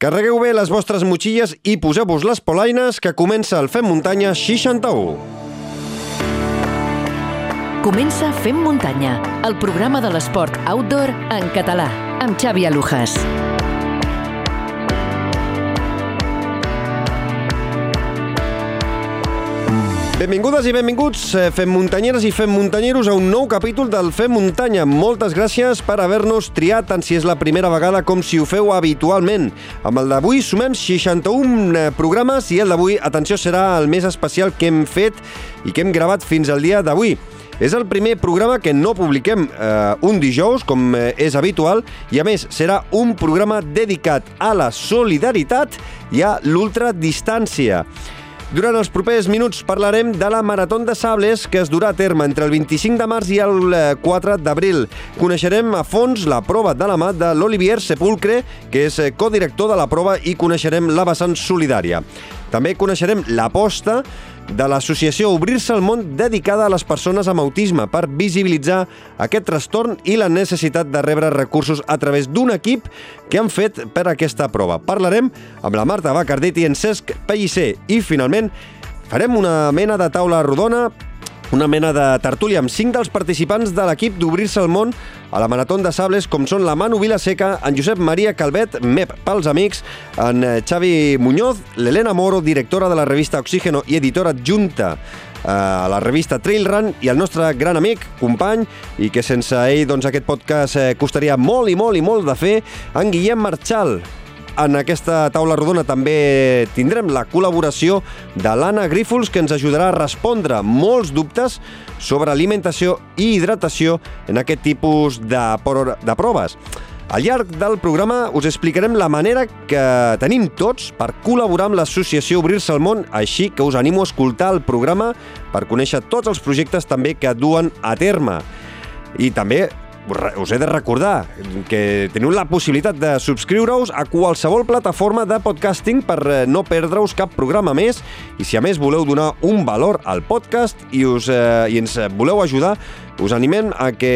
Carregueu bé les vostres motxilles i poseu-vos les polaines que comença el Fem Muntanya 61. Comença Fem Muntanya, el programa de l'esport outdoor en català, amb Xavi Alujas. Benvingudes i benvinguts, eh, fem muntanyeres i fem muntanyeros a un nou capítol del Fem Muntanya. Moltes gràcies per haver-nos triat, tant si és la primera vegada com si ho feu habitualment. Amb el d'avui sumem 61 eh, programes i el d'avui, atenció, serà el més especial que hem fet i que hem gravat fins al dia d'avui. És el primer programa que no publiquem eh, un dijous, com eh, és habitual, i a més serà un programa dedicat a la solidaritat i a l'ultradistància. Durant els propers minuts parlarem de la Marató de Sables que es durà a terme entre el 25 de març i el 4 eh, d'abril. Coneixerem a fons la prova de la mà de l'Olivier Sepulcre, que és eh, codirector de la prova, i coneixerem la vessant solidària. També coneixerem l'aposta de l'associació Obrir-se al món dedicada a les persones amb autisme per visibilitzar aquest trastorn i la necessitat de rebre recursos a través d'un equip que han fet per aquesta prova. Parlarem amb la Marta Bacardet i en Cesc Pellicer i, finalment, farem una mena de taula rodona una mena de tertúlia amb cinc dels participants de l'equip d'Obrir-se al món a la Marató de Sables, com són la Manu Vilaseca, en Josep Maria Calvet, MEP pels amics, en eh, Xavi Muñoz, l'Helena Moro, directora de la revista Oxígeno i editora adjunta eh, a la revista Trail Run i el nostre gran amic, company, i que sense ell doncs, aquest podcast eh, costaria molt i molt i molt de fer, en Guillem Marchal, en aquesta taula rodona també tindrem la col·laboració de l'Anna Grífols, que ens ajudarà a respondre molts dubtes sobre alimentació i hidratació en aquest tipus de, de proves. Al llarg del programa us explicarem la manera que tenim tots per col·laborar amb l'associació Obrir-se al món, així que us animo a escoltar el programa per conèixer tots els projectes també que duen a terme. I també us he de recordar que teniu la possibilitat de subscriure-us a qualsevol plataforma de podcasting per eh, no perdre-us cap programa més i si a més voleu donar un valor al podcast i, us, eh, i ens voleu ajudar, us animem a que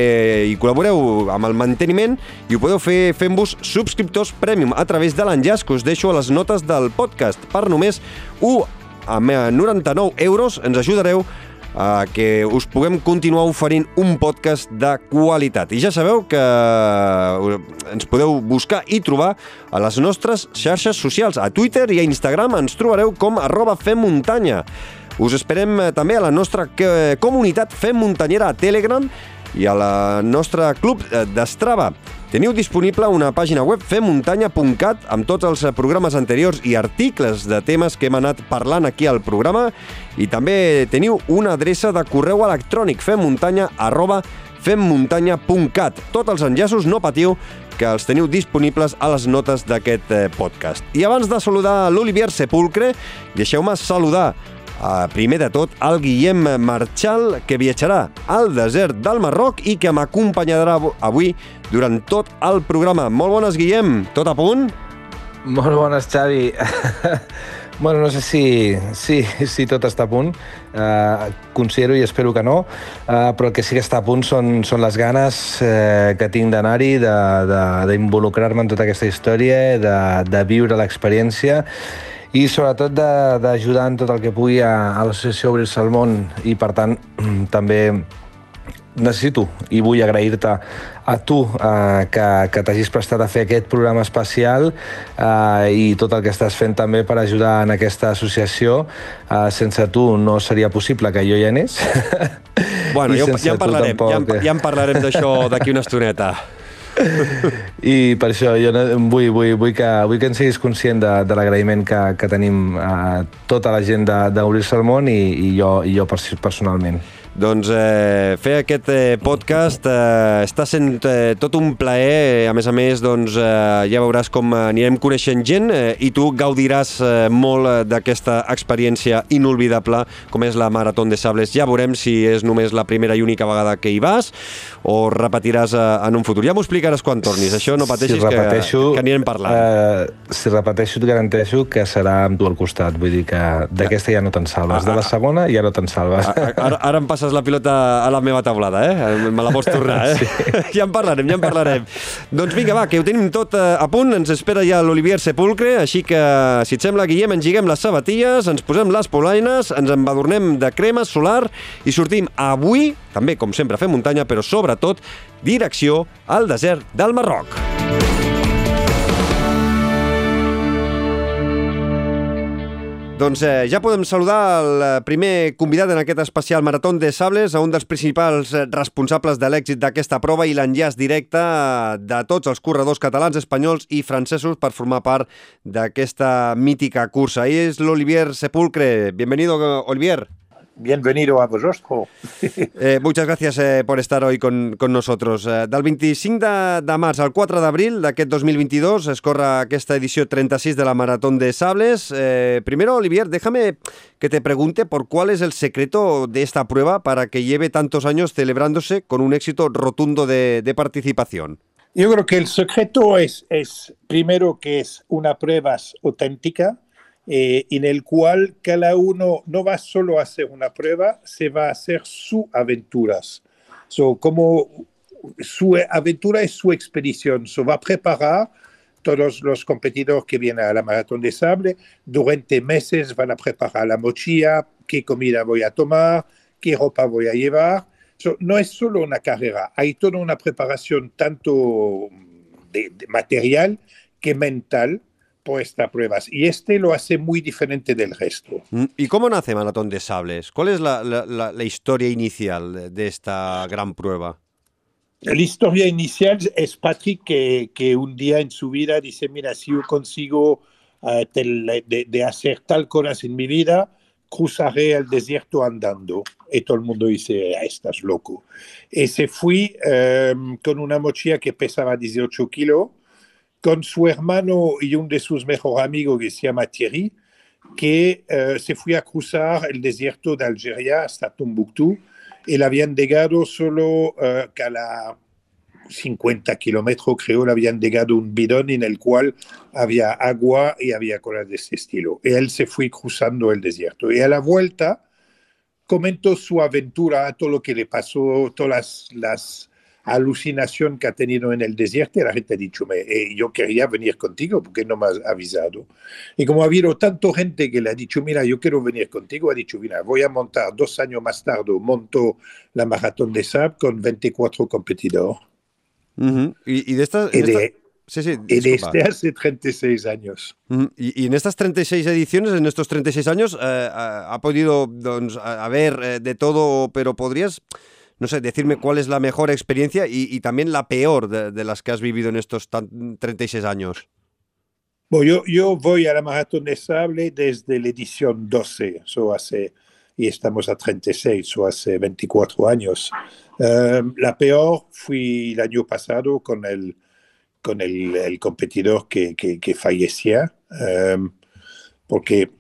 hi col·laboreu amb el manteniment i ho podeu fer fent-vos subscriptors premium a través de l'enllaç que us deixo a les notes del podcast. Per només 1 a 99 euros ens ajudareu a que us puguem continuar oferint un podcast de qualitat. I ja sabeu que eh, ens podeu buscar i trobar a les nostres xarxes socials. A Twitter i a Instagram ens trobareu com arroba femmuntanya. Us esperem eh, també a la nostra eh, comunitat Fem Muntanyera a Telegram i a la nostra club d'Estrava. Teniu disponible una pàgina web femmuntanya.cat amb tots els programes anteriors i articles de temes que hem anat parlant aquí al programa i també teniu una adreça de correu electrònic femmuntanya arroba femmuntanya.cat. Tots els enllaços, no patiu, que els teniu disponibles a les notes d'aquest eh, podcast. I abans de saludar l'Olivier Sepulcre, deixeu-me saludar Uh, primer de tot, el Guillem Marchal, que viatjarà al desert del Marroc i que m'acompanyarà avui durant tot el programa. Molt bones, Guillem. Tot a punt? Molt bones, Xavi. bueno, no sé si, si, si tot està a punt. Uh, considero i espero que no, uh, però el que sí que està a punt són, són les ganes uh, que tinc d'anar-hi, d'involucrar-me en tota aquesta història, de, de viure l'experiència i sobretot d'ajudar en tot el que pugui a, a l'associació Obrir-se al món i per tant també necessito i vull agrair-te a tu eh, que, que t'hagis prestat a fer aquest programa especial eh, i tot el que estàs fent també per ajudar en aquesta associació. Eh, sense tu no seria possible que jo hi anés. Bueno, ja, ja en parlarem, tampoc... ja, en, ja en parlarem d'això d'aquí una estoneta. I per això jo vull, vull, vull, que, vull que en siguis conscient de, de l'agraïment que, que tenim a tota la gent d'Obrir-se al món i, i, jo, i jo personalment. Doncs eh, fer aquest eh, podcast eh, està sent eh, tot un plaer. A més a més, doncs, eh, ja veuràs com anirem coneixent gent eh, i tu gaudiràs eh, molt eh, d'aquesta experiència inolvidable com és la Marató de Sables. Ja veurem si és només la primera i única vegada que hi vas o repetiràs eh, en un futur. Ja m'ho explicaràs quan tornis. Això no pateixis si repeteixo, que, que anirem parlant. Eh, si repeteixo, et garanteixo que serà amb tu al costat. Vull dir que d'aquesta ja no te'n salves. De la segona ja no te'n salves. Ara, ara em passa passes la pilota a la meva taulada, eh? Me la pots tornar, eh? Sí. ja en parlarem, ja en parlarem. doncs vinga, va, que ho tenim tot eh, a punt, ens espera ja l'Olivier Sepulcre, així que, si et sembla, Guillem, engiguem les sabatilles, ens posem les polaines, ens embadurnem de crema solar i sortim avui, també, com sempre, fem muntanya, però sobretot, direcció al desert del Marroc. Doncs eh, ja podem saludar el eh, primer convidat en aquest especial Marató de Sables, a un dels principals eh, responsables de l'èxit d'aquesta prova i l'enllaç directe eh, de tots els corredors catalans, espanyols i francesos per formar part d'aquesta mítica cursa. I és l'Olivier Sepulcre. Bienvenido, Olivier. Bienvenido a vosotros. eh, muchas gracias eh, por estar hoy con, con nosotros. Eh, del 25 de, de març al 4 d'abril d'aquest 2022 es corre aquesta edició 36 de la Maratón de Sables. Eh, primero, Olivier, déjame que te pregunte por cuál es el secreto de esta prueba para que lleve tantos años celebrándose con un éxito rotundo de, de participación. Yo creo que el secreto es, es, primero, que es una prueba auténtica, eh, en el cual cada uno no va solo a hacer una prueba, se va a hacer sus aventuras. So, como su aventura es su expedición, se va a preparar todos los competidores que vienen a la maratón de sable, durante meses van a preparar la mochila, qué comida voy a tomar, qué ropa voy a llevar. So, no es solo una carrera, hay toda una preparación tanto de, de material que mental por estas pruebas. Y este lo hace muy diferente del resto. ¿Y cómo nace Maratón de Sables? ¿Cuál es la, la, la, la historia inicial de esta gran prueba? La historia inicial es Patrick que, que, un día en su vida dice, mira, si yo consigo uh, de, de, hacer tal cosa en mi vida, cruzaré el desierto andando. Y todo el mundo dice, ah, estás loco. Y se fue um, con una mochila que pesaba 18 kilos, con su hermano y un de sus mejores amigos que se llama Thierry, que uh, se fue a cruzar el desierto de Algeria hasta Tombuctú. Y le habían llegado solo uh, a la 50 kilómetros, creo, le habían llegado un bidón en el cual había agua y había cosas de este estilo. Y él se fue cruzando el desierto. Y a la vuelta comentó su aventura, todo lo que le pasó, todas las alucinación que ha tenido en el desierto y la gente ha dicho, me, eh, yo quería venir contigo porque no me has avisado. Y como ha habido tanta gente que le ha dicho, mira, yo quiero venir contigo, ha dicho, mira, voy a montar dos años más tarde, monto la maratón de SAP con 24 competidores. Uh -huh. y, y, de estas... Y de, esta... Sí, sí, y desde hace 36 años. Uh -huh. y, y, en estas 36 ediciones, en estos 36 años, eh, ha podido doncs, haber eh, de todo, pero podrías no sé, decirme cuál es la mejor experiencia y, y también la peor de, de, las que has vivido en estos 36 años. Bueno, yo, yo, voy a la Maratón de Sable desde la edición 12, so hace, y estamos a 36, o hace 24 años. Um, la peor fue el año pasado con el, con el, el competidor que, que, que fallecía, um, porque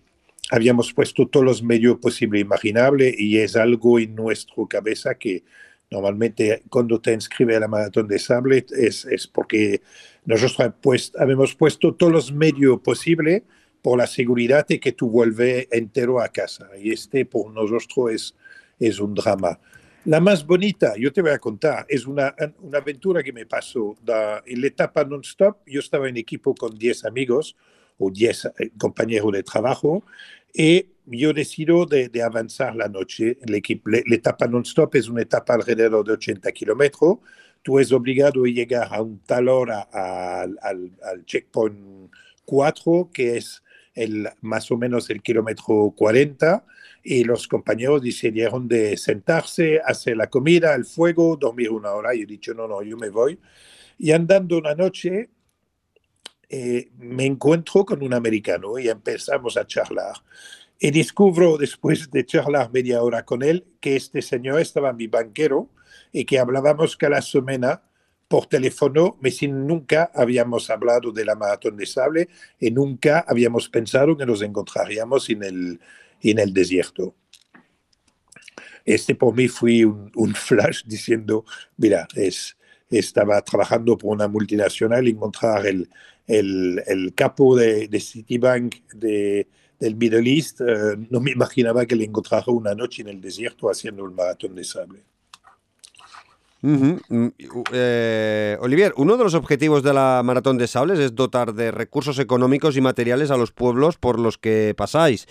habíamos puesto todos los medios posibles imaginables y es algo en nuestra cabeza que normalmente cuando te inscribes a la maratón de sable es, es porque nosotros pues, habíamos puesto todos los medios posibles por la seguridad de que tú vuelves entero a casa. Y este por nosotros es, es un drama. La más bonita, yo te voy a contar, es una, una aventura que me pasó da, en la etapa non-stop. Yo estaba en equipo con 10 amigos, o 10 compañeros de trabajo, y yo decido de, de avanzar la noche. La etapa non-stop es una etapa alrededor de 80 kilómetros. Tú es obligado a llegar a un tal hora al, al, al checkpoint 4, que es el, más o menos el kilómetro 40, y los compañeros decidieron de sentarse, hacer la comida, el fuego, dormir una hora. Y he dicho, no, no, yo me voy. Y andando una noche, eh, me encuentro con un americano y empezamos a charlar. Y descubro después de charlar media hora con él que este señor estaba mi banquero y que hablábamos cada semana por teléfono, pero sin nunca habíamos hablado de la maratón de sable y nunca habíamos pensado que nos encontraríamos en el, en el desierto. Este por mí fue un, un flash diciendo, mira, es, estaba trabajando por una multinacional, encontrar el, el, el capo de, de Citibank de, del Middle East, eh, no me imaginaba que le encontrara una noche en el desierto haciendo un maratón de sable. Uh -huh. eh, Olivier, uno de los objetivos de la Maratón de Sables es dotar de recursos económicos y materiales a los pueblos por los que pasáis.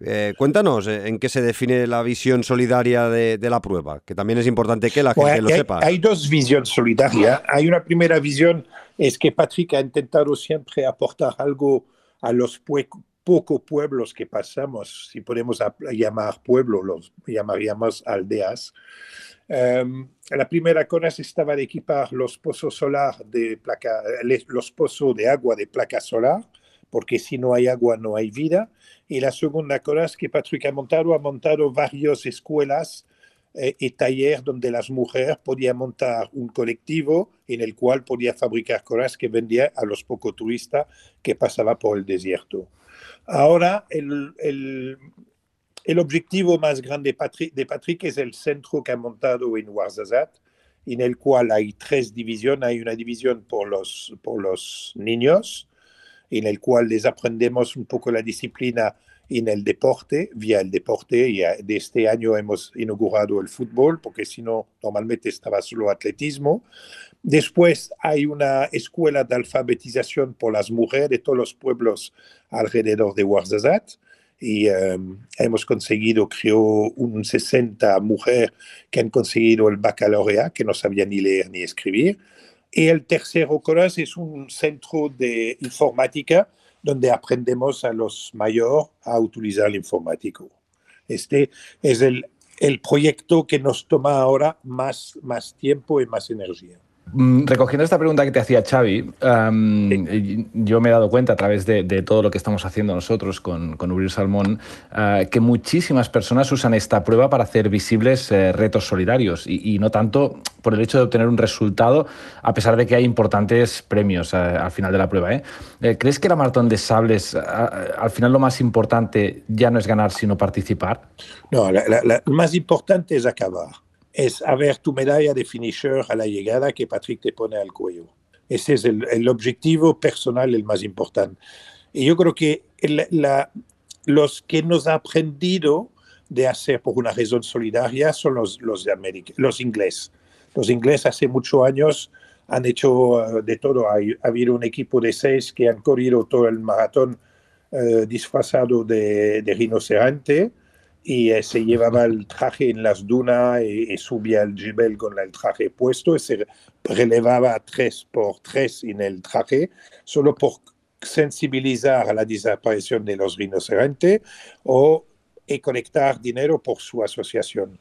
Eh, cuéntanos eh, en qué se define la visión solidaria de, de, la prueba, que también es importante que la gente bueno, lo hay, sepa. Hay dos visiones solidarias. Hay una primera visión, es que Patrick ha intentado siempre aportar algo a los pocos pueblos que pasamos, si podemos llamar pueblos, los llamaríamos aldeas. Um, la primera cosa estaba de equipar los pozos solar de placa, los pozos de agua de placa solar, porque si no hay agua no hay vida. Y la segunda cosa es que Patrick ha montado, ha montado varias escuelas eh, y talleres donde las mujeres podían montar un colectivo en el cual podía fabricar cosas que vendía a los pocos turistas que pasaban por el desierto. Ahora, el, el, el objetivo más grande de Patrick, de Patrick, es el centro que ha montado en Ouarzazate, en el cual hay tres divisiones. Hay una división por los, por los niños, en el cual les aprendemos un poco la disciplina en el deporte, vía el deporte, y de este año hemos inaugurado el fútbol, porque si no, normalmente estaba solo atletismo. Después hay una escuela de alfabetización por las mujeres de todos los pueblos alrededor de Ouarzazate, y um, hemos conseguido, creo, un 60 mujeres que han conseguido el baccalaureat, que no sabían ni leer ni escribir. Y el tercero cosa es un centro de informática donde aprendemos a los mayores a utilizar el informático. Este es el, el proyecto que nos toma ahora más, más tiempo y más energía. Recogiendo esta pregunta que te hacía Xavi, um, sí. yo me he dado cuenta a través de, de, todo lo que estamos haciendo nosotros con, con Ubrir Salmón uh, que muchísimas personas usan esta prueba para hacer visibles uh, retos solidarios y, y, no tanto por el hecho de obtener un resultado, a pesar de que hay importantes premios uh, al final de la prueba. ¿eh? ¿Crees que la maratón de sables, al final lo más importante ya no es ganar, sino participar? No, lo más importante es acabar. Es haber tu medalla de finisher a la llegada que Patrick te pone al cuello. Ese es el, el objetivo personal el más importante. Y yo creo que la, los que nos ha aprendido de hacer por una razón solidaria son los, los, de América, los ingleses. Los ingleses hace muchos años han hecho uh, de todo. Ha, ha, habido un equipo de seis que han corrido todo el maratón uh, disfrazado de, de rinoceronte y eh, se llevaba el traje en las dunas y, y subía el jibel con el traje puesto y se relevaba tres por tres en el traje, solo por sensibilizar a la desaparición de los rinocerontes o y conectar dinero por su asociación.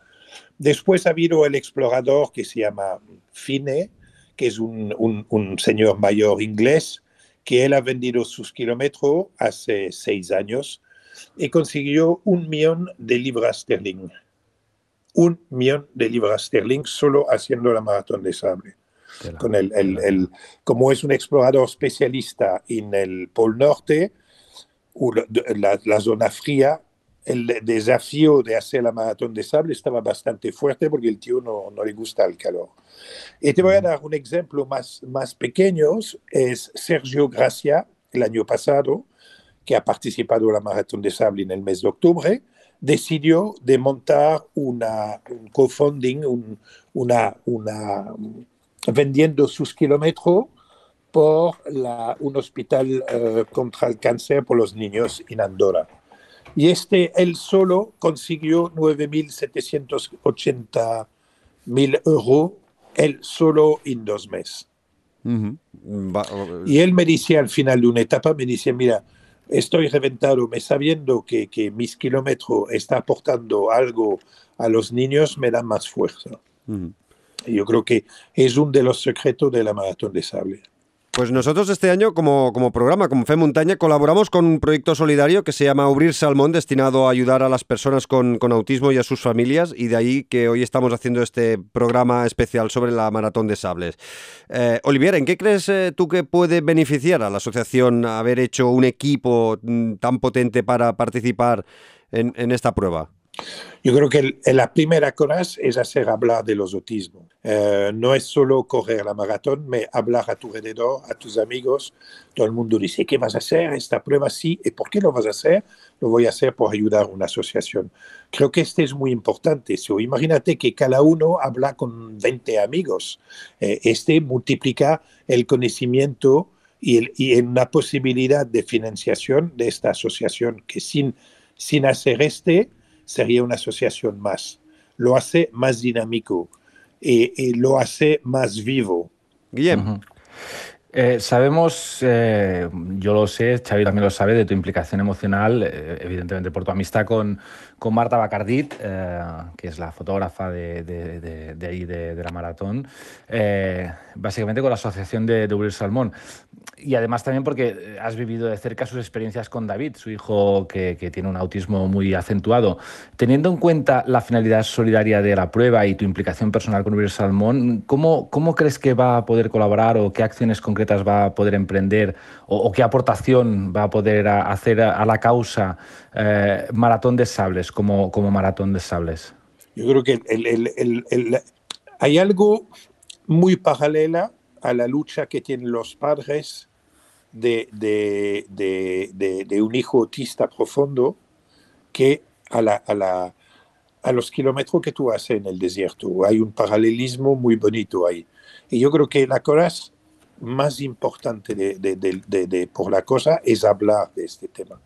Después ha habido el explorador que se llama Fine, que es un, un, un señor mayor inglés, que él ha vendido sus kilómetros hace seis años y consiguió un millón de libras sterling. Un millón de libras sterling solo haciendo la maratón de sable. Con el, el, el, como es un explorador especialista en el Pol Norte, la, la zona fría, el desafío de hacer la maratón de sable estaba bastante fuerte porque el tío no, no le gusta el calor. Y te voy a dar un ejemplo más, más pequeño, es Sergio Gracia, el año pasado, que ha participado en la Maratón de Sable en el mes de octubre, decidió de montar una, un co-funding, un, una, una, vendiendo sus kilómetros por la, un hospital uh, contra el cáncer por los niños en Andorra. Y este, él solo consiguió 9.780.000 euros, él solo en dos meses. Uh -huh. Y él me decía al final de una etapa, me decía, mira, estoy reventado, me sabiendo que, que, mis kilómetros está aportando algo a los niños, me da más fuerza. Uh -huh. Yo creo que es uno de los secretos de la maratón de sable. Pues nosotros este año, como, como, programa, como Fe Montaña, colaboramos con un proyecto solidario que se llama Ubrir Salmón, destinado a ayudar a las personas con, con, autismo y a sus familias, y de ahí que hoy estamos haciendo este programa especial sobre la maratón de sables. Eh, Olivier, ¿en qué crees eh, tú que puede beneficiar a la asociación haber hecho un equipo mm, tan potente para participar en esta prueba? Yo creo que la primera cosa es hacer hablar de los autismos. Eh, no es solo correr la maratón, pero hablar a tu alrededor, a tus amigos. Todo el mundo dice, ¿qué vas a hacer? Esta prueba sí. ¿Y por qué lo vas a hacer? Lo voy a hacer por ayudar a una asociación. Creo que este es muy importante. So, imagínate que cada uno habla con 20 amigos. Eh, este multiplica el conocimiento y, el, y una posibilidad de financiación de esta asociación que sin, sin hacer este, sería una asociación más. Lo hace más dinámico y, y lo hace más vivo. Guillem. Uh -huh. Eh, sabemos, eh, yo lo sé, Xavi también lo sabe, de tu implicación emocional, eh, evidentemente por tu amistad con, con Marta Bacardit, eh, que es la fotógrafa de, de, de, ahí, de, la maratón, eh, básicamente con la asociación de, de Salmón. Y además también porque has vivido de cerca sus experiencias con David, su hijo que, que, tiene un autismo muy acentuado. Teniendo en cuenta la finalidad solidaria de la prueba y tu implicación personal con Uriel Salmón, ¿cómo, ¿cómo crees que va a poder colaborar o qué acciones concretas va a poder emprender o, qué aportación va a poder hacer a, la causa eh, Maratón de Sables como, como Maratón de Sables? Yo creo que el, hay algo muy paralela a la lucha que tienen los padres de, de, de, de un hijo autista profundo que a, la, a, la, a, los kilómetros que tú haces en el desierto. Hay un paralelismo muy bonito ahí. Y yo creo que la cosa más importante de, por la cosa es hablar de este tema.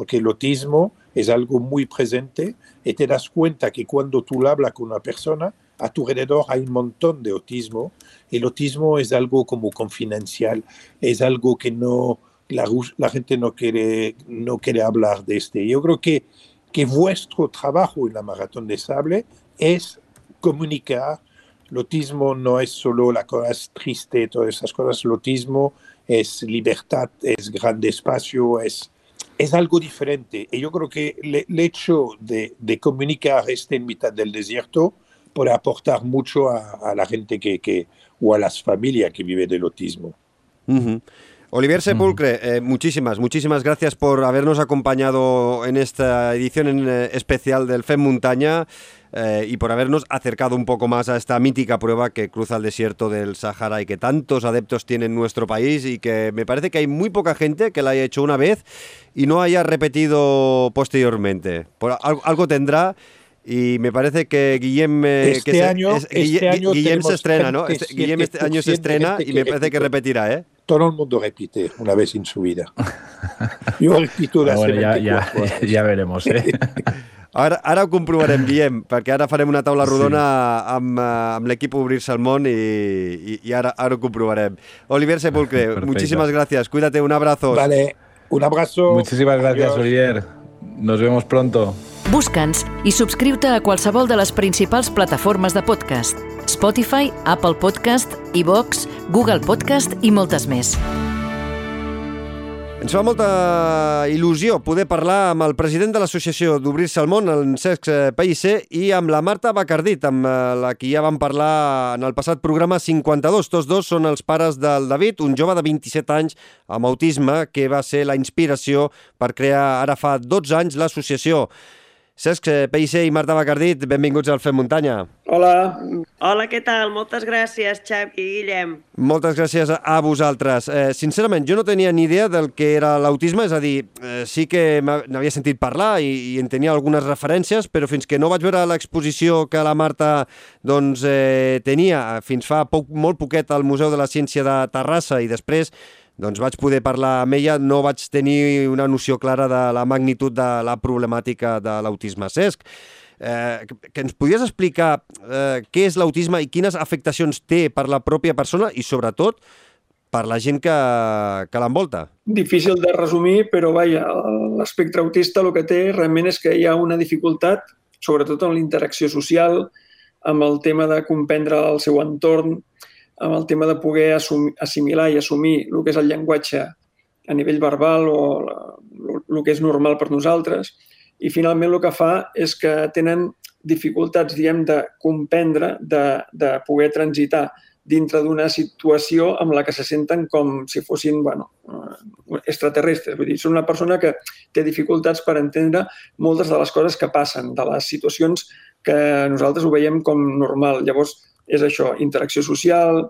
Porque el autismo es algo muy presente y te das cuenta que cuando tú hablas con una persona, a tu alrededor hay un montón de autismo. El autismo es algo como confidencial, es algo que no, la, la gente no quiere, no quiere hablar de este. Yo creo que, que vuestro trabajo en la Maratón de Sable es comunicar. El autismo no es solo la cosa triste, todas esas cosas. El autismo es libertad, es grande espacio, es, es algo diferente. Y yo creo que el hecho de, comunicar este en mitad del desierto, puede aportar mucho a, la gente que, que, o a las familias que viven del autismo. Olivier Sepulcre, eh, muchísimas, muchísimas gracias por habernos acompañado en esta edición en, eh, especial del FEM Montaña eh, y por habernos acercado un poco más a esta mítica prueba que cruza el desierto del Sahara y que tantos adeptos tiene en nuestro país y que me parece que hay muy poca gente que la haya hecho una vez y no haya repetido posteriormente. Por, algo, algo tendrá. Y me parece que Guillem, este que año, es, este año Guillem se estrena, ¿no? Este, Guillem este año se estrena y me parece que repetirá, ¿eh? Todo el mundo repite una vez en su vida. Yo repito la bueno, ja, ja, ja veremos, eh? Ara, ara ho comprovarem, Guillem, perquè ara farem una taula rodona sí. amb, amb l'equip Obrir-se al món i, i, i ara, ara ho comprovarem. Olivier Sepulcre, Perfecto. muchísimas gracias. Cuídate, un abrazo. Vale, un abrazo. Muchísimas gracias, Adiós. Olivier. Nos vemos pronto. Busca'ns i subscriu-te a qualsevol de les principals plataformes de podcast. Spotify, Apple Podcast, iVox, Google Podcast i moltes més. Ens fa molta il·lusió poder parlar amb el president de l'Associació d'Obrir-se al Món, en Cesc Pellicer, i amb la Marta Bacardit, amb la que ja vam parlar en el passat programa 52. Tots dos són els pares del David, un jove de 27 anys amb autisme que va ser la inspiració per crear ara fa 12 anys l'associació. Cesc Pellicer i Marta Bacardit, benvinguts al Fem Muntanya. Hola. Hola, què tal? Moltes gràcies, Xavi i Guillem. Moltes gràcies a vosaltres. Eh, sincerament, jo no tenia ni idea del que era l'autisme, és a dir, eh, sí que n'havia sentit parlar i, i en tenia algunes referències, però fins que no vaig veure l'exposició que la Marta doncs, eh, tenia fins fa poc, molt poquet al Museu de la Ciència de Terrassa i després doncs vaig poder parlar amb ella, no vaig tenir una noció clara de la magnitud de la problemàtica de l'autisme. Cesc, eh, que ens podies explicar eh, què és l'autisme i quines afectacions té per la pròpia persona i, sobretot, per la gent que, que l'envolta? Difícil de resumir, però vaja, l'espectre autista el que té realment és que hi ha una dificultat, sobretot en la interacció social, amb el tema de comprendre el seu entorn, amb el tema de poder assumir, assimilar i assumir el que és el llenguatge a nivell verbal o el que és normal per nosaltres. I finalment el que fa és que tenen dificultats, diguem, de comprendre, de, de poder transitar dintre d'una situació amb la que se senten com si fossin bueno, extraterrestres. Vull dir, són una persona que té dificultats per entendre moltes de les coses que passen, de les situacions que nosaltres ho veiem com normal. Llavors, és això, interacció social,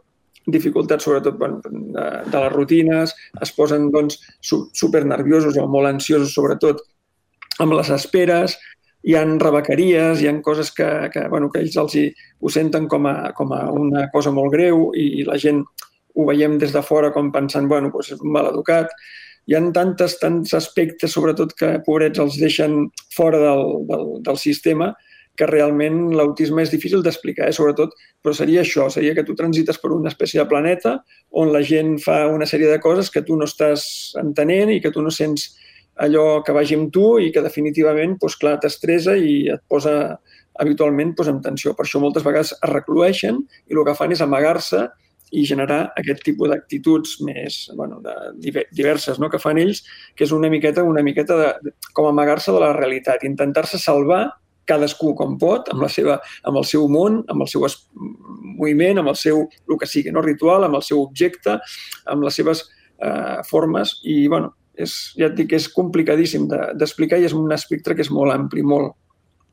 dificultats sobretot bueno, de, de les rutines, es posen doncs, super nerviosos o molt ansiosos sobretot amb les esperes, hi han rebequeries, hi han coses que, que, bueno, que ells els hi, ho senten com a, com a una cosa molt greu i, la gent ho veiem des de fora com pensant, bueno, doncs és mal educat. Hi han tantes, tants aspectes, sobretot, que pobrets els deixen fora del, del, del sistema, que realment l'autisme és difícil d'explicar, eh? sobretot, però seria això, seria que tu transites per una espècie de planeta on la gent fa una sèrie de coses que tu no estàs entenent i que tu no sents allò que vagi amb tu i que definitivament, doncs, clar, t'estressa i et posa habitualment doncs, en tensió. Per això moltes vegades es reclueixen i el que fan és amagar-se i generar aquest tipus d'actituds més bueno, de, diverses no? que fan ells, que és una miqueta una miqueta de, com amagar-se de la realitat, intentar-se salvar cadascú com pot, amb, la seva, amb el seu món, amb el seu moviment, amb el seu, el que sigui, no? ritual, amb el seu objecte, amb les seves eh, formes i, bueno, és, ja et dic, és complicadíssim d'explicar de, i és un espectre que és molt ampli, molt,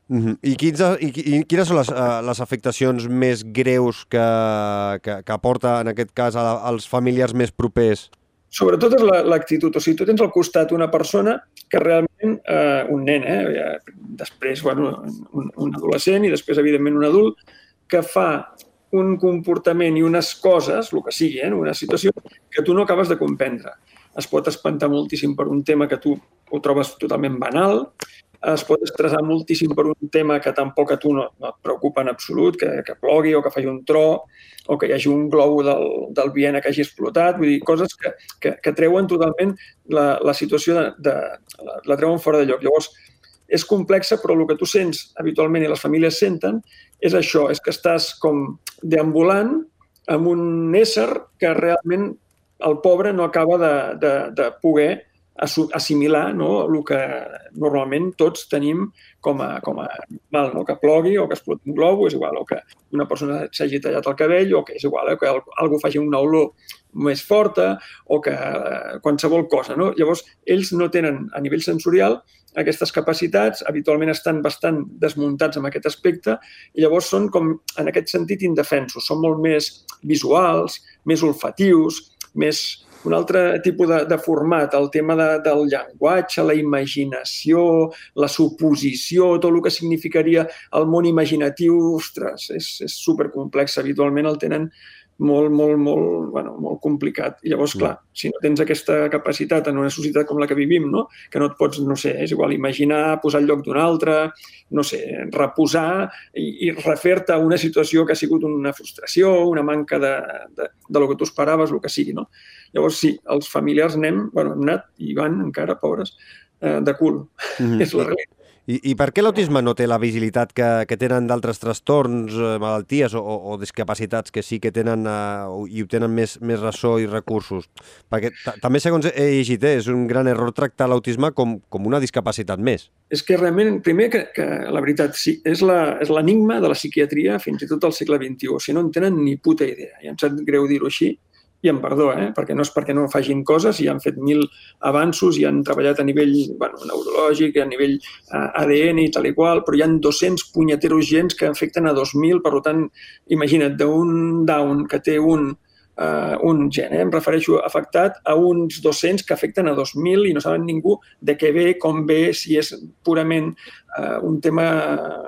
Uh -huh. I, quins, i, I quines són les, uh, les afectacions més greus que, que, que aporta, en aquest cas, a, als familiars més propers? Sobretot és l'actitud. O sigui, tu tens al costat una persona que realment, eh, un nen, eh, després, bueno, un, un adolescent i després, evidentment, un adult, que fa un comportament i unes coses, el que sigui, eh, una situació, que tu no acabes de comprendre. Es pot espantar moltíssim per un tema que tu ho trobes totalment banal, es pot estressar moltíssim per un tema que tampoc a tu no, no et preocupa en absolut, que, que plogui o que faci un tro o que hi hagi un glou del, del Viena que hagi explotat, vull dir, coses que, que, que treuen totalment la, la situació de, de la, la treuen fora de lloc. Llavors, és complexa, però el que tu sents habitualment i les famílies senten és això, és que estàs com deambulant amb un ésser que realment el pobre no acaba de, de, de poder assimilar no, el que normalment tots tenim com a, com a mal, no? que plogui o que exploti un globo, és igual, o que una persona s'hagi tallat el cabell, o que és igual, eh? que algú faci una olor més forta, o que eh, qualsevol cosa. No? Llavors, ells no tenen a nivell sensorial aquestes capacitats, habitualment estan bastant desmuntats en aquest aspecte, i llavors són, com en aquest sentit, indefensos. Són molt més visuals, més olfatius, més un altre tipus de, de format, el tema de, del llenguatge, la imaginació, la suposició, tot el que significaria el món imaginatiu, ostres, és, és supercomplex. Habitualment el tenen molt, molt, molt, bueno, molt complicat. I llavors, clar, si no tens aquesta capacitat en una societat com la que vivim, no? que no et pots, no sé, és igual, imaginar, posar el lloc d'un altre, no sé, reposar i, i refer-te a una situació que ha sigut una frustració, una manca de, de, de lo que tu esperaves, el que sigui, no? Llavors, sí, els familiars anem, bueno, hem anat i van encara, pobres, eh, de cul. Mm -hmm. És la realitat. I, I per què l'autisme no té la vigilitat que, que tenen d'altres trastorns, eh, malalties o, o discapacitats que sí que tenen eh, i obtenen més, més ressò i recursos? Perquè també, segons he llegit, eh, és un gran error tractar l'autisme com, com una discapacitat més. És que realment, primer que, que la veritat, sí, és l'enigma de la psiquiatria fins i tot al segle XXI. O sigui, no en tenen ni puta idea. I em sap greu dir-ho així, i amb perdó, eh? perquè no és perquè no facin coses, i han fet mil avanços i han treballat a nivell bueno, neurològic, a nivell eh, ADN i tal i qual, però hi han 200 punyeteros gens que afecten a 2.000, per tant, imagina't, d'un Down que té un, uh, un gen, eh? em refereixo afectat a uns 200 que afecten a 2.000 i no saben ningú de què ve, com ve, si és purament uh, un tema,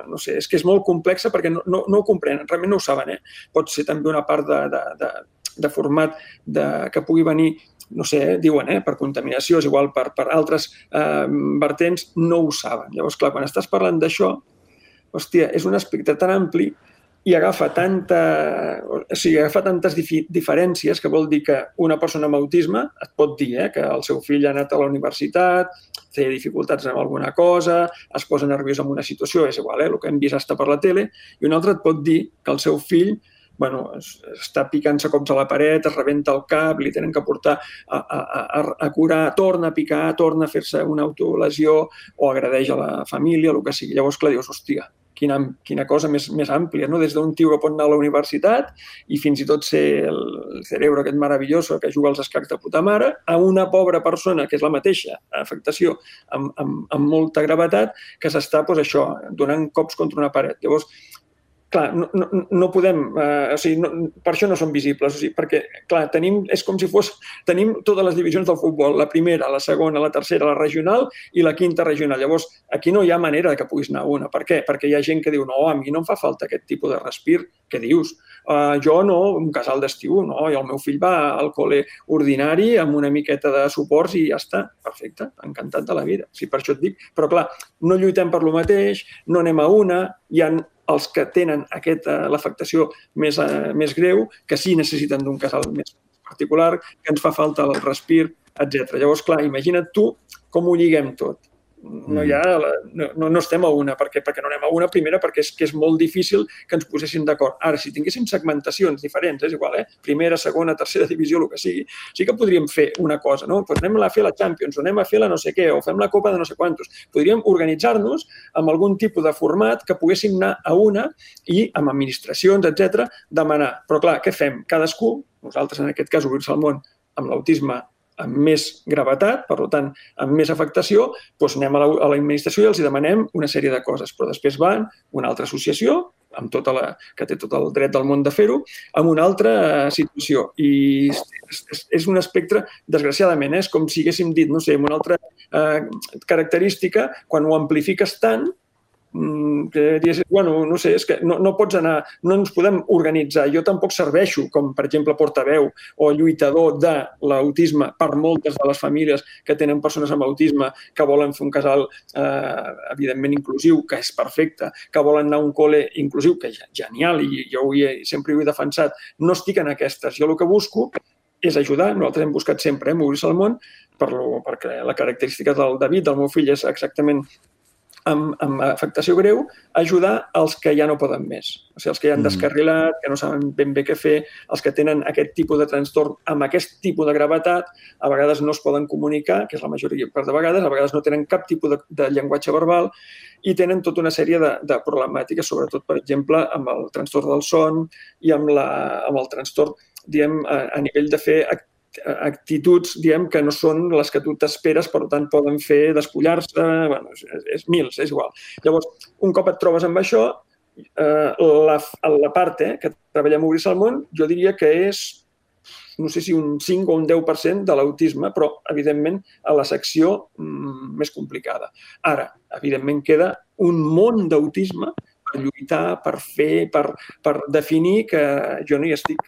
no sé, és que és molt complexa perquè no, no, no ho comprenen, realment no ho saben. Eh? Pot ser també una part de, de, de de format de, que pugui venir no sé, diuen, eh, per contaminació, és igual per, per altres eh, vertents, no ho saben. Llavors, clar, quan estàs parlant d'això, hòstia, és un aspecte tan ampli i agafa, tanta, o sigui, agafa tantes dif diferències que vol dir que una persona amb autisme et pot dir eh, que el seu fill ha anat a la universitat, té dificultats amb alguna cosa, es posa nerviós en una situació, és igual, eh, el que hem vist està per la tele, i un altre et pot dir que el seu fill bueno, està picant-se cops a la paret, es rebenta el cap, li tenen que portar a, a, a, a curar, torna a picar, torna a fer-se una autolesió o agradeix a la família, el que sigui. Llavors, clar, dius, hòstia, quina, quina cosa més, més àmplia, no? des d'un tio que pot anar a la universitat i fins i tot ser el, el cerebro aquest meravelloso que juga als escacs de puta mare, a una pobra persona, que és la mateixa afectació, amb, amb, amb molta gravetat, que s'està, doncs, això, donant cops contra una paret. Llavors, clar, no, no, no podem, eh, o sigui, no, per això no són visibles, o sigui, perquè, clar, tenim, és com si fos, tenim totes les divisions del futbol, la primera, la segona, la tercera, la regional i la quinta regional. Llavors, aquí no hi ha manera que puguis anar una. Per què? Perquè hi ha gent que diu, no, a mi no em fa falta aquest tipus de respir, què dius? Uh, jo no, un casal d'estiu, no, i el meu fill va al col·le ordinari amb una miqueta de suports i ja està, perfecte, encantat de la vida. Sí, per això et dic. Però clar, no lluitem per lo mateix, no anem a una, hi ha els que tenen aquesta, l'afectació més, eh, més greu, que sí necessiten d'un casal més particular, que ens fa falta el respir, etc. Llavors, clar, imagina't tu com ho lliguem tot no, hi ha, no, no estem a una, perquè, perquè no anem a una, primera perquè és que és molt difícil que ens posessin d'acord. Ara, si tinguéssim segmentacions diferents, és igual, eh? primera, segona, tercera divisió, el que sigui, sí que podríem fer una cosa, no? Pues anem a fer la Champions, o anem a fer la no sé què, o fem la Copa de no sé quantos. Podríem organitzar-nos amb algun tipus de format que poguéssim anar a una i amb administracions, etc demanar. Però clar, què fem? Cadascú, nosaltres en aquest cas, Obrir-se al món, amb l'autisme amb més gravetat, per tant, amb més afectació, doncs anem a l'administració i els demanem una sèrie de coses, però després van una altra associació, amb tota la, que té tot el dret del món de fer-ho, amb una altra eh, situació. I és, és un espectre, desgraciadament, eh? és com si haguéssim dit, no sé, una altra eh, característica, quan ho amplifiques tant, que dius, bueno, no sé, és que no, no pots anar, no ens podem organitzar. Jo tampoc serveixo com, per exemple, portaveu o lluitador de l'autisme per moltes de les famílies que tenen persones amb autisme que volen fer un casal, eh, evidentment, inclusiu, que és perfecte, que volen anar a un col·le inclusiu, que és genial i jo ho he, sempre ho he defensat. No estic en aquestes. Jo el que busco és ajudar. Nosaltres hem buscat sempre eh, obrir-se al món per lo, perquè la característica del David, del meu fill, és exactament amb, amb afectació greu, ajudar els que ja no poden més. O sigui, els que ja han mm. descarrilat, que no saben ben bé què fer, els que tenen aquest tipus de trastorn amb aquest tipus de gravetat, a vegades no es poden comunicar, que és la majoria part de vegades, a vegades no tenen cap tipus de, de llenguatge verbal i tenen tota una sèrie de, de problemàtiques, sobretot, per exemple, amb el trastorn del son i amb, la, amb el trastorn diem, a, a nivell de fer actituds, diem, que no són les que tu t'esperes, per tant, poden fer despullar-se, bueno, és, és mils, és igual. Llavors, un cop et trobes amb això, eh, la, la part eh, que treballem a Obrir-se al món, jo diria que és no sé si un 5 o un 10% de l'autisme, però, evidentment, a la secció mm, més complicada. Ara, evidentment, queda un món d'autisme per lluitar, per fer, per, per definir que jo no hi estic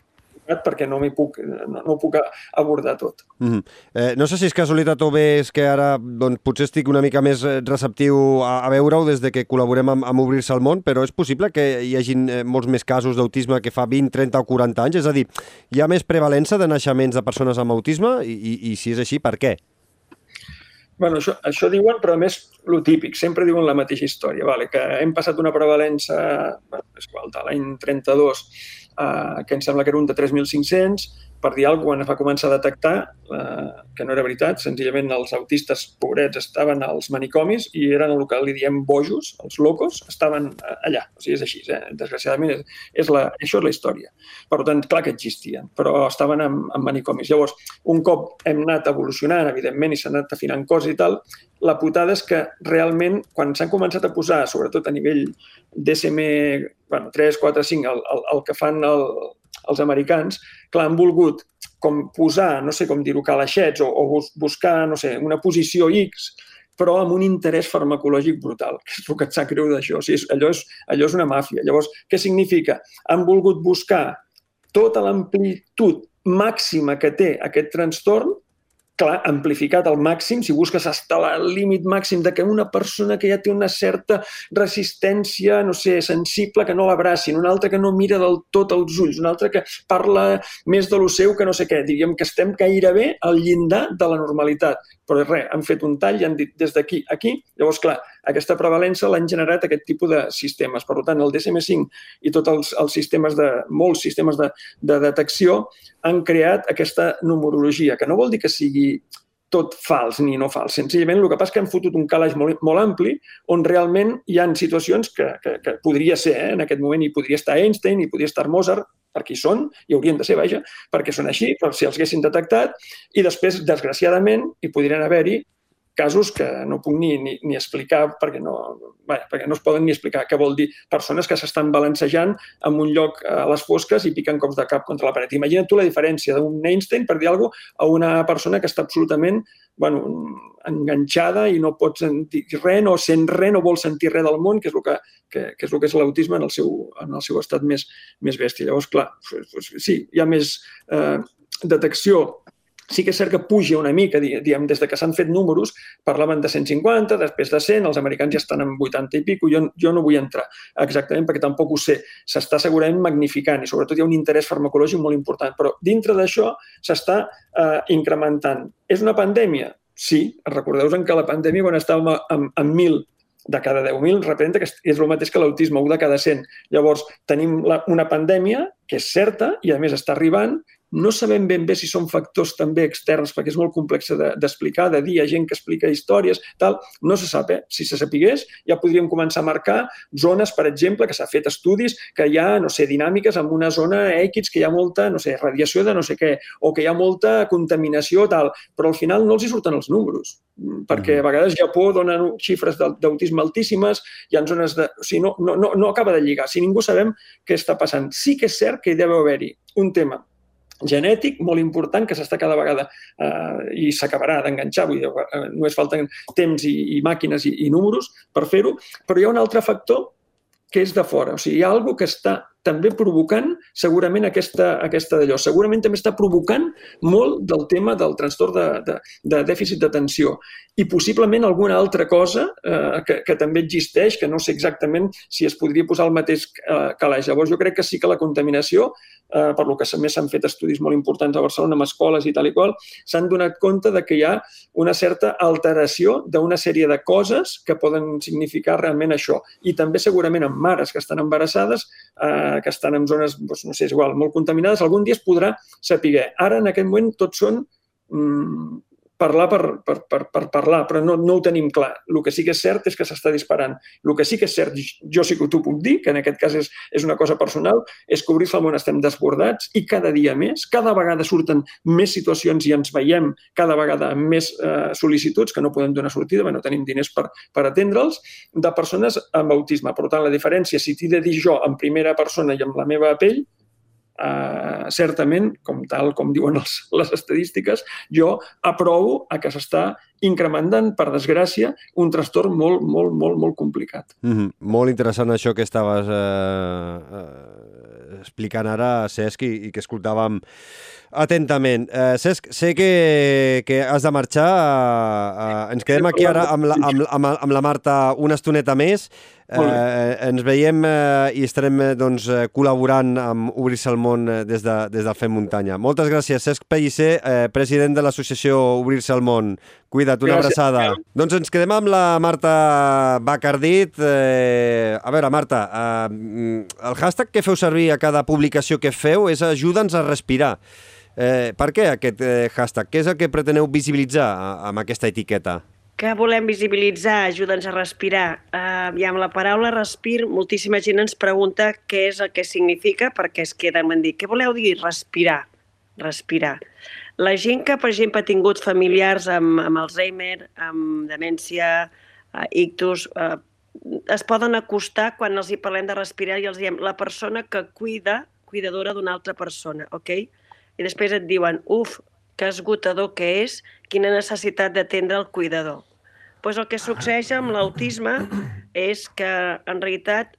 perquè no, puc, no, no puc abordar tot. Mm -hmm. eh, no sé si és casualitat o bé és que ara doncs, potser estic una mica més eh, receptiu a, a veure-ho des de que col·laborem amb, amb Obrir-se al món, però és possible que hi hagin eh, molts més casos d'autisme que fa 20, 30 o 40 anys? És a dir, hi ha més prevalença de naixements de persones amb autisme i, i, i si és així, per què? bueno, això, això diuen, però a més, lo típic, sempre diuen la mateixa història, vale? que hem passat una prevalença, bueno, és igual, de l'any 32 eh, que em sembla que era un de 3.500, per dir alguna cosa, quan es va començar a detectar eh, que no era veritat, senzillament els autistes pobrets estaven als manicomis i eren el que li diem bojos, els locos, estaven eh, allà. O sigui, és així, eh? desgraciadament és, és la, això és la història. Per tant, clar que existien, però estaven en, en manicomis. Llavors, un cop hem anat evolucionant, evidentment, i s'han anat afinant coses i tal, la putada és que realment, quan s'han començat a posar, sobretot a nivell DSM bueno, 3, 4, 5, el, el, el que fan el, els americans, clar, han volgut com posar, no sé com dir-ho, calaixets o, o buscar, no sé, una posició X, però amb un interès farmacològic brutal, que és el que et sap greu d'això. O sigui, allò, és, allò és una màfia. Llavors, què significa? Han volgut buscar tota l'amplitud màxima que té aquest trastorn clar, amplificat al màxim, si busques hasta el límit màxim de que una persona que ja té una certa resistència, no sé, sensible, que no l'abracin, una altra que no mira del tot als ulls, una altra que parla més de lo seu que no sé què. Diríem que estem gairebé al llindar de la normalitat. Però res, han fet un tall i han dit des d'aquí aquí. Llavors, clar, aquesta prevalença l'han generat aquest tipus de sistemes. Per tant, el DSM-5 i tots els, els sistemes de, molts sistemes de, de detecció han creat aquesta numerologia, que no vol dir que sigui tot fals ni no fals. Senzillament el que passa és que hem fotut un calaix molt, molt ampli on realment hi han situacions que, que, que podria ser, eh, en aquest moment hi podria estar Einstein, hi podria estar Mozart, perquè hi són, i haurien de ser, vaja, perquè són així, però si els haguessin detectat, i després, desgraciadament, hi podrien haver-hi casos que no puc ni, ni, ni explicar perquè no, vaja, perquè no es poden ni explicar què vol dir persones que s'estan balancejant en un lloc a les fosques i piquen cops de cap contra la paret. Imagina't tu la diferència d'un Einstein, per dir alguna cosa, a una persona que està absolutament bueno, enganxada i no pot sentir res, no sent res, no vol sentir res del món, que és el que, que, que és, el que és l'autisme en, el seu, en el seu estat més, més bèstia. Llavors, clar, sí, hi ha més eh, detecció sí que és cert que puja una mica, diguem, des de que s'han fet números, parlaven de 150, després de 100, els americans ja estan en 80 i pico, jo, jo no vull entrar exactament perquè tampoc ho sé. S'està segurament magnificant i sobretot hi ha un interès farmacològic molt important, però dintre d'això s'està eh, incrementant. És una pandèmia? Sí, recordeu-vos que la pandèmia quan estàvem en, en 1.000 de cada 10.000 representa que és el mateix que l'autisme, 1 de cada 100. Llavors, tenim la, una pandèmia que és certa i, a més, està arribant no sabem ben bé si són factors també externs, perquè és molt complex d'explicar, de, de dir a gent que explica històries, tal. No se sap, eh? Si se sapigués, ja podríem començar a marcar zones, per exemple, que s'ha fet estudis, que hi ha, no sé, dinàmiques en una zona X, que hi ha molta, no sé, radiació de no sé què, o que hi ha molta contaminació, tal. Però al final no els hi surten els números, perquè a vegades Japó dona xifres d'autisme altíssimes, hi ha zones de... O sigui, no, no, no, no acaba de lligar. Si ningú sabem què està passant. Sí que és cert que hi deu haver-hi un tema genètic molt important que s'està cada vegada eh, i s'acabarà d'enganxar, vull dir, eh, només falten temps i, i màquines i, i números per fer-ho, però hi ha un altre factor que és de fora. O sigui, hi ha alguna que està també provocant segurament aquesta, aquesta d'allò. Segurament també està provocant molt del tema del trastorn de, de, de dèficit d'atenció i possiblement alguna altra cosa eh, que, que també existeix, que no sé exactament si es podria posar el mateix eh, calaix. Llavors, jo crec que sí que la contaminació eh, per lo que més s'han fet estudis molt importants a Barcelona amb escoles i tal i qual, s'han donat compte de que hi ha una certa alteració d'una sèrie de coses que poden significar realment això. I també segurament en mares que estan embarassades, eh, que estan en zones, doncs, no sé, és igual, molt contaminades, algun dia es podrà saber. Ara, en aquest moment, tots són mm, parlar per, per, per, per parlar, però no, no ho tenim clar. El que sí que és cert és que s'està disparant. El que sí que és cert, jo sí que t'ho puc dir, que en aquest cas és, és una cosa personal, és que obrir el món estem desbordats i cada dia més, cada vegada surten més situacions i ens veiem cada vegada amb més eh, sol·licituds que no podem donar sortida, no tenim diners per, per atendre'ls, de persones amb autisme. Per tant, la diferència, si t'he de dir jo en primera persona i amb la meva pell, eh, certament, com tal com diuen els, les estadístiques, jo aprovo a que s'està incrementant, per desgràcia, un trastorn molt, molt, molt, molt complicat. Mm -hmm. Molt interessant això que estaves eh, eh, explicant ara, Cesc, i, i que escoltàvem atentament. Eh, Cesc, sé que, que has de marxar. Eh, eh, ens quedem aquí ara amb la, amb, amb, amb la Marta una estoneta més. Eh, ens veiem eh, i estarem eh, doncs, eh, col·laborant amb Obrir-se el món des, de, des del Fem Muntanya. Moltes gràcies, Cesc Pellicer, eh, president de l'associació Obrir-se el món. Cuida't, una gràcies. abraçada. Doncs ens quedem amb la Marta Bacardit. Eh, a veure, Marta, eh, el hashtag que feu servir a cada publicació que feu és ajuda'ns a respirar. Eh, per què aquest eh, hashtag? Què és el que preteneu visibilitzar amb aquesta etiqueta? que volem visibilitzar, ajuda'ns a respirar. Uh, amb la paraula respir, moltíssima gent ens pregunta què és el que significa, perquè es queda en dir, què voleu dir respirar? Respirar. La gent que, per exemple, ha tingut familiars amb, amb Alzheimer, amb demència, uh, ictus, uh, es poden acostar quan els hi parlem de respirar i els diem la persona que cuida, cuidadora d'una altra persona, ok? I després et diuen, uf, que esgotador que és, quina necessitat d'atendre el cuidador pues el que succeeix amb l'autisme és que, en realitat,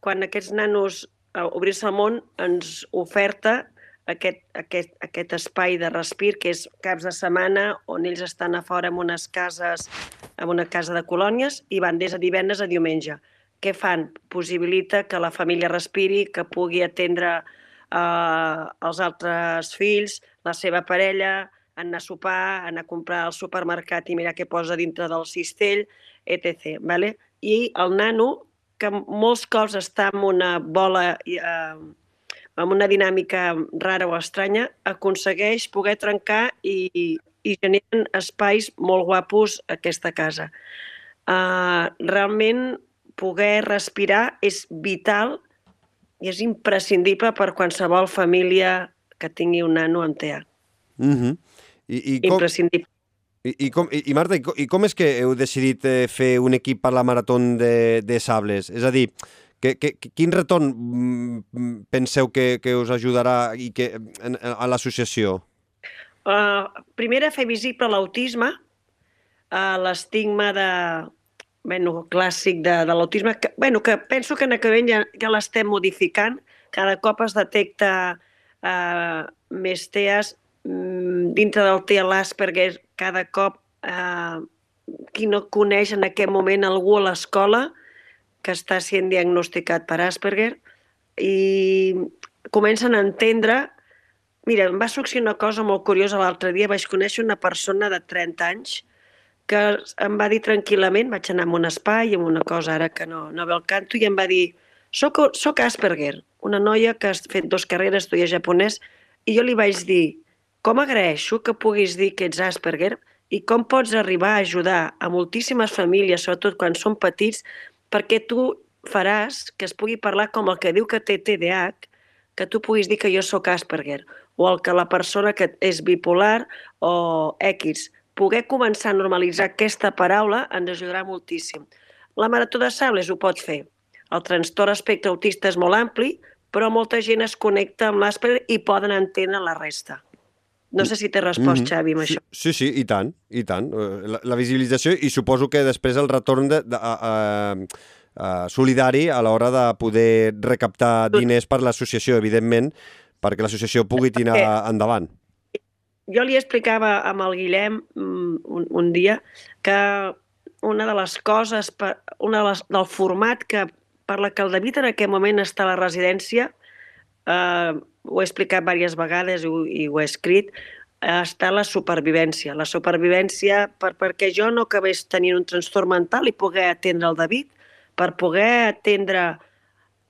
quan aquests nanos eh, Obrir-se al món ens oferta aquest, aquest, aquest espai de respir, que és caps de setmana, on ells estan a fora en unes cases, en una casa de colònies, i van des de divendres a diumenge. Què fan? Possibilita que la família respiri, que pugui atendre eh, els altres fills, la seva parella, anar a sopar, anar a comprar al supermercat i mirar què posa dintre del cistell, etc. Vale? I el nano, que molts cops està en una bola, eh, amb una dinàmica rara o estranya, aconsegueix poder trencar i, i generen espais molt guapos a aquesta casa. Uh, realment, poder respirar és vital i és imprescindible per qualsevol família que tingui un nano amb TEA. Mm -hmm. I, i, com, Imprescindible. i, i, com, i, Marta, i, co- i com és que heu decidit eh, fer un equip per la Marató de, de Sables? És a dir, que, que, quin retorn mm, penseu que, que us ajudarà i que, en, en, a l'associació? Uh, primera, fer visible l'autisme, uh, l'estigma de, bueno, clàssic de, de l'autisme, que, bueno, que penso que en moment ja, ja l'estem modificant. Cada cop es detecta uh, més TEAs mm, dintre del TEA l'Asperger, cada cop uh, qui no coneix en aquest moment algú a l'escola que està sent diagnosticat per Asperger i comencen a entendre Mira, em va succeir una cosa molt curiosa l'altre dia. Vaig conèixer una persona de 30 anys que em va dir tranquil·lament, vaig anar a un espai, amb una cosa ara que no, no ve al canto, i em va dir, soc, soc Asperger, una noia que has fet dos carreres, estudia japonès, i jo li vaig dir, com agraeixo que puguis dir que ets Asperger i com pots arribar a ajudar a moltíssimes famílies, sobretot quan són petits, perquè tu faràs que es pugui parlar com el que diu que té TDAH, que tu puguis dir que jo sóc Asperger, o el que la persona que és bipolar o X. Poder començar a normalitzar aquesta paraula ens ajudarà moltíssim. La Marató de Sables ho pot fer. El trastorn espectre autista és molt ampli, però molta gent es connecta amb l'Asperger i poden entendre la resta. No sé si t'he respost, Mhm. Xavi, amb sí, això. Sí, sí, i tant, i tant. Eh, La, la visibilització i suposo que després el retorn de, de, a, a, a, solidari a l'hora de poder recaptar diners per l'associació, evidentment, perquè l'associació pugui tirar endavant. Jo li explicava amb el Guillem mm, un, un dia que una de les coses, per, una de les, del format que per la que el David en aquest moment està a la residència, eh, ho he explicat diverses vegades i, ho- i ho he escrit, eh, està la supervivència. La supervivència per, perquè jo no acabés tenint un trastorn mental i poder atendre el David, per poder atendre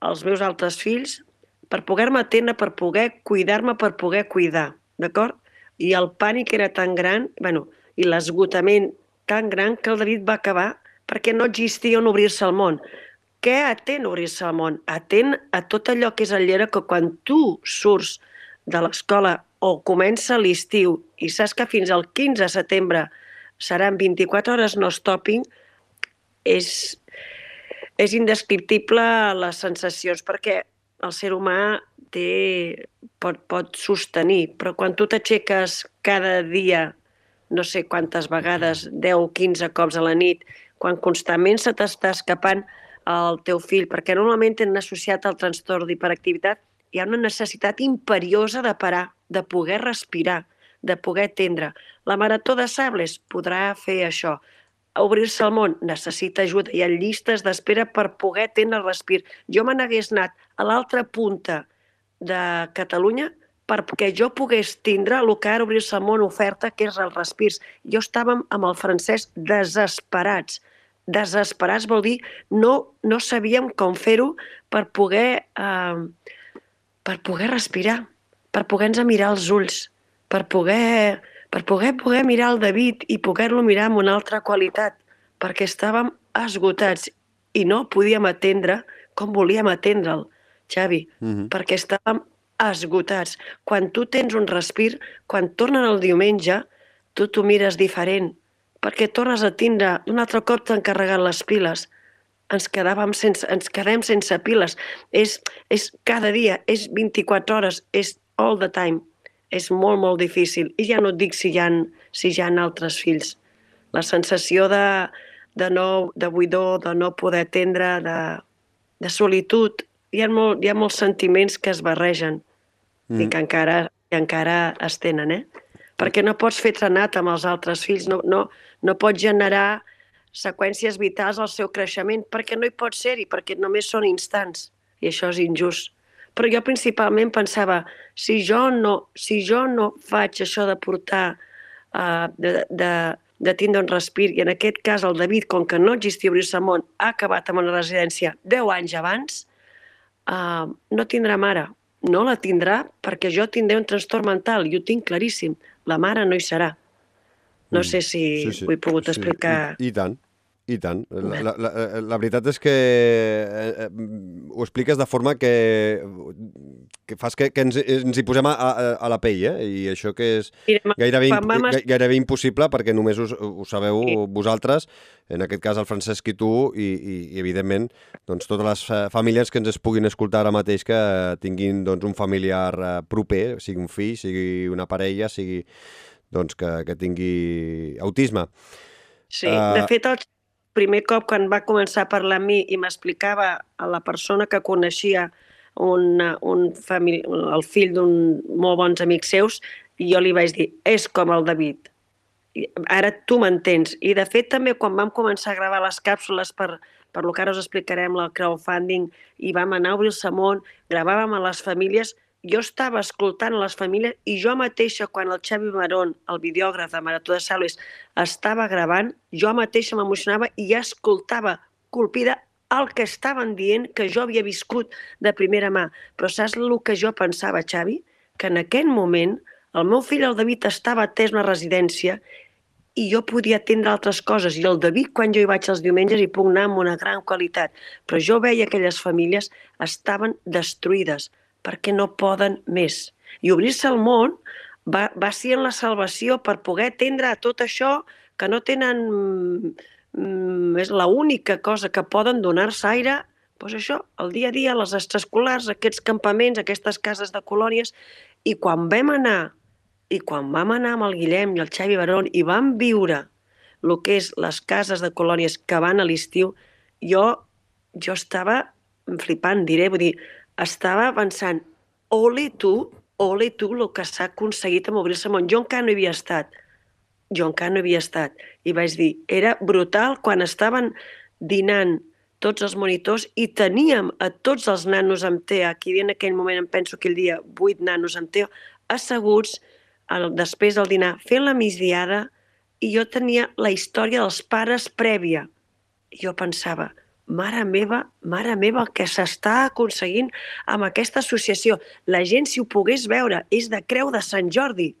els meus altres fills, per poder-me atendre, per poder cuidar-me, per poder cuidar, d'acord? I el pànic era tan gran, bueno, i l'esgotament tan gran que el David va acabar perquè no existia on obrir-se al món. Què atén obrir-se al món? Atén a tot allò que és el llere que quan tu surts de l'escola o comença l'estiu i saps que fins al 15 de setembre seran 24 hores no stopping, és, és indescriptible les sensacions perquè el ser humà té, pot, pot sostenir, però quan tu t'aixeques cada dia, no sé quantes vegades, 10 15 cops a la nit, quan constantment se t'està escapant el teu fill, perquè normalment tenen associat al trastorn d'hiperactivitat, hi ha una necessitat imperiosa de parar, de poder respirar, de poder atendre. La Marató de Sables podrà fer això. Obrir-se al món necessita ajuda. Hi ha llistes d'espera per poder atendre el respir. Jo me n'hagués anat a l'altra punta de Catalunya perquè jo pogués tindre el que ara obrir-se al món oferta, que és els respirs. Jo estàvem amb el francès desesperats. Desesperats vol dir no, no sabíem com fer-ho per poder, eh, per poder respirar, per poder-nos mirar els ulls, per poder, per poder, poder mirar el David i poder-lo mirar amb una altra qualitat, perquè estàvem esgotats i no podíem atendre com volíem atendre'l, Xavi, Mhm. perquè estàvem esgotats. Quan tu tens un respir, quan tornen el diumenge, tu t'ho mires diferent, perquè tornes a tindre, un altre cop t'han carregat les piles, ens quedàvem sense, ens quedem sense piles. És, és cada dia, és 24 hores, és all the time. És molt, molt difícil. I ja no et dic si hi ha, si hi ha altres fills. La sensació de, de, no, de buidor, de no poder atendre, de, de solitud. Hi ha, molt, hi ha molts sentiments que es barregen mm. i que encara, que encara es tenen, eh? Perquè no pots fer trenat amb els altres fills, no, no, no pots generar seqüències vitals al seu creixement, perquè no hi pot ser-hi, perquè només són instants, i això és injust. Però jo principalment pensava, si jo no, si jo no faig això de portar, uh, de, de, de tindre un respir, i en aquest cas el David, com que no existia món, ha acabat amb una residència 10 anys abans, uh, no tindrà mare. No la tindrà perquè jo tindré un trastorn mental i ho tinc claríssim. La mare no hi serà. No sé si sí, sí, ho he pogut sí, explicar. I, I tant. I tant. La, la, la, la veritat és que eh, eh, ho expliques de forma que, que fas que, que ens, ens hi posem a, a, a la pell, eh? I això que és gairebé, vam... gairebé impossible perquè només ho, ho sabeu sí. vosaltres, en aquest cas el Francesc i tu, i, i, i evidentment doncs, totes les eh, famílies que ens es puguin escoltar ara mateix que tinguin doncs, un familiar proper, sigui un fill, sigui una parella, sigui doncs, que, que tingui autisme. Sí, uh... de fet, el primer cop quan va començar a parlar amb mi i m'explicava a la persona que coneixia un, un famili... el fill d'un molt bons amics seus, i jo li vaig dir, és com el David. Ara tu m'entens. I de fet també quan vam començar a gravar les càpsules per, per lo que ara us explicarem, el crowdfunding, i vam anar a obrir el Samón, gravàvem a les famílies, jo estava escoltant les famílies i jo mateixa, quan el Xavi Marón, el videògraf de Marató de Salves, estava gravant, jo mateixa m'emocionava i ja escoltava colpida el que estaven dient que jo havia viscut de primera mà. Però saps el que jo pensava, Xavi? Que en aquell moment el meu fill, el David, estava atès a una residència i jo podia atendre altres coses. I el David, quan jo hi vaig els diumenges, hi puc anar amb una gran qualitat. Però jo veia que aquelles famílies estaven destruïdes perquè no poden més. I obrir-se al món va, va ser en la salvació per poder atendre a tot això que no tenen... Mm, és l'única cosa que poden donar-se aire doncs això, el dia a dia, les extraescolars, aquests campaments, aquestes cases de colònies, i quan vam anar, i quan vam anar amb el Guillem i el Xavi Barón i vam viure el que és les cases de colònies que van a l'estiu, jo, jo estava flipant, diré, vull dir, estava pensant, ole tu, ole tu el que s'ha aconseguit amb obrir-se món. Jo encara no hi havia estat. Jo encara no hi havia estat. I vaig dir, era brutal quan estaven dinant tots els monitors i teníem a tots els nanos amb TEA, aquí en aquell moment em penso que el dia vuit nanos amb TEA, asseguts el, després del dinar fent la migdiada i jo tenia la història dels pares prèvia. I jo pensava, mare meva, mare meva, el que s'està aconseguint amb aquesta associació. La gent, si ho pogués veure, és de Creu de Sant Jordi.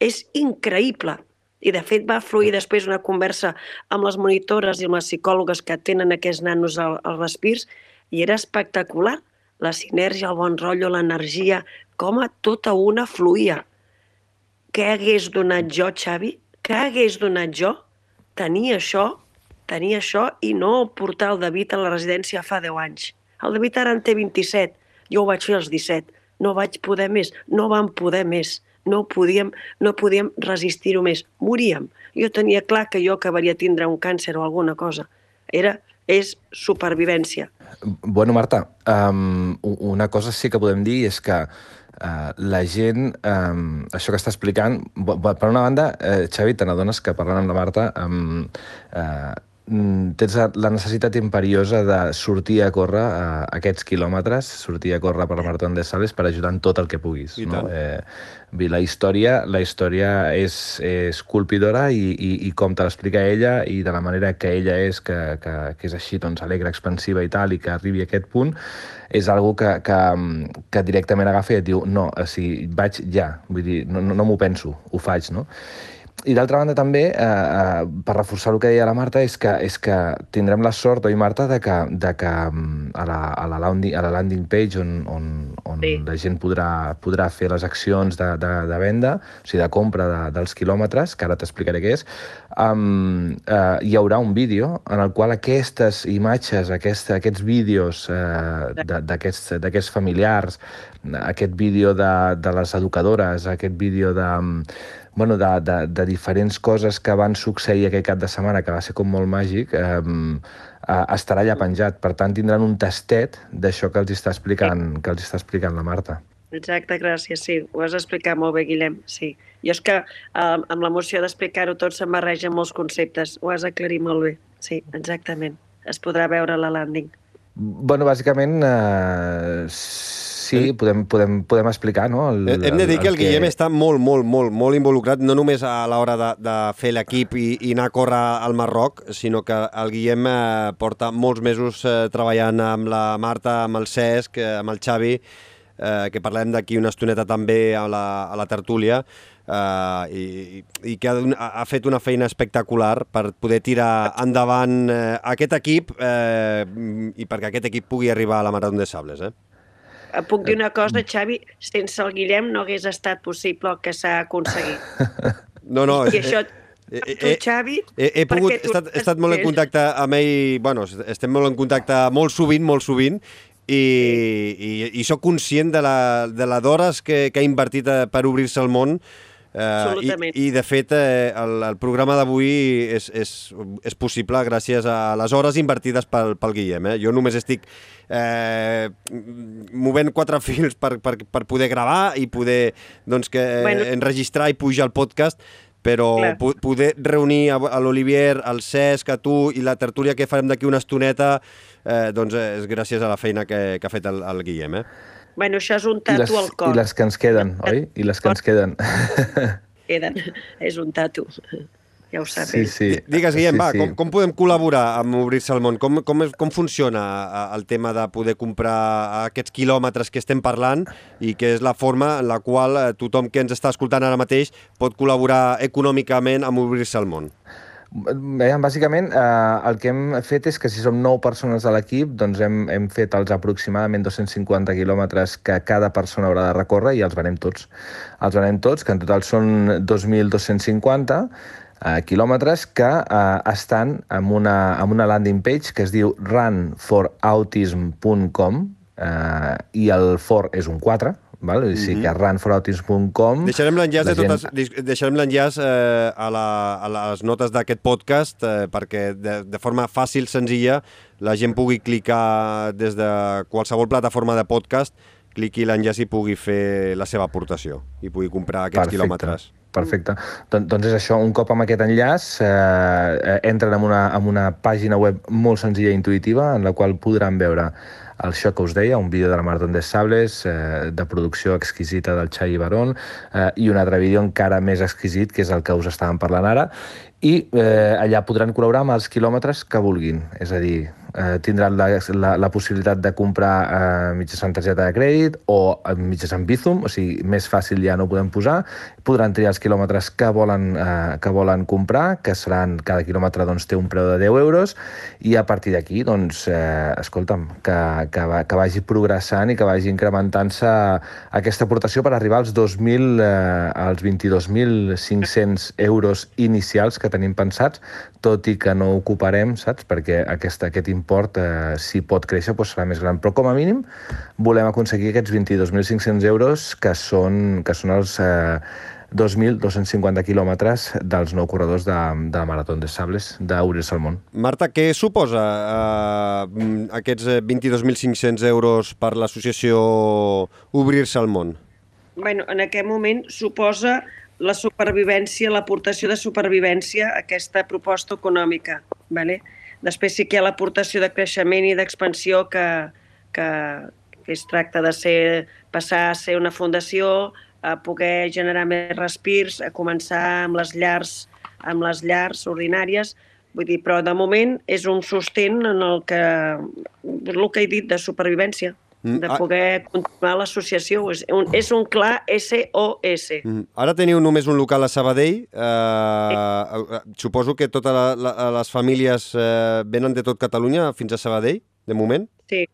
És increïble. I, de fet, va fluir després una conversa amb les monitores i amb les psicòlogues que tenen aquests nanos al respirs i era espectacular. La sinergia, el bon rotllo, l'energia, com a tota una fluïa. Què hagués donat jo, Xavi? Què hagués donat jo tenir això tenir això i no portar el David a la residència fa 10 anys. El David ara en té 27, jo ho vaig fer als 17. No vaig poder més, no vam poder més, no podíem, no podíem resistir-ho més, moríem. Jo tenia clar que jo acabaria tindre un càncer o alguna cosa. Era, és supervivència. Bueno, Marta, um, una cosa sí que podem dir és que Uh, la gent, um, això que està explicant, per una banda, uh, Xavi, te n'adones que parlant amb la Marta, um, uh, tens la necessitat imperiosa de sortir a córrer a aquests quilòmetres, sortir a córrer per la Marató de Sales per ajudar en tot el que puguis. I no? Eh, la història, la història és, és colpidora i, i, i com te l'explica ella i de la manera que ella és, que, que, que és així doncs, alegre, expansiva i tal, i que arribi a aquest punt, és algo que, que, que directament agafa i et diu no, o sigui, vaig ja, vull dir, no, no, no m'ho penso, ho faig, no? I d'altra banda també, eh, eh, per reforçar el que deia la Marta, és que, és que tindrem la sort, oi Marta, de que, de que mm, a, la, a, la landing, a la landing page on, on, on sí. la gent podrà, podrà fer les accions de, de, de venda, o sigui, de compra de, dels quilòmetres, que ara t'explicaré què és, um, uh, hi haurà un vídeo en el qual aquestes imatges, aquest, aquests vídeos uh, d'aquests familiars, aquest vídeo de, de les educadores, aquest vídeo de bueno, de, de, de diferents coses que van succeir aquell cap de setmana, que va ser com molt màgic, eh, estarà allà penjat. Per tant, tindran un tastet d'això que els està explicant, que els està explicant la Marta. Exacte, gràcies, sí. Ho has explicat molt bé, Guillem, sí. Jo és que eh, amb l'emoció d'explicar-ho tot se'm barregen molts conceptes. Ho has aclarit molt bé, sí, exactament. Es podrà veure la landing. Bueno, bàsicament, eh, sí, podem, podem, podem explicar, no? El, Hem de dir que el, el Guillem que... està molt, molt, molt, molt involucrat, no només a l'hora de, de fer l'equip i, i anar a córrer al Marroc, sinó que el Guillem eh, porta molts mesos eh, treballant amb la Marta, amb el Cesc, eh, amb el Xavi, eh, que parlem d'aquí una estoneta també a la, a la tertúlia, uh, i, i que ha, ha fet una feina espectacular per poder tirar endavant uh, aquest equip uh, i perquè aquest equip pugui arribar a la Marató de Sables. Eh? Puc dir una cosa, Xavi? Sense el Guillem no hagués estat possible el que s'ha aconseguit. No, no... I això, eh, tu, Xavi... He, he, pogut, he, estat, he estat molt en contacte amb ell, bueno, estem molt en contacte molt sovint, molt sovint, i, i, i sóc conscient de la, de la d'hores que, que ha invertit eh, per obrir-se al món, Uh, i, I, de fet, eh, el, el programa d'avui és, és, és possible gràcies a les hores invertides pel, pel Guillem. Eh? Jo només estic eh, movent quatre fils per, per, per poder gravar i poder doncs, que, bueno. enregistrar i pujar el podcast, però po poder reunir a, a l'Olivier, al Cesc, a tu i la tertúlia que farem d'aquí una estoneta, eh, doncs és gràcies a la feina que, que ha fet el, el Guillem. Eh? Bueno, això és un tatu les, al cor. I les que ens queden, oi? I les que ens queden. Queden. És un tatu. Ja ho sap. Sí, sí. Digues, Guillem, sí, va, sí. Com, com podem col·laborar amb Obrir-se al món? Com, com, com funciona el tema de poder comprar aquests quilòmetres que estem parlant i que és la forma en la qual eh, tothom que ens està escoltant ara mateix pot col·laborar econòmicament amb Obrir-se al món? Veiem, bàsicament, eh, el que hem fet és que si som 9 persones a l'equip, doncs hem, hem fet els aproximadament 250 quilòmetres que cada persona haurà de recórrer i els venem tots. Els venem tots, que en total són 2.250 eh, quilòmetres que eh, estan en una, en una landing page que es diu runforautism.com eh, i el for és un 4, Val? O sigui que a runforautism.com... Deixarem l'enllaç de totes, deixarem l'enllaç eh, a, la, a les notes d'aquest podcast eh, perquè de, de forma fàcil, senzilla, la gent pugui clicar des de qualsevol plataforma de podcast, cliqui l'enllaç i pugui fer la seva aportació i pugui comprar aquests Perfecte. quilòmetres. Perfecte. Don doncs és això, un cop amb aquest enllaç eh, eh, entren en una, en una pàgina web molt senzilla i intuïtiva en la qual podran veure això que us deia, un vídeo de la Marató de Sables, eh, de producció exquisita del Xai Barón, eh, i un altre vídeo encara més exquisit, que és el que us estàvem parlant ara, i eh, allà podran col·laborar amb els quilòmetres que vulguin, és a dir, eh, tindran la, la, la possibilitat de comprar eh, mitjançant targeta de crèdit o eh, mitjançant Bizum, o sigui, més fàcil ja no ho podem posar. Podran triar els quilòmetres que volen, eh, que volen comprar, que seran, cada quilòmetre doncs, té un preu de 10 euros, i a partir d'aquí, doncs, eh, escolta'm, que, que, va, que vagi progressant i que vagi incrementant-se aquesta aportació per arribar als 2.000, eh, als 22.500 euros inicials que tenim pensats, tot i que no ocuparem, saps? Perquè aquest, aquest import, eh, si pot créixer, doncs serà més gran. Però com a mínim volem aconseguir aquests 22.500 euros que són, que són els eh, 2.250 quilòmetres dels nou corredors de, de la Marató de Sables d'Obrir-se al món. Marta, què suposa eh, aquests 22.500 euros per l'associació Obrir-se al món? Bueno, en aquest moment suposa la supervivència, l'aportació de supervivència a aquesta proposta econòmica. Vale? Després sí que hi ha l'aportació de creixement i d'expansió que, que, que es tracta de ser, passar a ser una fundació, a poder generar més respirs, a començar amb les llars, amb les llars ordinàries, vull dir, però de moment és un sostén en el que, el que he dit de supervivència. Mm, de poder continuar l'associació. És, un, és un clar SOS. Mm. Ara teniu només un local a Sabadell. Eh, sí. Suposo que totes la, la, les famílies eh, venen de tot Catalunya fins a Sabadell, de moment? Sí.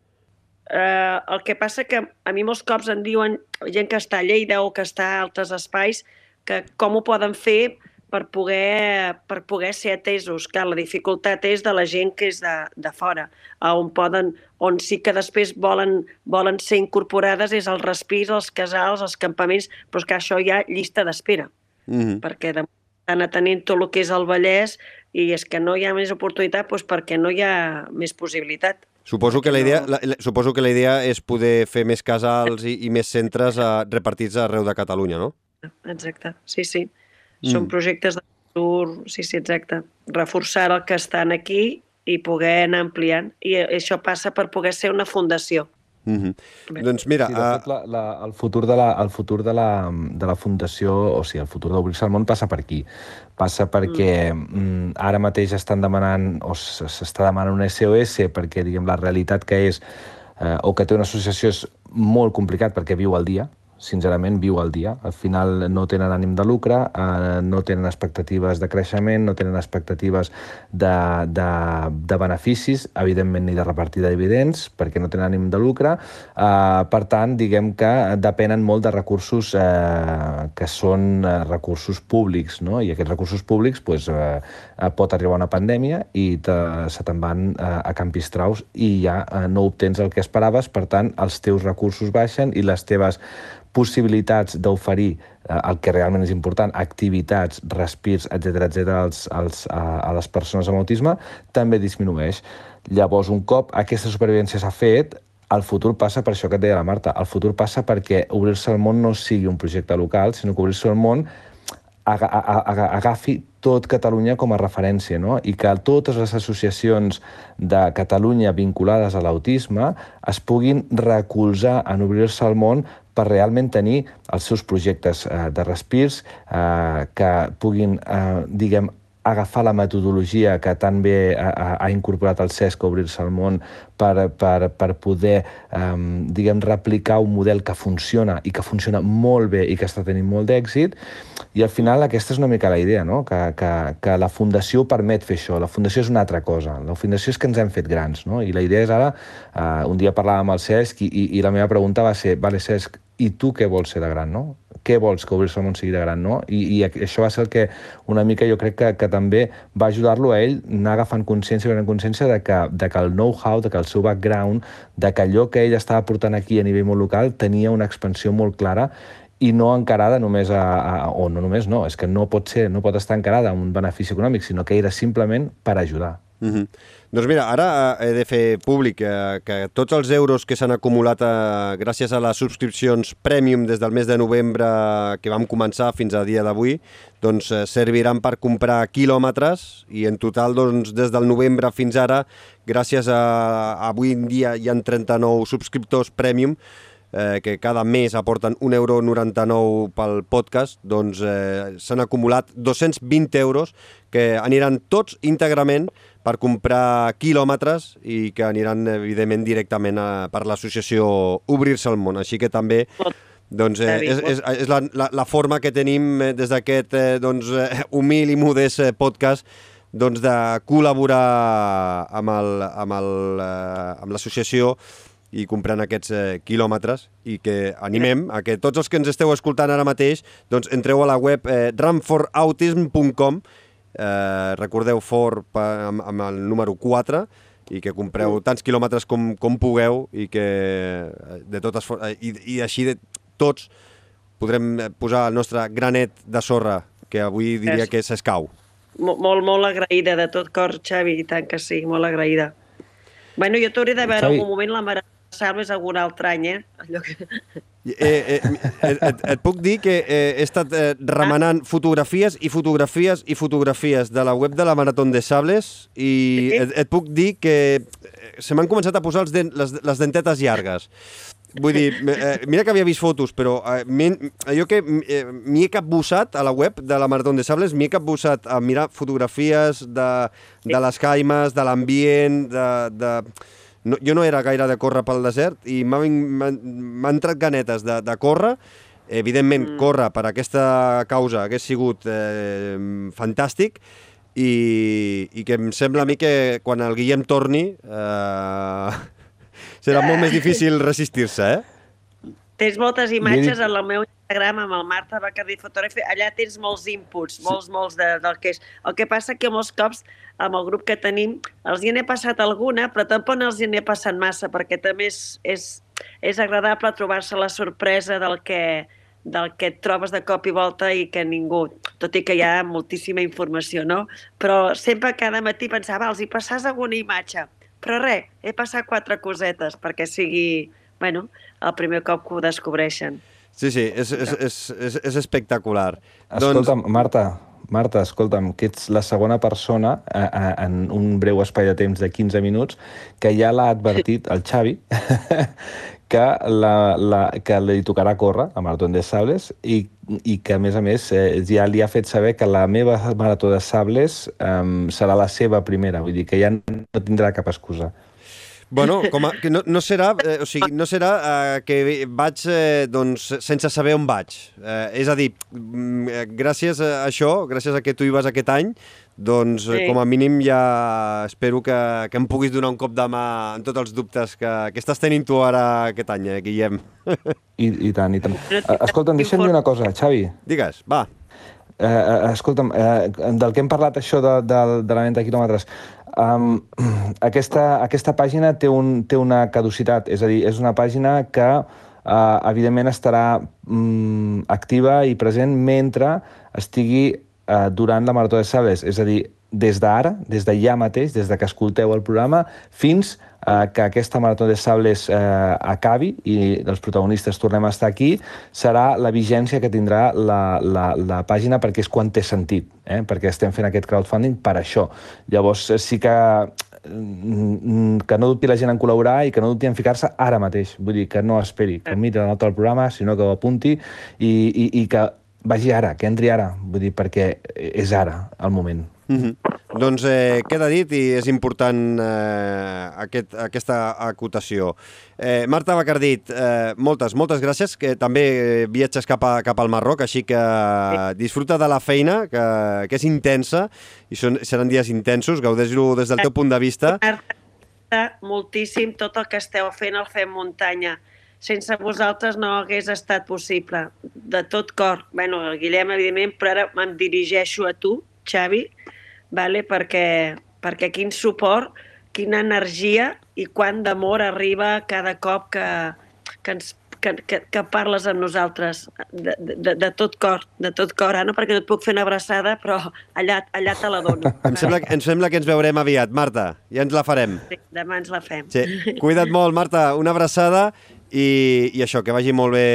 Eh, el que passa que a mi molts cops em diuen gent que està a Lleida o que està a altres espais que com ho poden fer per poder, per poder ser atesos. Que la dificultat és de la gent que és de, de fora, on, poden, on sí que després volen, volen ser incorporades és els respirs, els casals, els campaments, però és que això hi ha llista d'espera, mm -hmm. perquè de, estan atenent tot el que és el Vallès i és que no hi ha més oportunitat doncs perquè no hi ha més possibilitat. Suposo que, la idea, la, suposo que la idea és poder fer més casals i, i més centres a, repartits arreu de Catalunya, no? Exacte, sí, sí. Mm. Són projectes de futur, sí, sí, exacte. Reforçar el que estan aquí i poder anar ampliant. I això passa per poder ser una fundació. Mm -hmm. Doncs mira... Sí, de fet, la, la, el futur, de la, el futur de, la, de la fundació, o sigui, el futur d'Obrir-se al món passa per aquí. Passa perquè mm. mm ara mateix estan demanant, o s'està demanant un SOS perquè, diguem, la realitat que és, eh, o que té una associació és molt complicat perquè viu al dia, sincerament, viu al dia. Al final no tenen ànim de lucre, eh, no tenen expectatives de creixement, no tenen expectatives de, de, de beneficis, evidentment ni de repartir de dividends, perquè no tenen ànim de lucre. Eh, per tant, diguem que depenen molt de recursos eh, que són eh, recursos públics, no? i aquests recursos públics pues, eh, pot arribar una pandèmia i te, se te'n van eh, a Campistraus i ja eh, no obtens el que esperaves, per tant, els teus recursos baixen i les teves possibilitats d'oferir eh, el que realment és important, activitats, respirs, etc etc als, als, a, a les persones amb autisme, també disminueix. Llavors, un cop aquesta supervivència s'ha fet, el futur passa per això que et deia la Marta, el futur passa perquè obrir-se al món no sigui un projecte local, sinó que obrir-se al món agafi tot Catalunya com a referència no? i que totes les associacions de Catalunya vinculades a l'autisme es puguin recolzar en obrir-se al món per realment tenir els seus projectes eh, de respirs eh, que puguin, eh, diguem, agafar la metodologia que tan bé ha, ha incorporat el CESC obrir-se al món per, per, per poder, um, diguem, replicar un model que funciona i que funciona molt bé i que està tenint molt d'èxit. I al final aquesta és una mica la idea, no? que, que, que la Fundació permet fer això. La Fundació és una altra cosa. La Fundació és que ens hem fet grans. No? I la idea és ara, uh, un dia parlàvem amb el CESC i, i, i la meva pregunta va ser, vale, CESC, i tu què vols ser de gran, no? Què vols que al món sigui de gran, no? I, I això va ser el que una mica jo crec que, que també va ajudar-lo a ell anar agafant consciència, agafant consciència de que, de que el know-how, de que el seu background, de que allò que ell estava portant aquí a nivell molt local tenia una expansió molt clara i no encarada només a, a, o no només no, és que no pot ser, no pot estar encarada amb un benefici econòmic, sinó que era simplement per ajudar. Mm -hmm. Doncs mira, ara eh, he de fer públic eh, que tots els euros que s'han acumulat eh, gràcies a les subscripcions Premium des del mes de novembre que vam començar fins a dia d'avui, doncs eh, serviran per comprar quilòmetres i en total doncs, des del novembre fins ara, gràcies a, a avui en dia hi ha 39 subscriptors Premium, eh, que cada mes aporten 1,99 euro pel podcast, doncs eh, s'han acumulat 220 euros que aniran tots íntegrament per comprar quilòmetres i que aniran, evidentment, directament a, per l'associació Obrir-se al món. Així que també doncs, eh, és, és, és la, la, la forma que tenim eh, des d'aquest eh, doncs, eh, humil i modest eh, podcast doncs, de col·laborar amb l'associació i comprant aquests eh, quilòmetres i que animem a que tots els que ens esteu escoltant ara mateix doncs entreu a la web eh, runforautism.com eh, recordeu fort amb, amb el número 4 i que compreu mm. tants quilòmetres com, com pugueu i que eh, de totes eh, i, i així de tots podrem eh, posar el nostre granet de sorra, que avui diria que s'escau. Molt, molt agraïda de tot cor, Xavi, i tant que sí, molt agraïda. Bueno, jo t'hauré de veure Xavi... algun moment la Mare Salves algun altre any, eh? Allò que... Eh, eh, et, et puc dir que eh, he estat eh, remenant fotografies i fotografies i fotografies de la web de la Maratón de Sables i et, et puc dir que eh, se m'han començat a posar els dent, les, les dentetes llargues. Vull dir, eh, mira que havia vist fotos, però eh, jo que eh, m'hi he capbussat a la web de la Maratón de Sables, m'hi he capbussat a mirar fotografies de, de les caimes, de l'ambient, de, de no, jo no era gaire de córrer pel desert i m'ha entrat ganetes de, de córrer. Evidentment, mm. córrer per aquesta causa hagués sigut eh, fantàstic i, i que em sembla a mi que quan el Guillem torni eh, serà molt més difícil resistir-se, eh? Tens moltes imatges en el meu Instagram amb el Marta Bacardí Fotografia. Allà tens molts inputs, molts, molts de, del que és. El que passa que molts cops amb el grup que tenim els hi n'he passat alguna, però tampoc no els hi n'he passat massa, perquè també és, és, és agradable trobar-se la sorpresa del que, del que et trobes de cop i volta i que ningú, tot i que hi ha moltíssima informació, no? Però sempre cada matí pensava, els hi passàs alguna imatge. Però res, he passat quatre cosetes perquè sigui bueno, el primer cop que ho descobreixen. Sí, sí, és, és, és, és, és espectacular. Escolta'm, doncs... Marta, Marta, escolta'm, que ets la segona persona a, a, en un breu espai de temps de 15 minuts que ja l'ha advertit el Xavi que, la, la, que li tocarà córrer a Marató de Sables i, i que, a més a més, eh, ja li ha fet saber que la meva Marató de Sables eh, serà la seva primera, vull dir que ja no tindrà cap excusa. Bueno, com a, que no, no serà, eh, o sigui, no serà eh, que vaig eh, doncs, sense saber on vaig. Eh, és a dir, mm, eh, gràcies a això, gràcies a que tu hi vas aquest any, doncs sí. Sí. com a mínim ja espero que, que em puguis donar un cop de mà en tots els dubtes que, que estàs tenint tu ara aquest any, eh, Guillem. I, I tant, i tant. Eh, Escolta'm, deixa'm dir una cosa, Xavi. Digues, va. Eh, eh, escolta'm, eh, del que hem parlat, això de, de, de la venda de quilòmetres, um, aquesta, aquesta pàgina té, un, té una caducitat, és a dir, és una pàgina que uh, evidentment estarà um, activa i present mentre estigui uh, durant la Marató de Sables, és a dir, des d'ara, des de ja mateix, des de que escolteu el programa, fins eh, que aquesta Marató de Sables eh, acabi i els protagonistes tornem a estar aquí, serà la vigència que tindrà la, la, la pàgina perquè és quan té sentit, eh? perquè estem fent aquest crowdfunding per això. Llavors eh, sí que mm, que no dubti la gent en col·laborar i que no dubti en ficar-se ara mateix. Vull dir, que no esperi, que miri la nota del programa, sinó que ho apunti i, i, i que vagi ara, que entri ara, vull dir, perquè és ara el moment. Mm -hmm. Doncs eh, queda dit i és important eh, aquest, aquesta acotació. Eh, Marta Bacardit, eh, moltes, moltes gràcies, que també viatges cap, a, cap al Marroc, així que disfruta de la feina, que, que és intensa, i són, seran dies intensos, gaudeix-ho des del teu punt de vista. Moltíssim tot el que esteu fent al Fem Muntanya. Sense vosaltres no hagués estat possible. De tot cor. bueno, el Guillem, evidentment, però ara em dirigeixo a tu, Xavi, vale? perquè, perquè quin suport, quina energia i quant d'amor arriba cada cop que, que, ens, que, que, que parles amb nosaltres de, de, de tot cor, de tot cor, Anna, perquè no et puc fer una abraçada, però allà, allà te la dono. Em sembla, em sembla que ens veurem aviat, Marta. Ja ens la farem. Sí, demà ens la fem. Sí. Cuida't molt, Marta. Una abraçada i, i això, que vagi molt bé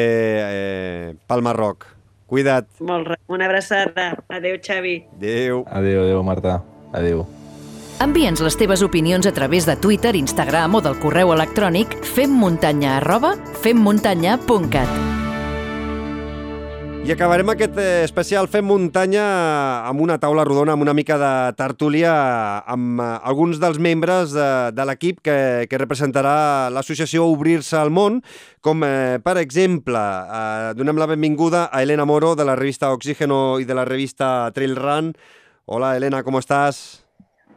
eh, pel Marroc. Cuida't. Molt bé. Una abraçada. Adéu, Xavi. Adéu. Adéu, adéu, Marta. Adéu. Envia'ns les teves opinions a través de Twitter, Instagram o del correu electrònic femmuntanya arroba femmuntanya.cat. I acabarem aquest eh, especial Fem Muntanya amb una taula rodona, amb una mica de tertúlia amb eh, alguns dels membres de, de l'equip que, que representarà l'associació Obrir-se al món, com eh, per exemple, eh, donem la benvinguda a Elena Moro de la revista Oxígeno i de la revista Trail Run. Hola Elena, com estàs?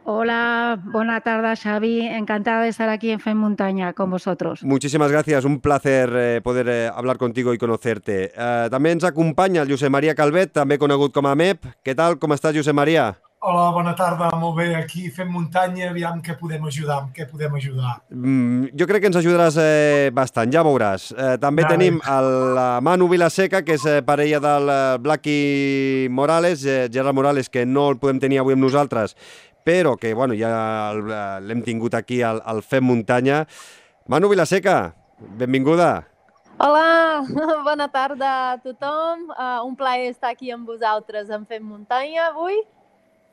Hola, buena tarde Xavi, encantada de estar aquí en Fem Montaña con vosotros. Muchísimas gracias, un placer eh, poder eh, hablar contigo y conocerte. Eh, també ens acompanya el Josep Maria Calvet, també conegut com a MEP. Què tal, com estàs, Josep Maria? Hola, bona tarda, molt bé. Aquí fem muntanya, aviam què podem ajudar, amb què podem ajudar. Mm, jo crec que ens ajudaràs eh, bastant, ja veuràs. Eh, també Vale. tenim el, la Manu Vilaseca, que és eh, parella del eh, Blacky Morales, eh, Gerard Morales, que no el podem tenir avui amb nosaltres, però que bueno, ja eh, l'hem tingut aquí al, al Fem Muntanya. Manu Vilaseca, benvinguda. Hola, bona tarda a tothom. Uh, un plaer estar aquí amb vosaltres en Fem Muntanya avui.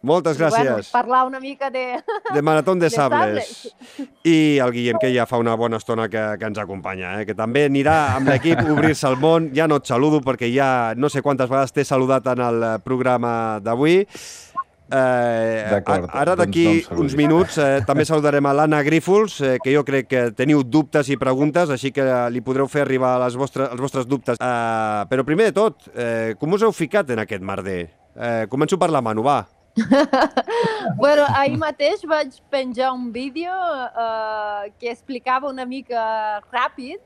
Moltes I, Bueno, gràcies. parlar una mica de... De Maratón de de Sables. I el Guillem, que ja fa una bona estona que, que ens acompanya, eh? que també anirà amb l'equip Obrir-se al món. Ja no et saludo perquè ja no sé quantes vegades t'he saludat en el eh, programa d'avui. Eh, ara doncs d'aquí no em saludis. uns minuts eh, també saludarem a l'Anna Grífols, eh, que jo crec que teniu dubtes i preguntes, així que li podreu fer arribar les vostres, els vostres dubtes. Eh, però primer de tot, eh, com us heu ficat en aquest merder? Eh, començo per la Manu, va. bueno, ahir mateix vaig penjar un vídeo uh, que explicava una mica ràpid,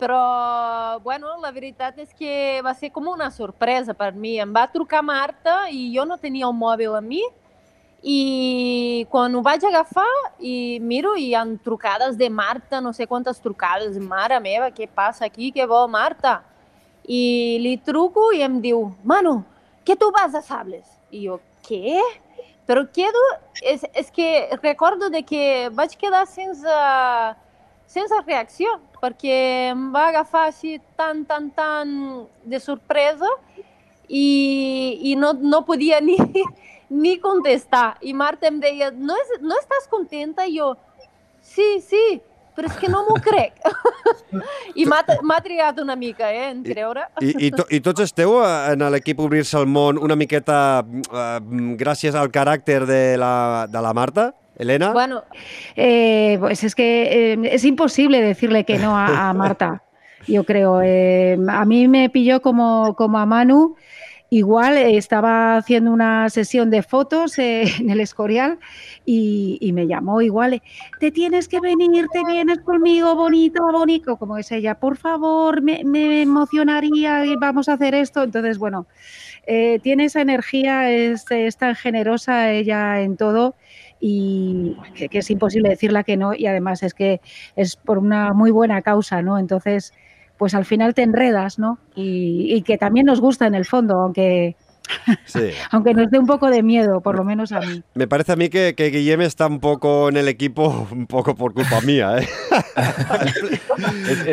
però, bueno, la veritat és que va ser com una sorpresa per mi. Em va trucar Marta i jo no tenia el mòbil a mi, i quan ho vaig agafar i miro i hi ha trucades de Marta, no sé quantes trucades, mare meva, què passa aquí, què vol Marta? I li truco i em diu, Manu, que tu vas a Sables? I jo, què? Però quedo... És, és que recordo de que vaig quedar sense, sense reacció, perquè em va agafar així tan, tan, tan de sorpresa i, i no, no podia ni, ni contestar. I Marta em deia, no, és, no estàs contenta? I jo, sí, sí, però és que no m'ho crec. I m'ha trigat una mica, eh, en creure. I, i, to, I tots esteu eh, en l'equip Obrir-se al món una miqueta eh, gràcies al caràcter de la, de la Marta? Elena. Bueno, Eh, pues es que eh, es imposible decirle que no a, Marta, yo creo. Eh, a mí me pilló como, como a Manu. Igual estaba haciendo una sesión de fotos en el Escorial y, me llamó igual, te tienes que venir, te vienes conmigo, bonito, bonito, como es ella, por favor, me, emocionaría vamos a hacer esto. Entonces, bueno, tiene esa energía, es tan generosa ella en todo y que, es imposible decirla que no y además es que es por una muy buena causa, ¿no? Entonces, pues al final te enredas, ¿no? Y, y que también nos gusta en el fondo, aunque, Sí. aunque nos dé un poco de miedo, por lo menos a mí. Me parece a mí que, que Guillem está un poco en el equipo, un poco por culpa mía, ¿eh?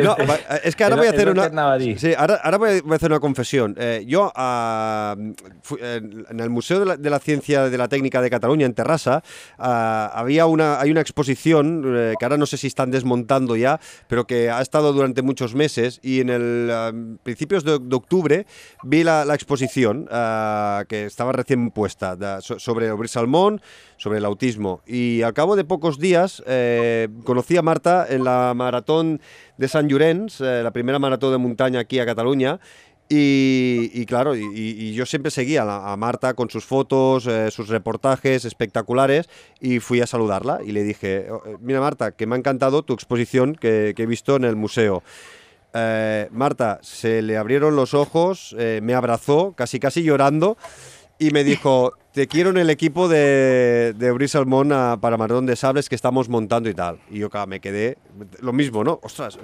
No, es que ahora voy a hacer una... Sí, ahora, ahora voy a hacer una confesión. Eh, yo ah, fu- en el Museo de la, de la Ciencia de la Técnica de Cataluña, en Terrassa, ah, había una, hay una exposición eh, que ahora no sé si están desmontando ya, pero que ha estado durante muchos meses y en el ah, principios de, de octubre vi la, la exposición que estaba recién puesta sobre Obrir Salmón, sobre el autismo. Y al cabo de pocos días eh, conocí a Marta en la maratón de San Llorenç, eh, la primera maratón de montaña aquí a Cataluña. Y, claro, y, yo siempre seguía a, Marta con sus fotos, eh, sus reportajes espectaculares y fui a saludarla y le dije, "Oh, mira Marta, que me ha encantado tu exposición que he visto en el museo. Eh, Marta, se le abrieron los ojos, eh, me abrazó, casi casi llorando, y me dijo, te quiero en el equipo de, de Salmón ah, para Maratón de Sables que estamos montando y tal. Y yo claro, me quedé, lo mismo, ¿no? Ostras,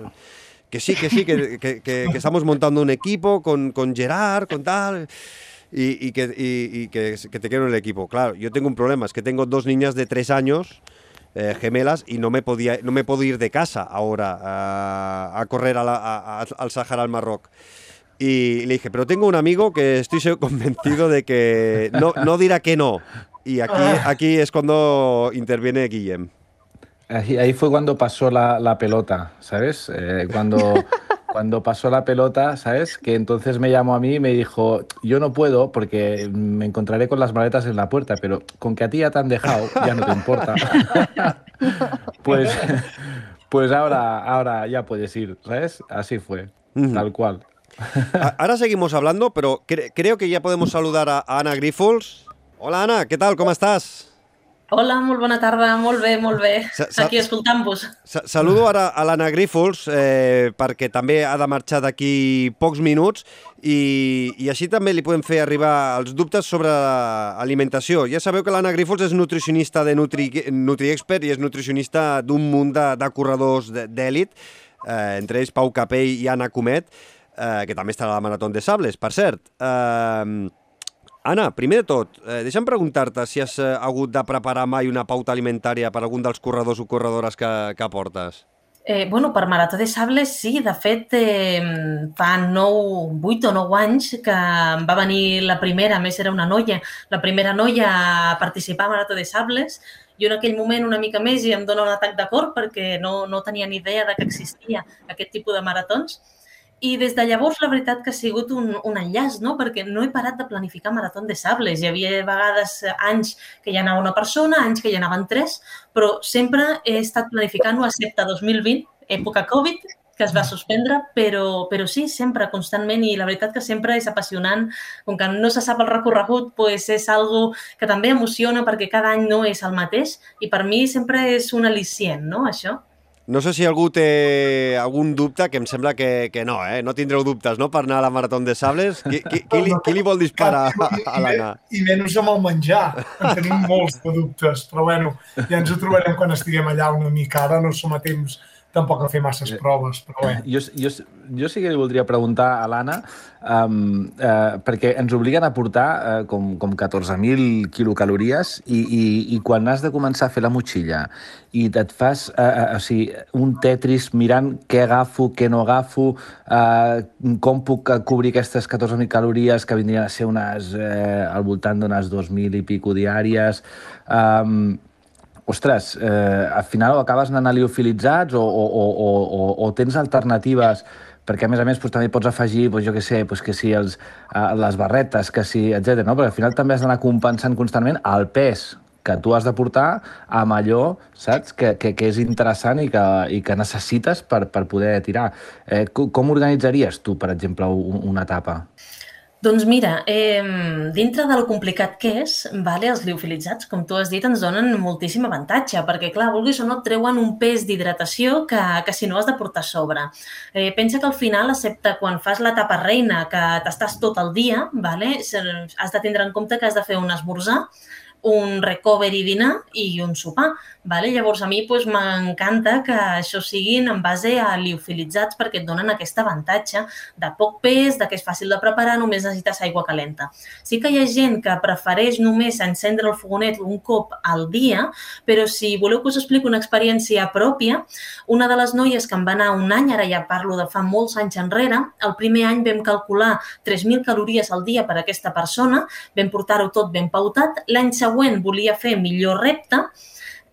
que sí, que sí, que, que- que- que estamos montando un equipo con, con Gerard, con tal... Y, y que, y- y que, que te quiero en el equipo. Claro, yo tengo un problema, es que tengo dos niñas de tres años eh, gemelas y no me podía no me puedo ir de casa ahora a, a correr a la- a- a- al Sahara al Marroc. Y le dije pero tengo un amigo que estoy convencido de que no, no dirá que no y aquí aquí es cuando interviene Guillem. Ahí, ahí fue cuando pasó la, la pelota, ¿sabes? Eh, cuando, cuando pasó la pelota, ¿sabes? Que entonces me llamó a mí y me dijo, yo no puedo porque me encontraré con las maletas en la puerta, pero con que a ti ya te han dejado, ya no te importa. pues, pues ahora, ahora ya puedes ir, ¿sabes? Así fue, tal cual. Ahora seguimos hablando pero cre- creo que ya podemos saludar a, a Ana Grifols hola Ana ¿qué tal? ¿cómo estás? Hola, molt bona tarda, molt bé, molt bé. Sa- sa- Aquí escoltant-vos. Sa- Saludo ara a l'Anna Grífols eh, perquè també ha de marxar d'aquí pocs minuts i, i així també li podem fer arribar els dubtes sobre alimentació. Ja sabeu que l'Anna Grífols és nutricionista de Nutri, NutriExpert i és nutricionista d'un munt de, de corredors d'èlit, eh, entre ells Pau Capell i Anna Comet, eh, que també estarà a la Marató de Sables, per cert. Eh, Anna, primer de tot, eh, deixa'm preguntar-te si has eh, hagut de preparar mai una pauta alimentària per algun dels corredors o corredores que, que portes. Eh, bueno, per Marató de Sables, sí. De fet, eh, fa 9, 8 o 9 anys que va venir la primera, més era una noia, la primera noia a participar a Marató de Sables. Jo en aquell moment una mica més i em dóna un atac de cor perquè no, no tenia ni idea de que existia aquest tipus de maratons. I des de llavors la veritat que ha sigut un, un enllaç, no? perquè no he parat de planificar marató de sables. Hi havia vegades eh, anys que hi anava una persona, anys que hi anaven tres, però sempre he estat planificant-ho, excepte 2020, època Covid, que es va suspendre, però, però sí, sempre, constantment, i la veritat que sempre és apassionant. Com que no se sap el recorregut, pues és algo que també emociona perquè cada any no és el mateix i per mi sempre és un al·licient, no?, això. No sé si algú té algun dubte, que em sembla que, que no, eh? No tindreu dubtes, no?, per anar a la Marató de Sables. Qui, qui, qui, li, qui li vol disparar a, a l'Anna? I menys amb el menjar. En tenim molts de dubtes, però bueno, ja ens ho trobarem quan estiguem allà una mica. Ara no som a temps tampoc a fer masses proves, però bé. Jo, jo, jo sí que li voldria preguntar a l'Anna, um, uh, perquè ens obliguen a portar uh, com, com 14.000 quilocalories i, i, i quan has de començar a fer la motxilla i et fas uh, uh, o sigui, un tetris mirant què agafo, què no agafo, uh, com puc eh, cobrir aquestes 14.000 calories que vindrien a ser unes, uh, al voltant d'unes 2.000 i pico diàries... Um, ostres, eh, al final o acabes anant liofilitzats o, o, o, o, o, o tens alternatives perquè a més a més doncs, també pots afegir, doncs, jo què sé, doncs, que si els, eh, les barretes, que si, etc. No? Perquè al final també has d'anar compensant constantment el pes que tu has de portar amb allò, saps, que, que, que és interessant i que, i que necessites per, per poder tirar. Eh, com organitzaries tu, per exemple, una etapa? Doncs mira, eh, dintre del complicat que és, vale, els liofilitzats, com tu has dit, ens donen moltíssim avantatge, perquè, clar, vulguis o no, treuen un pes d'hidratació que, que si no has de portar a sobre. Eh, pensa que al final, excepte quan fas l'etapa reina, que t'estàs tot el dia, vale, has de tindre en compte que has de fer un esmorzar, un recovery dinar i un sopar. Vale? Llavors, a mi doncs, m'encanta que això siguin en base a liofilitzats perquè et donen aquest avantatge de poc pes, de que és fàcil de preparar, només necessites aigua calenta. Sí que hi ha gent que prefereix només encendre el fogonet un cop al dia, però si voleu que us expliqui una experiència pròpia, una de les noies que em va anar un any, ara ja parlo de fa molts anys enrere, el primer any vam calcular 3.000 calories al dia per a aquesta persona, vam portar-ho tot ben pautat, l'any següent volia fer millor repte,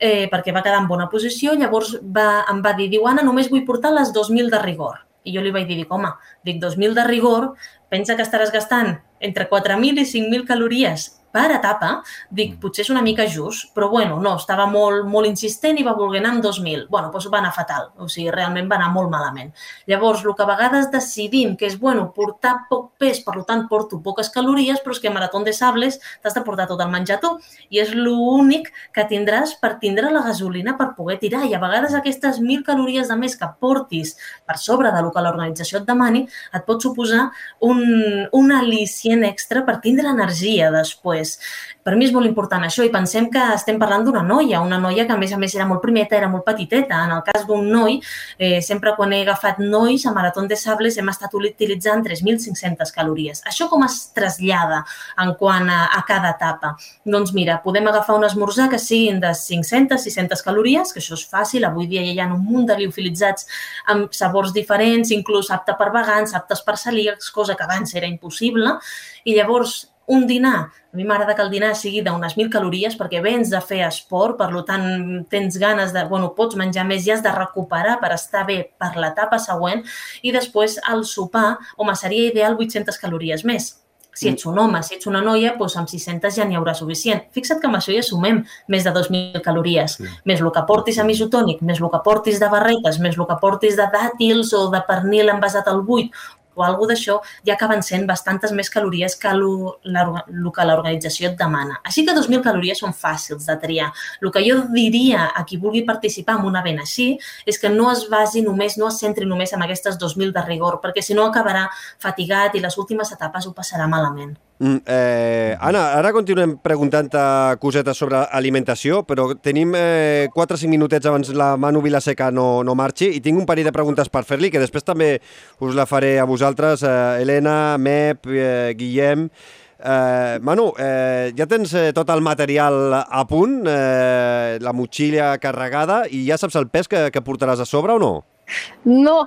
eh, perquè va quedar en bona posició, llavors va, em va dir, diu, Anna, només vull portar les 2.000 de rigor. I jo li vaig dir, home, dic, 2.000 de rigor, pensa que estaràs gastant entre 4.000 i 5.000 calories per etapa, dic, mm. potser és una mica just, però bueno, no, estava molt, molt insistent i va voler anar amb 2.000. Bueno, doncs va anar fatal, o sigui, realment va anar molt malament. Llavors, el que a vegades decidim que és, bueno, portar poc pes, per tant, porto poques calories, però és que a Marató de Sables t'has de portar tot el menjar tu i és l'únic que tindràs per tindre la gasolina per poder tirar. I a vegades aquestes 1.000 calories de més que portis per sobre de lo que l'organització et demani et pot suposar un, un al·licient extra per tindre energia després és, per mi és molt important això i pensem que estem parlant d'una noia, una noia que a més a més era molt primeta, era molt petiteta. En el cas d'un noi, eh, sempre quan he agafat nois a Marató de Sables hem estat utilitzant 3.500 calories. Això com es trasllada en quant a, a cada etapa? Doncs mira, podem agafar un esmorzar que siguin de 500-600 calories, que això és fàcil, avui dia ja hi ha un munt de liofilitzats amb sabors diferents, inclús apte per vegans, aptes per celíacs, cosa que abans era impossible, i llavors un dinar, a mi m'agrada que el dinar sigui d'unes 1.000 calories perquè vens de fer esport, per tant tens ganes de, bueno, pots menjar més i has de recuperar per estar bé per l'etapa següent i després al sopar, home, seria ideal 800 calories més. Si ets un home, si ets una noia, doncs amb 600 ja n'hi haurà suficient. Fixa't que amb això ja sumem més de 2.000 calories. Sí. Més el que portis a misotònic, més el que portis de barretes, més el que portis de dàtils o de pernil envasat al buit o alguna d'això, ja acaben sent bastantes més calories que el que l'organització et demana. Així que 2.000 calories són fàcils de triar. El que jo diria a qui vulgui participar en un event així és que no es basi només, no es centri només en aquestes 2.000 de rigor, perquè si no acabarà fatigat i les últimes etapes ho passarà malament. Mm, eh, Anna, ara continuem preguntant-te cosetes sobre alimentació, però tenim eh, 4 o 5 minutets abans la Manu Vilaseca no, no marxi i tinc un parell de preguntes per fer-li, que després també us la faré a vosaltres, eh, Helena, Mep, eh, Guillem... Eh, Manu, eh, ja tens eh, tot el material a punt, eh, la motxilla carregada, i ja saps el pes que, que portaràs a sobre o no? No.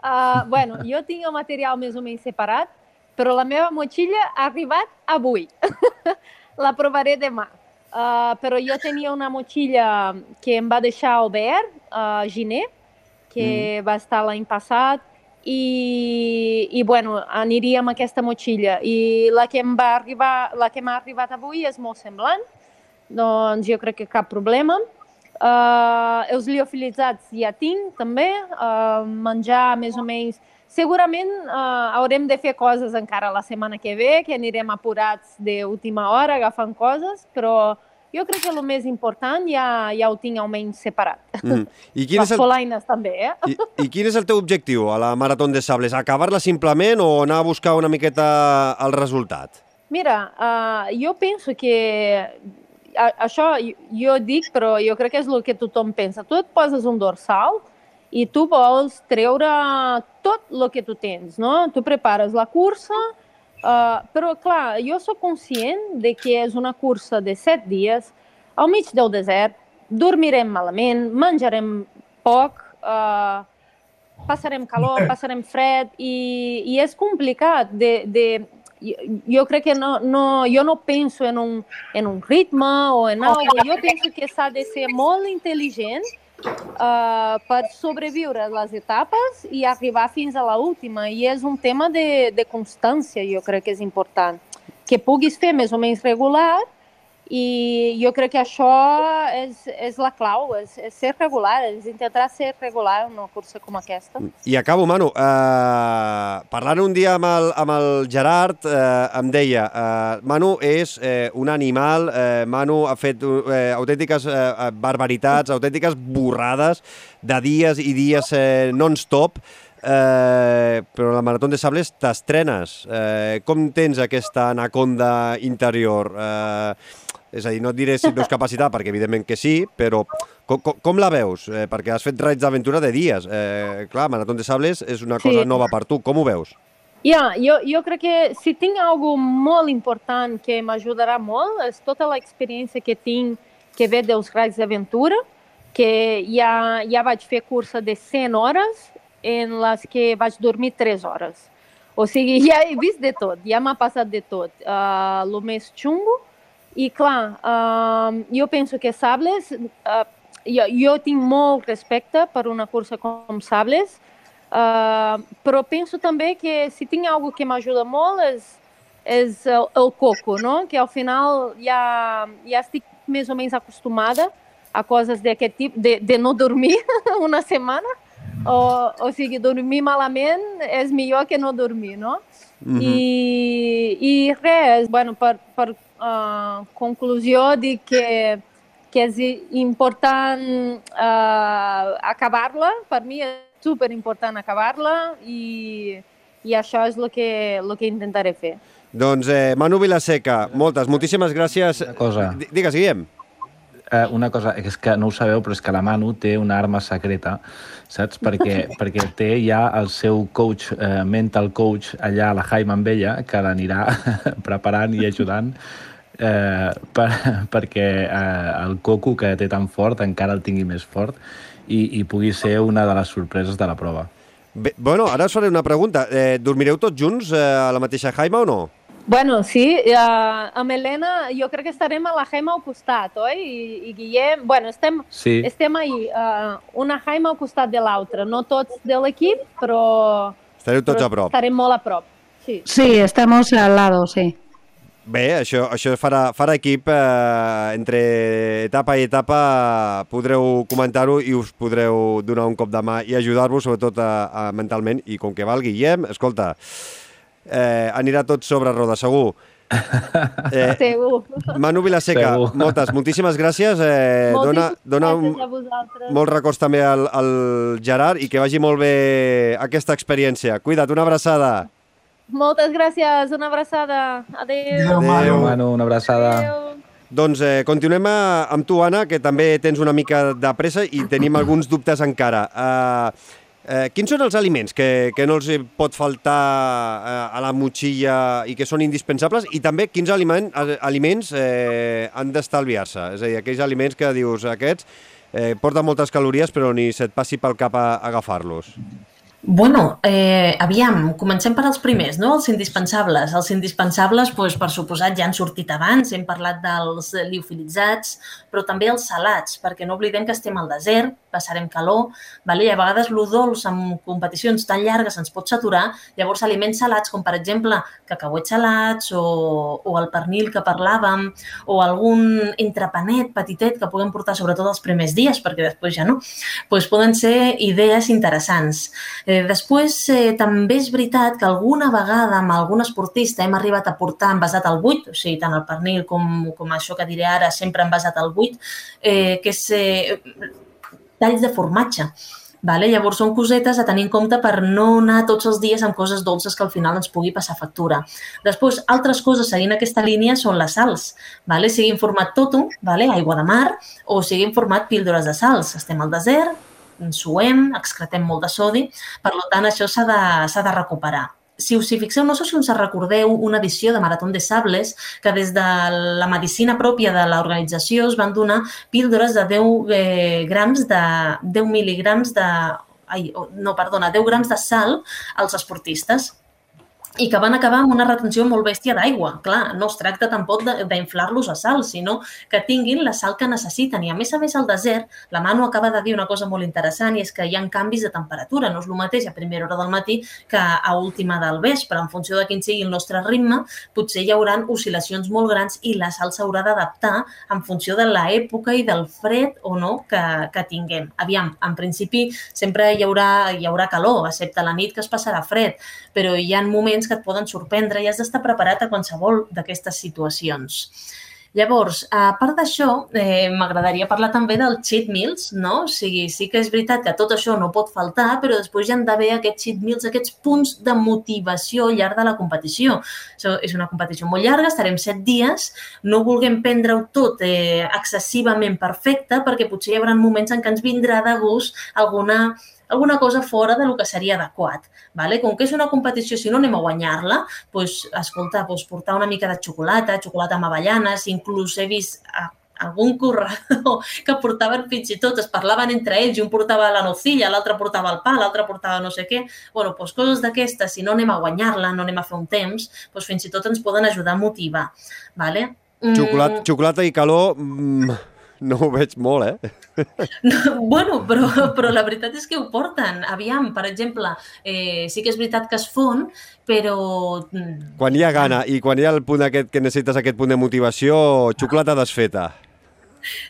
uh, bueno, jo tinc el material més o menys separat, però la meva motxilla ha arribat avui. la provaré demà. Uh, però jo tenia una motxilla que em va deixar Albert, uh, Giné, que mm. va estar l'any passat, i, i bueno, aniria amb aquesta motxilla. I la que em va arribar, la que m'ha arribat avui és molt semblant, doncs jo crec que cap problema. Uh, els liofilitzats ja tinc, també. Uh, menjar més o menys Segurament uh, haurem de fer coses encara la setmana que ve, que anirem apurats d'última hora agafant coses, però jo crec que el més important ja, ja ho tinc almenys separat. Mm. I quin Les és el... també, eh? I, I quin és el teu objectiu a la Marató de Sables? Acabar-la simplement o anar a buscar una miqueta el resultat? Mira, uh, jo penso que això jo dic, però jo crec que és el que tothom pensa. Tu et poses un dorsal, i tu vols treure tot el que tu tens, no? Tu prepares la cursa, uh, però, clar, jo sóc conscient de que és una cursa de set dies al mig del desert, dormirem malament, menjarem poc, uh, passarem calor, passarem fred i, i és complicat de, de jo crec que no, no, jo no penso en un, en un ritme o en algo, jo penso que s'ha de ser molt intel·ligent uh, per sobreviure les etapes i arribar fins a la última. I és un tema de, de constància, jo crec que és important. Que puguis fer més o menys regular i jo crec que això és, és la clau, és, és ser regular, és intentar ser regular en una cursa com aquesta. I acabo, Manu. Uh, parlant un dia amb el, amb el Gerard, uh, em deia, uh, Manu és uh, un animal, uh, Manu ha fet uh, autèntiques uh, barbaritats, autèntiques borrades de dies i dies uh, non-stop, eh, però la Marató de Sables t'estrenes. Eh, com tens aquesta anaconda interior? Eh, és a dir, no et diré si et veus capacitat, perquè evidentment que sí, però com, com, com la veus? Eh, perquè has fet raids d'aventura de dies. Eh, clar, Marató de Sables és una cosa sí. nova per tu. Com ho veus? Ja, yeah, jo, jo crec que si tinc algo molt important que m'ajudarà molt és tota l'experiència que tinc que ve dels raids d'aventura, que ja, ja vaig fer cursa de 100 hores en les que vaig dormir 3 hores. O sigui, ja he vist de tot, ja m'ha passat de tot. Uh, lo més xungo i clar, uh, jo penso que Sables, uh, jo, jo tinc molt respecte per una cursa com Sables, uh, però penso també que si tinc algo que m'ajuda molt és, és el, el coco, no? que al final ja, ja estic més o menys acostumada a coses d'aquest tipus, de, de no dormir una setmana, o, o sigui, dormir malament és millor que no dormir, no? Mm -hmm. I, I res, bueno, per, per uh, conclusió de que, que és important uh, acabar-la, per mi és super important acabar-la i, i això és el que, el que intentaré fer. Doncs eh, Manu Vilaseca, moltes, moltíssimes gràcies. Una cosa. Digues, Guillem. Eh, una cosa, és que no ho sabeu, però és que la Manu té una arma secreta, saps? Perquè, perquè té ja el seu coach, eh, mental coach, allà a la Jaime amb ella, que l'anirà preparant i ajudant eh, per, perquè eh, el coco que té tan fort encara el tingui més fort i, i pugui ser una de les sorpreses de la prova. Bé, bueno, ara us faré una pregunta. Eh, dormireu tots junts eh, a la mateixa Jaima o no? Bueno, sí, uh, amb Helena jo crec que estarem a la Jaima al costat, oi? I, i Guillem, bueno, estem, sí. estem ahí, uh, una Jaima al costat de l'altra, no tots de l'equip, però... Estareu tots però a prop. Estarem molt a prop, sí. Sí, estamos al lado, sí. Bé, això, això farà, farà equip. Eh, entre etapa i etapa podreu comentar-ho i us podreu donar un cop de mà i ajudar-vos, sobretot a, a, mentalment. I com que va el Guillem, escolta, eh, anirà tot sobre roda, segur. Eh, segur. Manu Vilaseca, segur. moltes, moltíssimes gràcies. Eh, dona, dona un, molt records també al, al Gerard i que vagi molt bé aquesta experiència. Cuida't, una abraçada. Moltes gràcies, una abraçada. Adéu. Adéu, Manu. Manu una abraçada. Adéu. Doncs eh, continuem a, amb tu, Anna, que també tens una mica de pressa i tenim alguns dubtes encara. Uh, eh, quins són els aliments que, que no els pot faltar eh, a la motxilla i que són indispensables? I també quins aliment, aliments eh, han d'estalviar-se? És a dir, aquells aliments que dius, aquests eh, porten moltes calories però ni se't passi pel cap a, a agafar-los. Bueno, eh, aviam, comencem per als primers, no? Els indispensables. Els indispensables, doncs, per suposat, ja han sortit abans, hem parlat dels liofilitzats, però també els salats, perquè no oblidem que estem al desert, passarem calor, vale? i a vegades lo dolç amb competicions tan llargues ens pot saturar, llavors aliments salats, com per exemple cacauets salats o, o el pernil que parlàvem, o algun entrepanet petitet que puguem portar sobretot els primers dies, perquè després ja no, doncs poden ser idees interessants. Eh, després, eh, també és veritat que alguna vegada amb algun esportista hem arribat a portar envasat al buit, o sigui, tant el pernil com, com això que diré ara, sempre envasat al buit, eh, que és eh, talls de formatge. Vale? Llavors són cosetes a tenir en compte per no anar tots els dies amb coses dolces que al final ens pugui passar factura. Després, altres coses seguint aquesta línia són les sals. Vale? Sigui en format totum, vale? aigua de mar, o sigui en format píldores de sals. Estem al desert, suem, excretem molt de sodi, per tant això s'ha de, de recuperar. Si us hi fixeu, no sé si us recordeu una edició de Marató de Sables que des de la medicina pròpia de l'organització es van donar píldores de 10 eh, grams de 10 mil·ligrams de ai, no, perdona, 10 grams de sal als esportistes i que van acabar amb una retenció molt bèstia d'aigua. Clar, no es tracta tampoc d'inflar-los a sal, sinó que tinguin la sal que necessiten. I a més a més al desert, la Manu acaba de dir una cosa molt interessant i és que hi ha canvis de temperatura. No és el mateix a primera hora del matí que a última del vespre. En funció de quin sigui el nostre ritme, potser hi haurà oscil·lacions molt grans i la sal s'haurà d'adaptar en funció de l'època i del fred o no que, que tinguem. Aviam, en principi sempre hi haurà, hi haurà calor, excepte la nit que es passarà fred, però hi ha moments moments que et poden sorprendre i has d'estar preparat a qualsevol d'aquestes situacions. Llavors, a part d'això, eh, m'agradaria parlar també del cheat meals, no? O sigui, sí que és veritat que tot això no pot faltar, però després hi han d'haver aquests cheat meals, aquests punts de motivació al llarg de la competició. So, és una competició molt llarga, estarem set dies, no vulguem prendre-ho tot eh, excessivament perfecte, perquè potser hi haurà moments en què ens vindrà de gust alguna alguna cosa fora de lo que seria adequat. Vale? Com que és una competició, si no anem a guanyar-la, doncs, escolta, doncs, portar una mica de xocolata, xocolata amb avellanes, inclús he vist algun corredor que portaven fins i tot, es parlaven entre ells, un portava la nocilla, l'altre portava el pa, l'altre portava no sé què. bueno, doncs coses d'aquestes, si no anem a guanyar-la, no anem a fer un temps, doncs fins i tot ens poden ajudar a motivar. Vale? Mm. Xocolata, xocolata i calor... Mm no ho veig molt, eh? No, bueno, però, però la veritat és que ho porten. Aviam, per exemple, eh, sí que és veritat que es fon, però... Mm, quan hi ha gana i quan hi ha el punt aquest que necessites aquest punt de motivació, xocolata desfeta.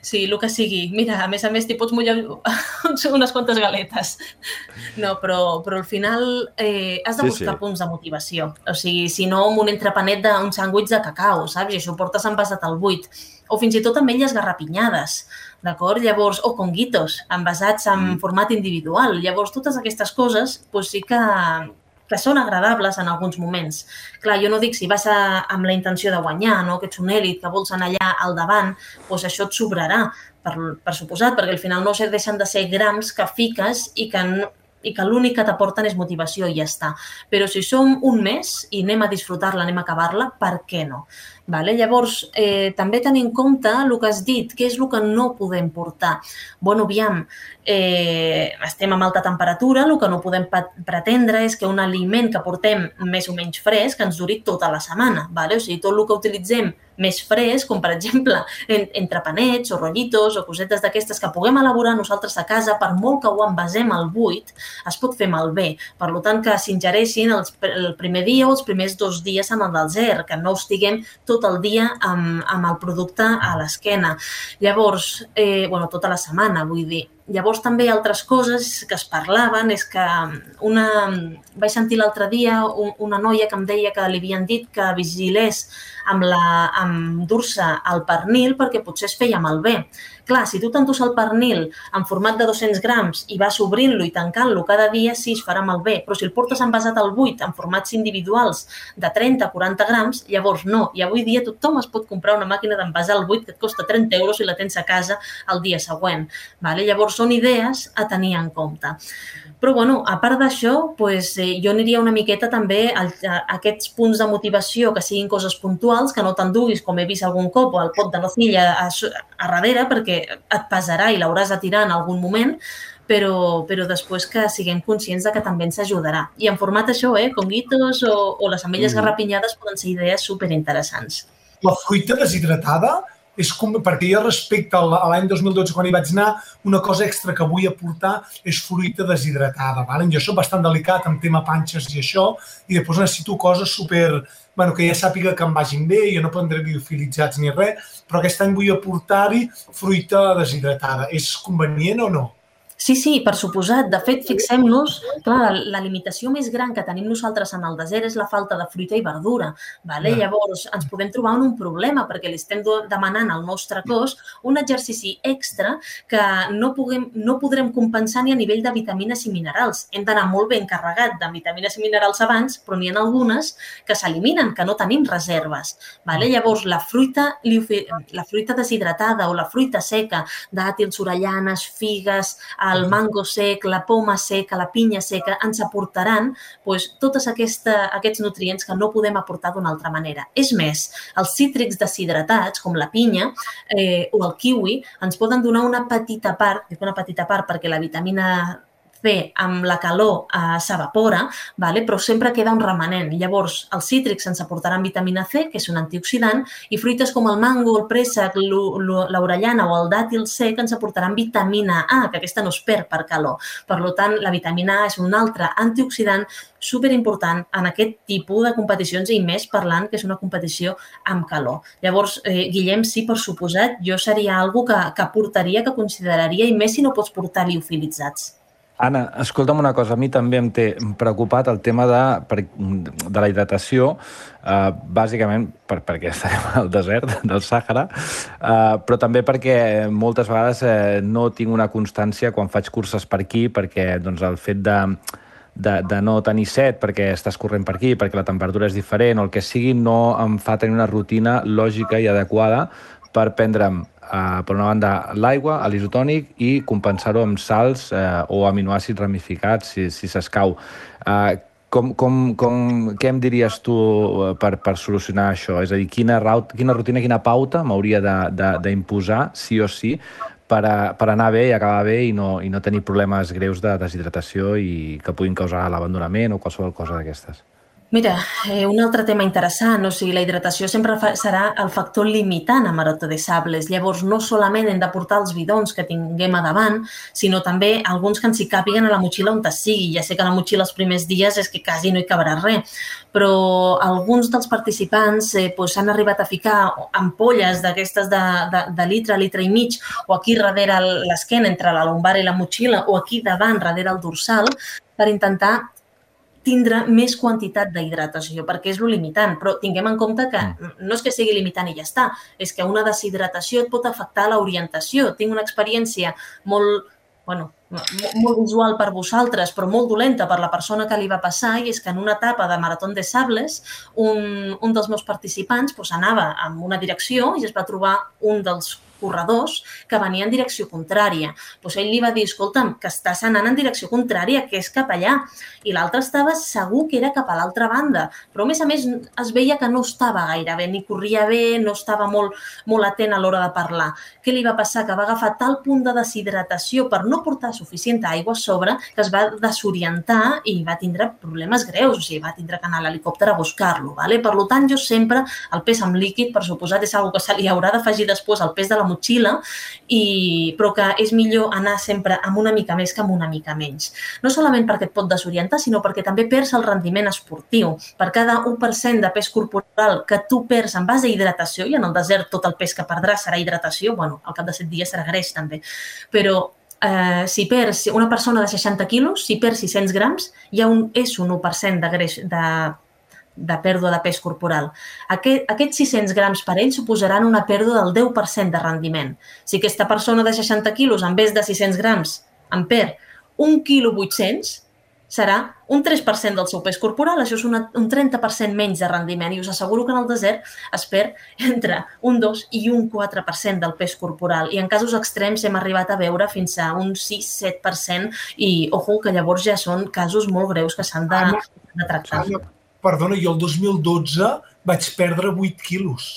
Sí, el que sigui. Mira, a més a més, t'hi pots mullar unes quantes galetes. No, però, però al final eh, has de buscar sí, sí. punts de motivació. O sigui, si no, amb un entrepanet d'un sàndwich de cacau, saps? I això ho portes envasat al buit o fins i tot amb elles garrapinyades, d'acord? Llavors, o conguitos, envasats en mm. format individual. Llavors, totes aquestes coses doncs sí que, que són agradables en alguns moments. Clar, jo no dic si vas a, amb la intenció de guanyar, no? que ets un èlit, que vols anar allà al davant, doncs això et sobrarà, per, per suposat, perquè al final no deixen de ser grams que fiques i que no, i que l'únic que t'aporten és motivació i ja està. Però si som un mes i anem a disfrutar-la, anem a acabar-la, per què no? Vale? Llavors, eh, també tenir en compte el que has dit, què és el que no podem portar. bueno, aviam, eh, estem a alta temperatura, el que no podem pretendre és que un aliment que portem més o menys fresc ens duri tota la setmana. Vale? O sigui, tot el que utilitzem més fresc, com per exemple en, entre panets o rotllitos o cosetes d'aquestes que puguem elaborar nosaltres a casa, per molt que ho envasem al buit, es pot fer malbé. Per tant, que s'ingereixin el primer dia o els primers dos dies amb el del zer, que no estiguem tot tot el dia amb, amb el producte a l'esquena. Llavors, eh, bueno, tota la setmana, vull dir. Llavors també altres coses que es parlaven és que una... Vaig sentir l'altre dia una noia que em deia que li havien dit que vigilés amb, la, amb dur-se el pernil perquè potser es feia malbé. Clar, si tu t'endús el pernil en format de 200 grams i vas obrint-lo i tancant-lo cada dia, sí, es farà malbé. Però si el portes envasat al buit en formats individuals de 30-40 grams, llavors no. I avui dia tothom es pot comprar una màquina d'envasar al buit que et costa 30 euros i la tens a casa el dia següent. Vale? Llavors són idees a tenir en compte. Però, bueno, a part d'això, pues, eh, jo aniria una miqueta també a, a, aquests punts de motivació que siguin coses puntuals, que no t'enduguis, com he vist algun cop, el pot de nocilla a, a darrere, perquè et pesarà i l'hauràs de tirar en algun moment, però, però després que siguem conscients de que també ens ajudarà. I en format això, eh, conguitos o, o les ametlles mm. garrapinyades poden ser idees superinteressants. La fruita deshidratada és com, perquè jo respecte a l'any 2012 quan hi vaig anar, una cosa extra que vull aportar és fruita deshidratada. Vale? Jo soc bastant delicat amb tema panxes i això, i després necessito coses super, bueno, que ja sàpiga que em vagin bé, jo no prendré biofilitzats ni res, però aquest any vull aportar-hi fruita deshidratada. És convenient o no? Sí, sí, per suposat. De fet, fixem-nos, clar, la limitació més gran que tenim nosaltres en el desert és la falta de fruita i verdura. Vale? Ja. Llavors, ens podem trobar en un problema perquè li estem demanant al nostre cos un exercici extra que no, puguem, no podrem compensar ni a nivell de vitamines i minerals. Hem d'anar molt ben carregat de vitamines i minerals abans, però n'hi ha algunes que s'eliminen, que no tenim reserves. Vale? Llavors, la fruita, la fruita deshidratada o la fruita seca, dàtils, orellanes, figues, el mango sec, la poma seca, la pinya seca, ens aportaran doncs, tots aquests nutrients que no podem aportar d'una altra manera. És més, els cítrics deshidratats, com la pinya eh, o el kiwi, ens poden donar una petita part, dic una petita part perquè la vitamina l'AFP amb la calor eh, s'evapora, vale? però sempre queda un remanent. Llavors, els cítrics ens aportaran vitamina C, que és un antioxidant, i fruites com el mango, el préssec, l'orellana o el dàtil sec ens aportaran vitamina A, que aquesta no es perd per calor. Per tant, la vitamina A és un altre antioxidant superimportant en aquest tipus de competicions i més parlant que és una competició amb calor. Llavors, eh, Guillem, sí, per suposat, jo seria algo que, que portaria, que consideraria, i més si no pots portar liofilitzats. Anna, escolta'm una cosa, a mi també em té preocupat el tema de, de la hidratació, eh, bàsicament per, perquè estem al desert del Sàhara, eh, però també perquè moltes vegades eh, no tinc una constància quan faig curses per aquí, perquè doncs, el fet de, de, de no tenir set perquè estàs corrent per aquí, perquè la temperatura és diferent o el que sigui, no em fa tenir una rutina lògica i adequada per prendre'm eh, per una banda, l'aigua, l'isotònic i compensar-ho amb salts eh, o aminoàcids ramificats, si s'escau. Si eh, com, com, com, què em diries tu eh, per, per solucionar això? És a dir, quina, raut, quina rutina, quina pauta m'hauria d'imposar, sí o sí, per, a, per anar bé i acabar bé i no, i no tenir problemes greus de deshidratació i que puguin causar l'abandonament o qualsevol cosa d'aquestes? Mira, eh, un altre tema interessant, o sigui, la hidratació sempre fa, serà el factor limitant a Marató de Sables. Llavors, no solament hem de portar els bidons que tinguem a davant, sinó també alguns que ens hi càpiguen a la motxilla on sigui. Ja sé que la motxilla els primers dies és que quasi no hi cabrà res, però alguns dels participants eh, pues, han arribat a ficar ampolles d'aquestes de, de, de litre, litre i mig, o aquí darrere l'esquena, entre la lumbar i la motxilla, o aquí davant, darrere el dorsal, per intentar tindre més quantitat d'hidratació, perquè és lo limitant, però tinguem en compte que mm. no és que sigui limitant i ja està, és que una deshidratació et pot afectar l'orientació. Tinc una experiència molt, bueno, molt visual per vosaltres, però molt dolenta per la persona que li va passar, i és que en una etapa de Marató de Sables, un, un dels meus participants pues, anava en una direcció i es va trobar un dels corredors que venien en direcció contrària. Doncs ell li va dir, escolta'm, que estàs anant en direcció contrària, que és cap allà. I l'altre estava segur que era cap a l'altra banda. Però, a més a més, es veia que no estava gaire bé, ni corria bé, no estava molt, molt atent a l'hora de parlar. Què li va passar? Que va agafar tal punt de deshidratació per no portar suficient aigua a sobre que es va desorientar i va tindre problemes greus. O sigui, va tindre que anar a l'helicòpter a buscar-lo. Vale? Per tant, jo sempre el pes amb líquid, per suposat, és una que se li haurà d'afegir després al pes de la motxilla, i, però que és millor anar sempre amb una mica més que amb una mica menys. No solament perquè et pot desorientar, sinó perquè també perds el rendiment esportiu. Per cada 1% de pes corporal que tu perds en base a hidratació, i en el desert tot el pes que perdràs serà hidratació, bueno, al cap de 7 dies serà greix també, però eh, si perds una persona de 60 quilos, si perds 600 grams, ja un, és un 1% de greix, de de pèrdua de pes corporal. Aquest, aquests 600 grams per ell suposaran una pèrdua del 10% de rendiment. Si aquesta persona de 60 quilos, en vez de 600 grams, en perd 1 quilo 800, serà un 3% del seu pes corporal, això és una, un 30% menys de rendiment i us asseguro que en el desert es perd entre un 2 i un 4% del pes corporal i en casos extrems hem arribat a veure fins a un 6-7% i ojo que llavors ja són casos molt greus que s'han de, de tractar. Anna, perdona, jo el 2012 vaig perdre 8 quilos.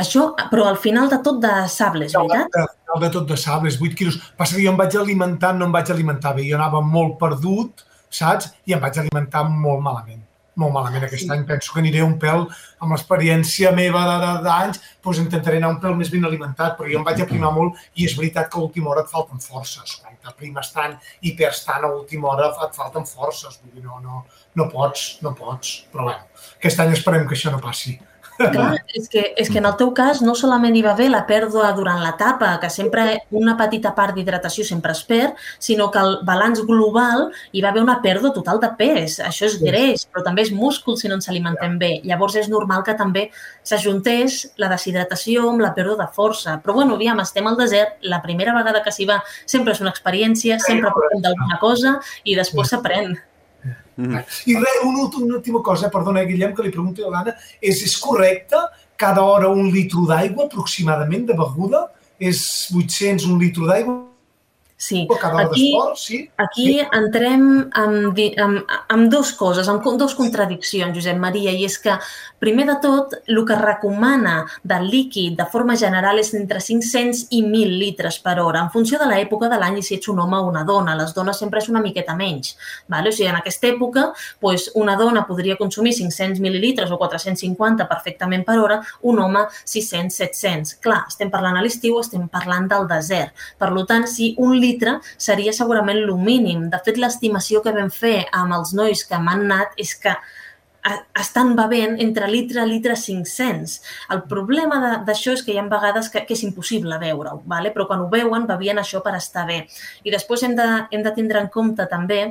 Això, però al final de tot de sables, veritat? Al final de tot de sables, 8 quilos. Passa que jo em vaig alimentar, no em vaig alimentar bé. Jo anava molt perdut, saps? I em vaig alimentar molt malament. Molt malament aquest sí. any. Penso que aniré un pèl, amb l'experiència meva d'anys, doncs intentaré anar un pèl més ben alimentat, però jo em vaig aprimar molt i és veritat que a última hora et falten forces. Quan t'aprimes tant i perds tant a última hora et falten forces. Vull dir, no, no, no pots, no pots, però bé, aquest any esperem que això no passi. Clar, és que, és que en el teu cas no solament hi va haver la pèrdua durant l'etapa, que sempre una petita part d'hidratació sempre es perd, sinó que el balanç global hi va haver una pèrdua total de pes. Això és greix, però també és múscul si no ens alimentem bé. Llavors és normal que també s'ajuntés la deshidratació amb la pèrdua de força. Però bueno, aviam, estem al desert, la primera vegada que s'hi va sempre és una experiència, sempre parlem d'alguna cosa i després s'aprèn. Mm. I res, una, una última cosa, perdona, Guillem, que li pregunto a l'Anna, és, és correcte cada hora un litre d'aigua aproximadament de beguda? És 800 un litre d'aigua? Sí, aquí, sí. aquí entrem amb, amb, amb dues coses, amb dues contradiccions, Josep Maria, i és que, primer de tot, el que recomana del líquid de forma general és entre 500 i 1.000 litres per hora, en funció de l'època de l'any i si ets un home o una dona. Les dones sempre és una miqueta menys. Vale? O sigui, en aquesta època, doncs, una dona podria consumir 500 mil·lilitres o 450 perfectament per hora, un home 600-700. Clar, estem parlant a l'estiu, estem parlant del desert. Per tant, si un litre seria segurament el mínim. De fet, l'estimació que vam fer amb els nois que m'han anat és que a- estan bevent entre litre i litre 500. El problema d'això és que hi ha vegades que, que és impossible veure-ho, vale? però quan ho veuen, bevien això per estar bé. I després hem de, hem de tindre en compte també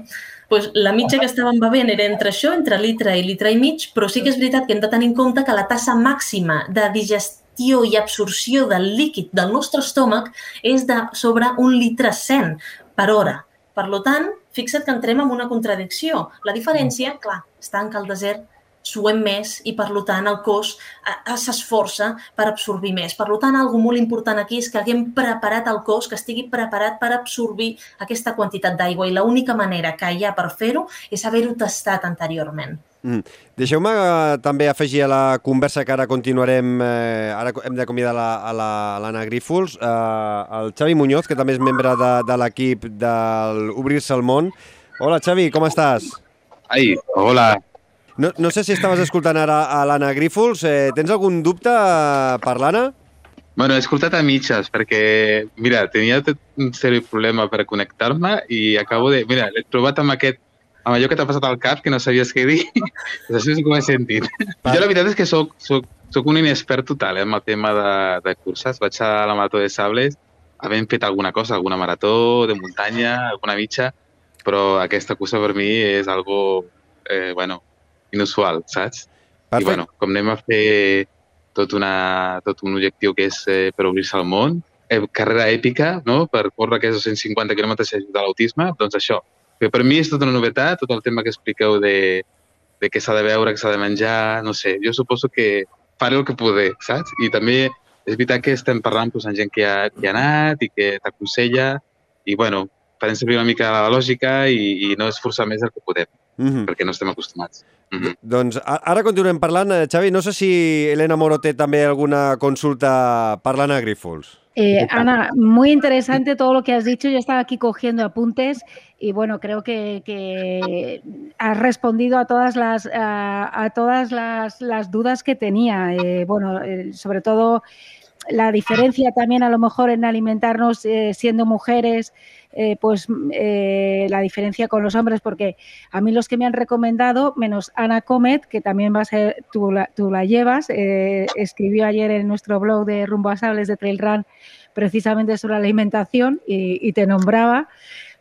doncs la mitja que estàvem bevent era entre això, entre litre i litre i mig, però sí que és veritat que hem de tenir en compte que la tassa màxima de digestió i absorció del líquid del nostre estómac és de sobre un litre 100 per hora. Per lo tant, fixa't que entrem en una contradicció. La diferència, clar, està en que al desert suem més i, per tant, el cos eh, eh, s'esforça per absorbir més. Per tant, algo molt important aquí és que haguem preparat el cos, que estigui preparat per absorbir aquesta quantitat d'aigua i l'única manera que hi ha per fer-ho és haver-ho tastat anteriorment. Mm. Deixeu-me eh, també afegir a la conversa que ara continuarem, eh, ara hem d'acomiadar la- a la- l'Anna Grífols, eh, el Xavi Muñoz, que també és membre de, de l'equip del Obrir-se al món. Hola, Xavi, com estàs? Ai, hola. No, no sé si estaves escoltant ara a l'Anna Grífols. Eh, tens algun dubte per l'Anna? Bueno, he escoltat a mitges perquè, mira, tenia un seri problema per connectar-me i acabo de... Mira, l'he trobat amb aquest amb allò que t'ha passat al cap, que no sabies què dir, això és com he sentit. Va. Jo la veritat és que soc, soc, soc un inexpert total eh, amb el tema de, de curses. Vaig a la Marató de Sables havent fet alguna cosa, alguna marató de muntanya, alguna mitja, però aquesta cursa per mi és algo, eh, bueno, inusual, saps? Perfecte. I bueno, com anem a fer tot, una, tot un objectiu que és eh, per obrir-se al món, eh, carrera èpica, no?, per córrer aquests 250 quilòmetres de l'autisme, doncs això. Que per mi és tota una novetat, tot el tema que expliqueu de, de què s'ha de veure, què s'ha de menjar, no sé, jo suposo que faré el que poder, saps? I també és veritat que estem parlant doncs, amb gent que ha, que ha anat i que t'aconsella i, bueno, farem servir una mica la lògica i, i no esforçar més del que podem, Mm -hmm. perquè no estem acostumats. Mm -hmm. Doncs a- ara continuem parlant. Eh, Xavi, no sé si Elena Moro té també alguna consulta per l'Anna Grífols. Eh, Ana, muy interesante todo lo que has dicho. Yo estaba aquí cogiendo apuntes y bueno, creo que, que has respondido a todas las a, a todas las, las dudas que tenía. Eh, bueno, eh, sobre todo la diferencia también a lo mejor en alimentarnos eh, siendo mujeres, eh, pues eh, la diferencia con los hombres, porque a mí los que me han recomendado, menos Ana Comet, que también va a ser, tú la, tú la llevas, eh, escribió ayer en nuestro blog de Rumbo a Sables de Trail Run precisamente sobre la alimentación y, y te nombraba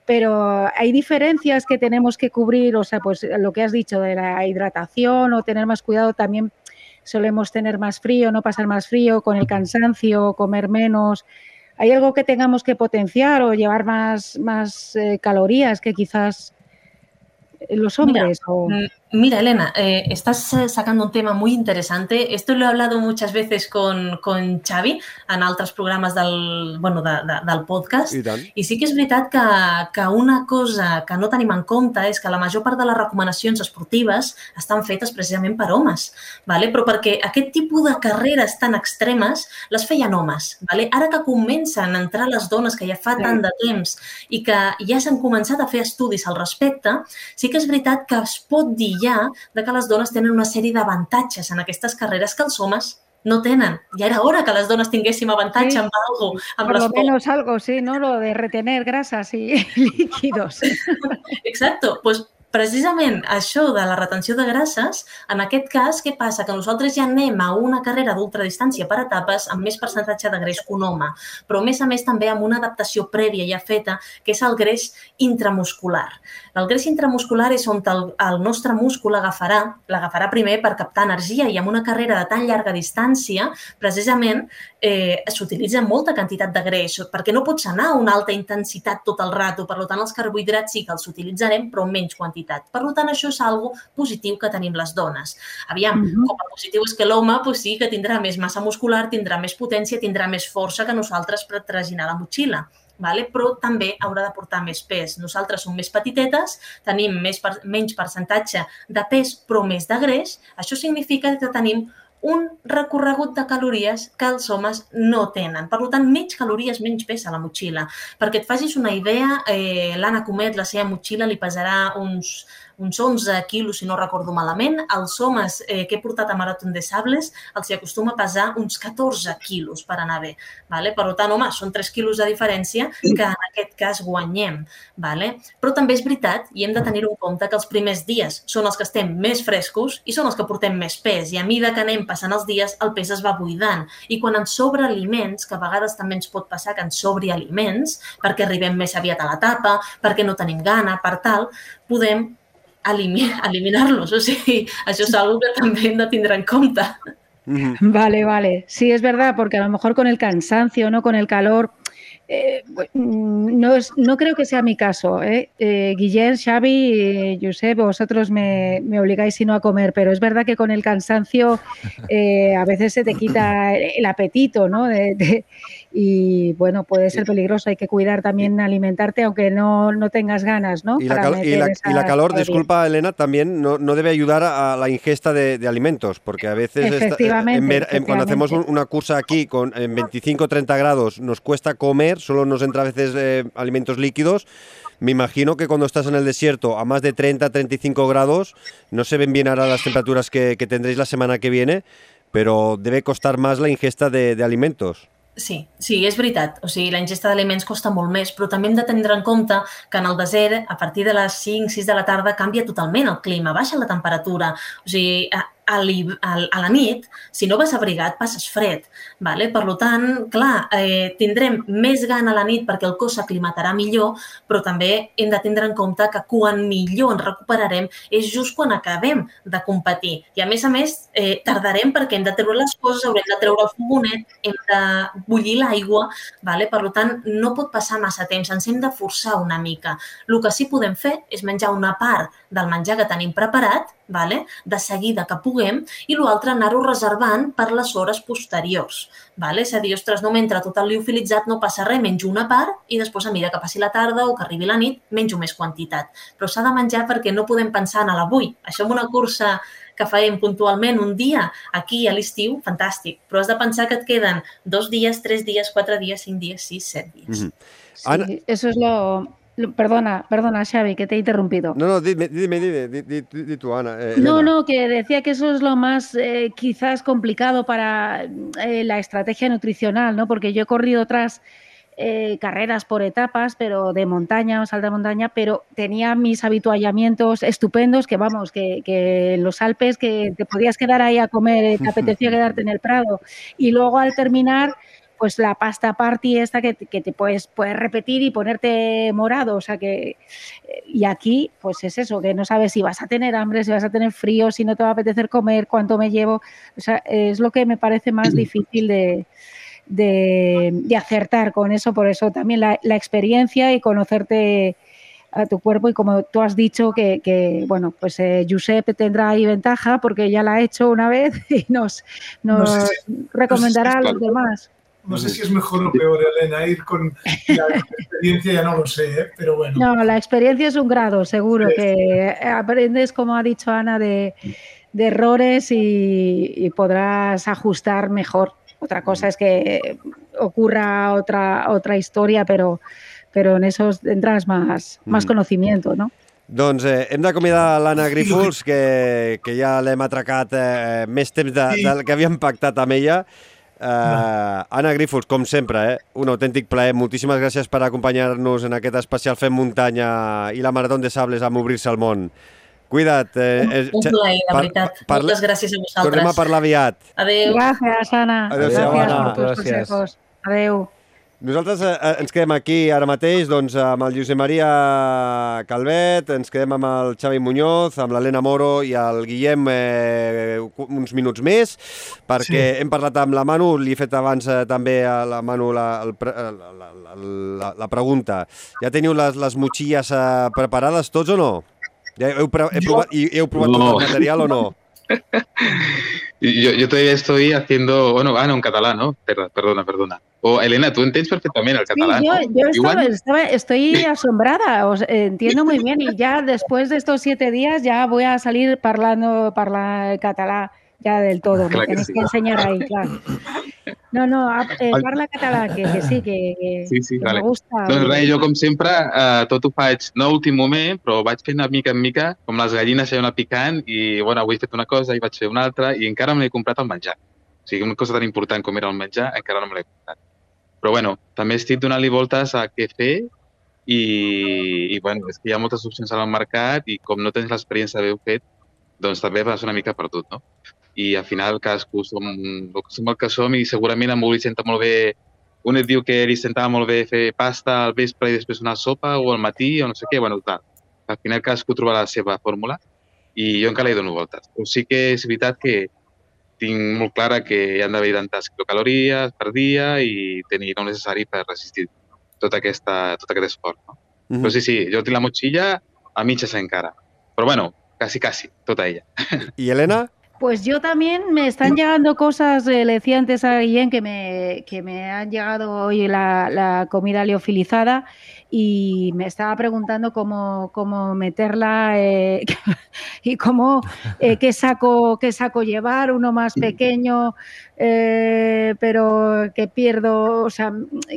pero hay diferencias que tenemos que cubrir, o sea, pues lo que has dicho de la hidratación o tener más cuidado también solemos tener más frío, no pasar más frío con el cansancio, comer menos. ¿Hay algo que tengamos que potenciar o llevar más, más eh, calorías que quizás los hombres? Mira, o... mira Elena, eh, estás eh, sacando un tema muy interesante. Esto lo he hablado muchas veces con, con Xavi en altres programes del, bueno, de, de, del podcast. I tant. I sí que és veritat que, que una cosa que no tenim en compte és que la major part de les recomanacions esportives estan fetes precisament per homes, vale? però perquè aquest tipus de carreres tan extremes les feien homes. Vale? Ara que comencen a entrar les dones que ja fa tant de temps i que ja s'han començat a fer estudis al respecte, sí que és veritat que es pot dir ja de que les dones tenen una sèrie d'avantatges en aquestes carreres que els homes no tenen. Ja era hora que les dones tinguéssim avantatge Sí. amb algo, amb Por lo menos algo, sí, ¿no? Lo de retener grasas y líquidos. Exacto, pues precisament això de la retenció de grasses, en aquest cas, què passa? Que nosaltres ja anem a una carrera d'ultradistància per etapes amb més percentatge de greix que un home, però a més a més també amb una adaptació prèvia ja feta, que és el greix intramuscular. El greix intramuscular és on el, el nostre múscul agafarà, l'agafarà primer per captar energia i amb una carrera de tan llarga distància, precisament eh, s'utilitza molta quantitat de greix, perquè no pots anar a una alta intensitat tot el rato, per tant els carbohidrats sí que els utilitzarem, però en menys quantitat. Per tant, això és algo positiu que tenim les dones. Aviam, Mhm. com a positiu és que l'home pues, sí que tindrà més massa muscular, tindrà més potència, tindrà més força que nosaltres per traginar la motxilla. vale? però també haurà de portar més pes. Nosaltres som més petitetes, tenim més per, menys percentatge de pes però més de greix. Això significa que tenim un recorregut de calories que els homes no tenen. Per tant, menys calories, menys pes a la motxilla. Perquè et facis una idea, eh, l'Anna Comet, la seva motxilla, li pesarà uns uns 11 quilos, si no recordo malament. Els homes eh, que he portat a Maratón de Sables els hi acostuma a pesar uns 14 quilos per anar bé. Vale? Per tant, home, són 3 quilos de diferència que aquest cas guanyem. Vale? Però també és veritat, i hem de tenir-ho en compte, que els primers dies són els que estem més frescos i són els que portem més pes. I a mida que anem passant els dies, el pes es va buidant. I quan ens sobra aliments, que a vegades també ens pot passar que ens sobri aliments, perquè arribem més aviat a l'etapa, perquè no tenim gana, per tal, podem eliminar-los. O sigui, això és algo que també hem de tindre en compte. Vale, vale. Sí, es verdad, porque a lo mejor con el cansancio, ¿no? Con el calor, eh, no, es, no creo que sea mi caso. ¿eh? Eh, Guillén, Xavi, eh, Josep, vosotros me, me, obligáis sino a comer, pero es verdad que con el cansancio eh, a veces se te quita el apetito, ¿no? Y bueno, puede ser peligroso. Hay que cuidar también alimentarte aunque no, no tengas ganas, ¿no? Y la, cal y, la, y la, calor, disculpa Elena, también no, no, debe ayudar a la ingesta de, de alimentos, porque a veces efectivamente, está, en, cuando hacemos un, una cursa aquí con en 25-30 grados nos cuesta comer, solo nos entra a veces eh, alimentos líquidos. Me imagino que cuando estás en el desierto a más de 30-35 grados, no se ven bien ahora las temperaturas que, que tendréis la semana que viene, pero debe costar más la ingesta de, de alimentos. Sí, sí, és veritat. O sigui, la ingesta d'aliments costa molt més, però també hem de tindre en compte que en el desert, a partir de les 5-6 de la tarda, canvia totalment el clima, baixa la temperatura. O sigui, a, a, a la nit, si no vas abrigat, passes fred. Vale? Per tant, clar, eh, tindrem més gana a la nit perquè el cos s'aclimatarà millor, però també hem de tindre en compte que quan millor ens recuperarem és just quan acabem de competir. I a més a més, eh, tardarem perquè hem de treure les coses, haurem de treure el fogonet, hem de bullir l'aigua, vale? per tant, no pot passar massa temps, ens hem de forçar una mica. El que sí podem fer és menjar una part del menjar que tenim preparat, vale? de seguida que puguem, i l'altre anar-ho reservant per les hores posteriors. Vale? És a dir, ostres, no m'entra tot el liofilitzat, no passa res, menjo una part i després, a mesura que passi la tarda o que arribi la nit, menjo més quantitat. Però s'ha de menjar perquè no podem pensar en l'avui. Això en una cursa que farem puntualment un dia aquí a l'estiu, fantàstic. Però has de pensar que et queden dos dies, tres dies, quatre dies, cinc dies, sis, set dies. Mm -hmm. Ana... Sí, eso es lo, Perdona, perdona, Xavi, que te he interrumpido. No, no, dime, dime, dime, dime, dime tú, Ana. Eh, no, no, que decía que eso es lo más eh, quizás complicado para eh, la estrategia nutricional, ¿no? Porque yo he corrido otras carreras por etapas, pero de montaña o salta montaña, pero tenía mis habituallamientos estupendos, que vamos, que, que en los Alpes que te podías quedar ahí a comer, te apetecía quedarte en el Prado. Y luego al terminar pues la pasta party esta que, que te puedes, puedes repetir y ponerte morado, o sea que eh, y aquí pues es eso, que no sabes si vas a tener hambre, si vas a tener frío, si no te va a apetecer comer, cuánto me llevo, o sea, es lo que me parece más difícil de, de, de acertar con eso, por eso también la, la experiencia y conocerte a tu cuerpo y como tú has dicho que, que bueno, pues eh, Giuseppe tendrá ahí ventaja porque ya la ha hecho una vez y nos, nos no sé, recomendará a los demás. No sé si es mejor o peor, Elena, ir con la experiencia, ya no lo sé, ¿eh? pero bueno. No, la experiencia es un grado, seguro, sí. que aprendes, como ha dicho Ana, de, de errores y, y, podrás ajustar mejor. Otra cosa es que ocurra otra, otra historia, pero, pero en eso tendrás más, más mm. conocimiento, ¿no? Doncs eh, hem d'acomiadar l'Anna Grífols, que, que ja l'hem atracat eh, més temps de, sí. del que havíem pactat amb ella. Uh, Anna Grífols, com sempre, eh? un autèntic plaer. Moltíssimes gràcies per acompanyar-nos en aquest especial Fem Muntanya i la Marató de Sables amb Obrir-se al món. Cuida't. Eh, un, un plaer, la veritat. Par Moltes gràcies a vosaltres. Tornem a parlar aviat. Adéu. Gràcies, Anna. Adéu, gràcies Anna. per tus consejos. Adéu. Nosaltres eh, ens quedem aquí ara mateix doncs, amb el Josep Maria Calvet, ens quedem amb el Xavi Muñoz, amb l'Helena Moro i el Guillem eh, uns minuts més, perquè sí. hem parlat amb la Manu, li he fet abans eh, també a la Manu la, el, la, la, la, la pregunta. Ja teniu les, les motxilles eh, preparades tots o no? Ja heu, heu, provat, heu provat no. tot el material o no? Yo, yo todavía estoy haciendo, bueno, ah, no, en catalán, ¿no? Per- Perdona, perdona. O Elena, tú entiendes perfectamente el Sí, catalán, yo, ¿no? yo estaba- estaba- estoy asombrada, os eh, entiendo muy bien y ya después de estos siete días ya voy a salir parlando parla català ya del todo, me Clar que tenéis sí. que enseñar ahí, claro. No, no, eh, Al- parla català, que, que sí, que, que- Sí, sí, que vale. me gusta. Doncs res, jo com sempre eh, tot ho faig, no a últim moment, però vaig fent de mica en mica, com les gallines s'han anat picant i, bueno, avui he fet una cosa i vaig fer una altra i encara me l'he comprat el menjar. O sigui, una cosa tan important com era el menjar encara no me l'he comprat. Però, bueno, també estic donant-li voltes a què fer i, i, bueno, és que hi ha moltes opcions al mercat i com no tens l'experiència d'haver-ho fet, doncs també vas una mica perdut, no? I al final cadascú som, som el que som i segurament amb li senta molt bé un et diu que li sentava molt bé fer pasta al vespre i després una sopa o al matí o no sé què, bueno, tal. Al final cadascú trobarà la seva fórmula i jo encara hi dono voltes. Però sí que és veritat que tinc molt clara que hi han d'haver tantes quilocalories per dia i tenir el necessari per resistir tot, aquesta, tot aquest esforç. No? Mhm. Però sí, sí, jo tinc la motxilla a mitges encara. Però bueno, casi, casi, tota ella. ¿Y Elena? Pues yo también me están llegando cosas, eh, le decía antes a Guillén que me, que me han llegado hoy la, la comida liofilizada y me estaba preguntando cómo, cómo meterla eh, y cómo, eh, qué, saco, qué saco llevar, uno más pequeño, eh, pero que pierdo, o sea,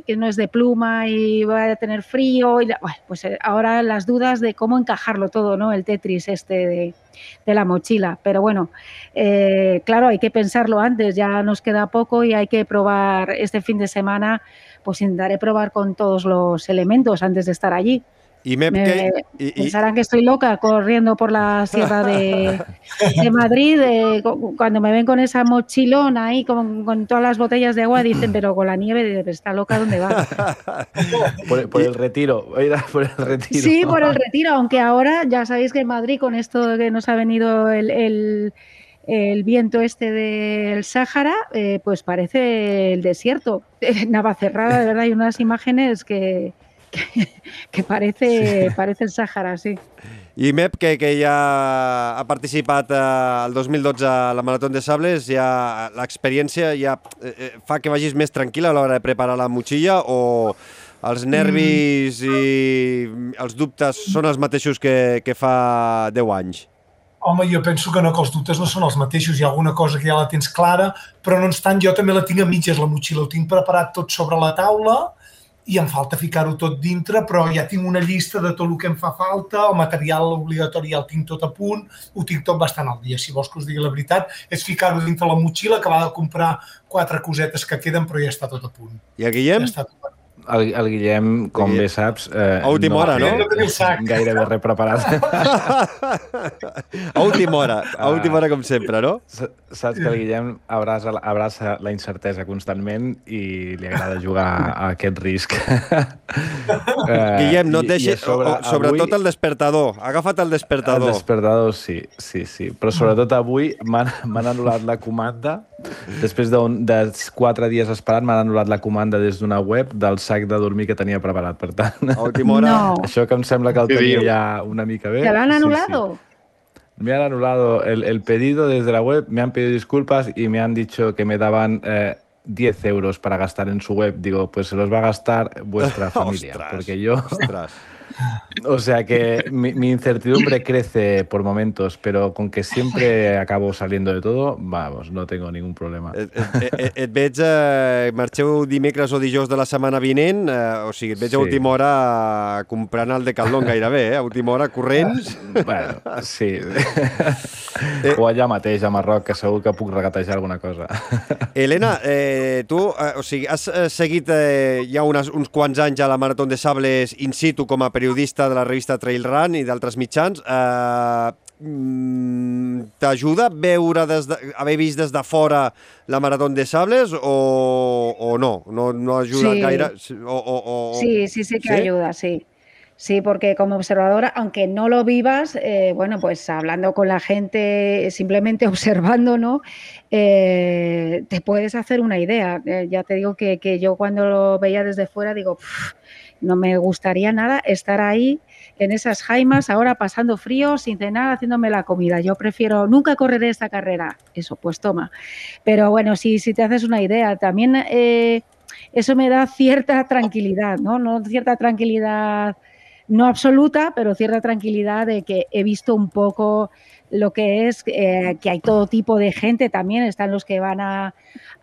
que no es de pluma y voy a tener frío. Y bueno, pues ahora las dudas de cómo encajarlo todo, ¿no? El Tetris este de, de la mochila. Pero bueno, claro, hay que pensarlo antes, ya nos queda poco y hay que probar este fin de semana, pues intentaré probar con todos los elementos antes de estar allí. Y Me- ¿qué? Y- y- Pensarán que estoy loca corriendo por la sierra de, de Madrid. eh, cu- cuando me ven con esa mochilona ahí, con, con todas las botellas de agua, dicen, pero con la nieve, dicen, "Pero está loca, ¿dónde va? Por, por el retiro, voy a ir a por el retiro. Sí, por el retiro, aunque ahora ya sabéis que en Madrid, con esto que nos ha venido el, el- el viento este del Sáhara, eh, pues parece el desierto. Eh, Navacerrada, de verdad, hay unas imágenes que, que, que parece, parece el Sáhara, sí. I Mep, que, que ja ha participat eh, el 2012 a la Marató de Sables, ja l'experiència ja eh, eh, fa que vagis més tranquil·la a l'hora de preparar la motxilla o els nervis i els dubtes són els mateixos que, que fa 10 anys? Home, jo penso que no, que els dubtes no són els mateixos. Hi ha alguna cosa que ja la tens clara, però no obstant jo també la tinc a mitges, la motxilla. Ho tinc preparat tot sobre la taula i em falta ficar-ho tot dintre, però ja tinc una llista de tot el que em fa falta, el material obligatori ja el tinc tot a punt, ho tinc tot bastant al dia. Si vols que us digui la veritat, és ficar-ho dintre la motxilla, acabar de comprar quatre cosetes que queden, però ja està tot a punt. I a Guillem? Ja està tot a punt. El, el Guillem, com bé saps... Eh, A última hora, no? té No sac. Gairebé res preparat. A última hora, a última hora com sempre, no? Saps que el Guillem abraça, abraça la incertesa constantment i li agrada jugar a aquest risc. Eh, Guillem, no et deixis... sobre, Sobretot avui- el despertador. Agafa't el El despertador. despertador, sí, sí, sí. Però sobretot avui m'han anul·lat la comanda. Després d'un- de quatre dies esperant, m'han anul·lat la comanda des d'una web del sac de dormir que tenia preparat. Per tant, A última hora... No. això que em sembla que el tenia ja una mica bé. ¿Te lo han sí, sí. anulado? Me han anulado el, el pedido desde la web, me han pedido disculpas y me han dicho que me daban eh, 10 euros para gastar en su web. Digo, pues se los va a gastar vuestra familia. Ostras. porque yo, Ostres. O sea que mi, mi incertidumbre crece por momentos, pero con que siempre acabo saliendo de todo, vamos, no tengo ningún problema. Et, et, et, et veig, eh, marxeu dimecres o dijous de la setmana vinent, eh, o sigui, et veig Sí. a última hora comprant el Decathlon gairebé, eh? A última hora corrents. Bueno, sí. o allà mateix, a Marroc, que segur que puc regatejar alguna cosa. Elena, eh, tu eh, o sigui, has eh, seguit eh, ja unes, uns quants anys a la Marató de Sables in situ com a periodista de la revista Trail Run i d'altres mitjans. Eh, mm, T'ajuda veure des de, haver vist des de fora la Marató de Sables o, o no? No, no ajuda Sí. gaire? O, o, o, Sí, sí, sí que ¿Sí? ayuda, sí. Sí, porque como observadora, aunque no lo vivas, eh, bueno, pues hablando con la gente, simplemente observando, ¿no? Eh, te puedes hacer una idea. Eh, ya te digo que, que yo cuando lo veía desde fuera digo, "Pf, no me gustaría nada estar ahí en esas jaimas, ahora pasando frío, sin cenar, haciéndome la comida. Yo prefiero, nunca correré esta carrera. Eso, pues toma. Pero bueno, si, si te haces una idea, también eh, eso me da cierta tranquilidad, ¿no? No cierta tranquilidad no absoluta, pero cierta tranquilidad de que he visto un poco lo que es eh, que hay todo tipo de gente también, están los que van a,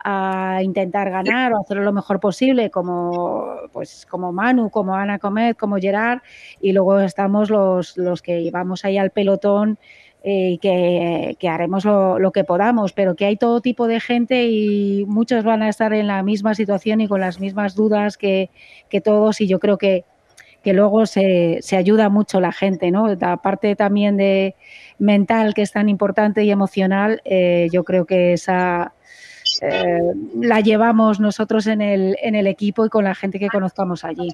a, intentar ganar o hacer lo mejor posible, como, pues, como Manu, como Ana Comet, como Gerard, y luego estamos los, los que vamos ahí al pelotón eh, y que, que, haremos lo, lo, que podamos, pero que hay todo tipo de gente y muchos van a estar en la misma situación y con las mismas dudas que, que todos, y yo creo que que luego se, se, ayuda mucho la gente, ¿no? La parte también de mental que es tan importante y emocional, eh, yo creo que esa eh, la llevamos nosotros en el, en el equipo y con la gente que conozcamos allí.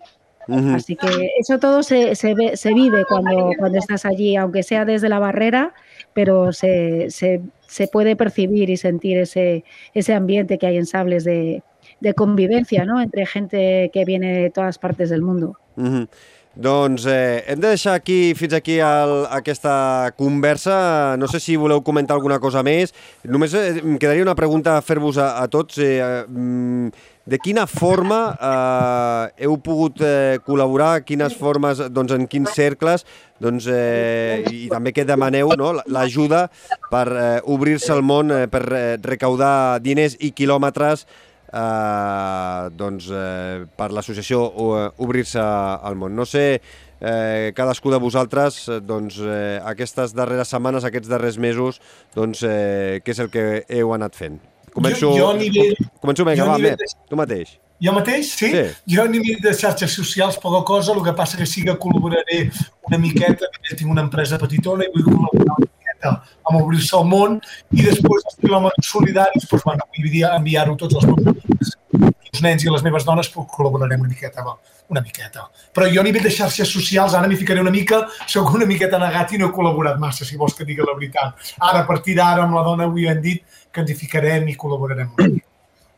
Uh -huh. Así que eso todo se, se, ve, se vive cuando, cuando estás allí, aunque sea desde la barrera, pero se, se, se puede percibir y sentir ese, ese ambiente que hay en Sables de, de convivencia ¿no? entre gente que viene de todas partes del mundo. Mm -hmm. Doncs eh, hem de deixar aquí fins aquí el, aquesta conversa. No sé si voleu comentar alguna cosa més. Només eh, em quedaria una pregunta a fer-vos a, a tots. Eh, mm, de quina forma eh, heu pogut eh, col·laborar, quines formes, doncs en quins cercles, doncs, eh, i també què demaneu, no? l'ajuda per eh, obrir-se al món, eh, per eh, recaudar diners i quilòmetres eh, doncs, eh, per l'associació eh, Obrir-se al món. No sé, eh, cadascú de vosaltres, doncs, eh, aquestes darreres setmanes, aquests darrers mesos, doncs, eh, què és el que heu anat fent? Començo, jo, jo nivell, començo vinga, va, de... tu mateix. Jo mateix, sí? sí? Jo a nivell de xarxes socials poca cosa, el que passa que sí que col·laboraré una miqueta, tinc una empresa petitona i vull col·laborar amb obrir-se al món i després els quilòmetres solidaris doncs, vull enviar-ho tots els meus els nens i les meves dones però col·laborarem una miqueta, va, una miqueta. Però jo a nivell de xarxes socials ara m'hi ficaré una mica, sóc una miqueta negat i no he col·laborat massa, si vols que digui la veritat. Ara, a partir d'ara, amb la dona avui hem dit que ens hi ficarem i col·laborarem una mica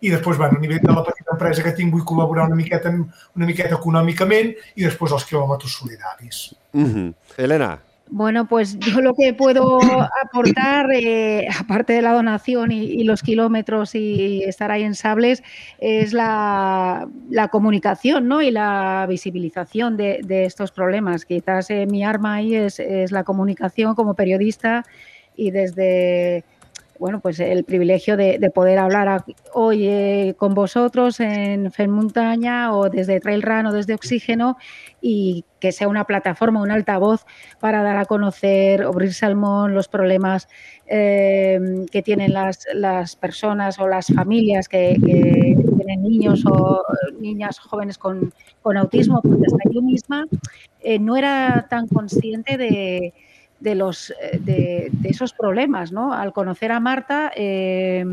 i després, bueno, a nivell de la petita empresa que tinc, vull col·laborar una miqueta, una miqueta econòmicament i després els quilòmetres solidaris. Mm -hmm. Elena. Bueno, pues yo lo que puedo aportar, eh, aparte de la donación y, los kilómetros y estar ahí en Sables, es la, comunicación ¿no? y la visibilización de, estos problemas. Quizás eh, mi arma ahí es la comunicación como periodista y desde bueno, pues el privilegio de, de poder hablar hoy con vosotros en FEN Montaña o desde Trail Run o desde Oxígeno y que sea una plataforma, un altavoz para dar a conocer, abrir salmón, los problemas eh, que tienen las, personas o las familias que, tienen niños o niñas jóvenes con, con autismo, porque hasta yo misma eh, no era tan consciente de de, los, de, de, esos problemas, ¿no? Al conocer a Marta eh,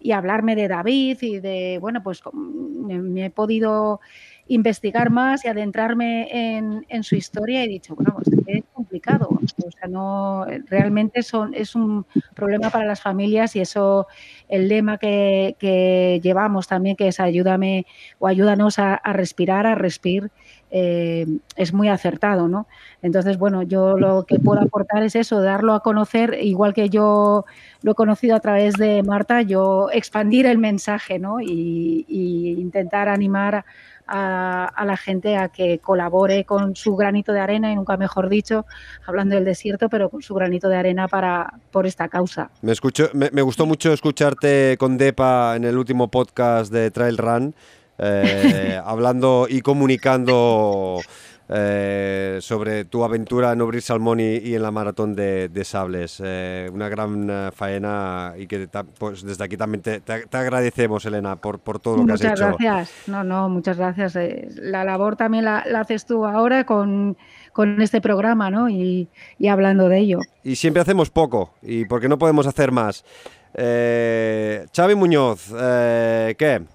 y hablarme de David y de, bueno, pues me, he podido investigar más y adentrarme en, en, su historia he dicho, bueno, pues es complicado. O sea, no, realmente son, es un problema para las familias y eso, el lema que, que llevamos también, que es ayúdame o ayúdanos a, a respirar, a respirar, eh, es muy acertado, ¿no? Entonces, bueno, yo lo que puedo aportar es eso, darlo a conocer, igual que yo lo he conocido a través de Marta, yo expandir el mensaje, ¿no? Y, intentar animar a, la gente a que colabore con su granito de arena, y nunca mejor dicho, hablando del desierto, pero con su granito de arena para, por esta causa. Me gustó mucho escucharte con Depa en el último podcast de Trail Run, eh, hablando y comunicando eh, sobre tu aventura en Obrir Salmón y, y en la maratón de, de Sables. Eh, una gran faena y que pues, desde aquí también te, te, te, agradecemos, Elena, por, por todo lo muchas que has hecho. Muchas gracias. No, no, muchas gracias. La labor también la, la haces tú ahora con, con este programa, ¿no? Y, y, hablando de ello. Y siempre hacemos poco, y porque no podemos hacer más. Eh, Xavi Muñoz, eh, què?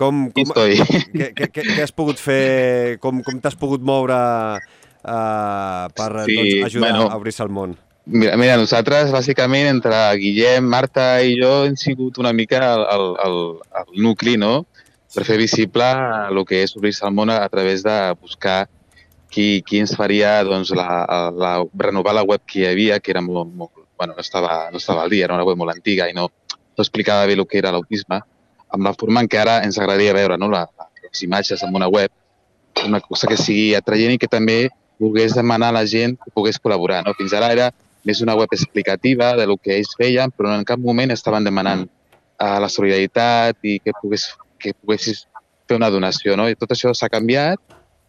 Com, com. Què, què, què has pogut fer, com, com t'has pogut moure uh, per sí, doncs, ajudar bueno, a obrir-se al món? Mira, mira, nosaltres, bàsicament, entre Guillem, Marta i jo, hem sigut una mica el, el, el, el nucli, no?, per fer visible el que és obrir-se al món a, a través de buscar qui, qui ens faria doncs, la, la, renovar la web que hi havia, que era molt, molt bueno, no, estava, no estava al dia, era una web molt antiga i no, no explicava bé el que era l'autisme, amb la forma en què ara ens agradaria veure no? la, les imatges en una web, una cosa que sigui atraient i que també volgués demanar a la gent que pogués col·laborar. No? Fins ara era més una web explicativa de lo que ells feien, però en cap moment estaven demanant uh, la solidaritat i que, pogués, que poguessis fer una donació. No? I tot això s'ha canviat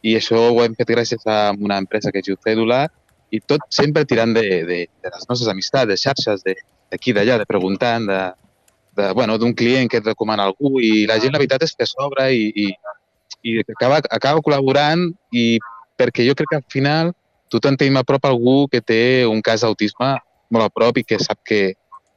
i això ho hem fet gràcies a una empresa que es diu Cèdula i tot sempre tirant de, de, de les nostres amistats, de xarxes, d'aquí d'allà, de preguntant, de, de, bueno, d'un client que et recomana algú i la gent la veritat és que s'obre i, i, i acaba, acaba col·laborant i perquè jo crec que al final tothom tenim a prop algú que té un cas d'autisme molt a prop i que sap què,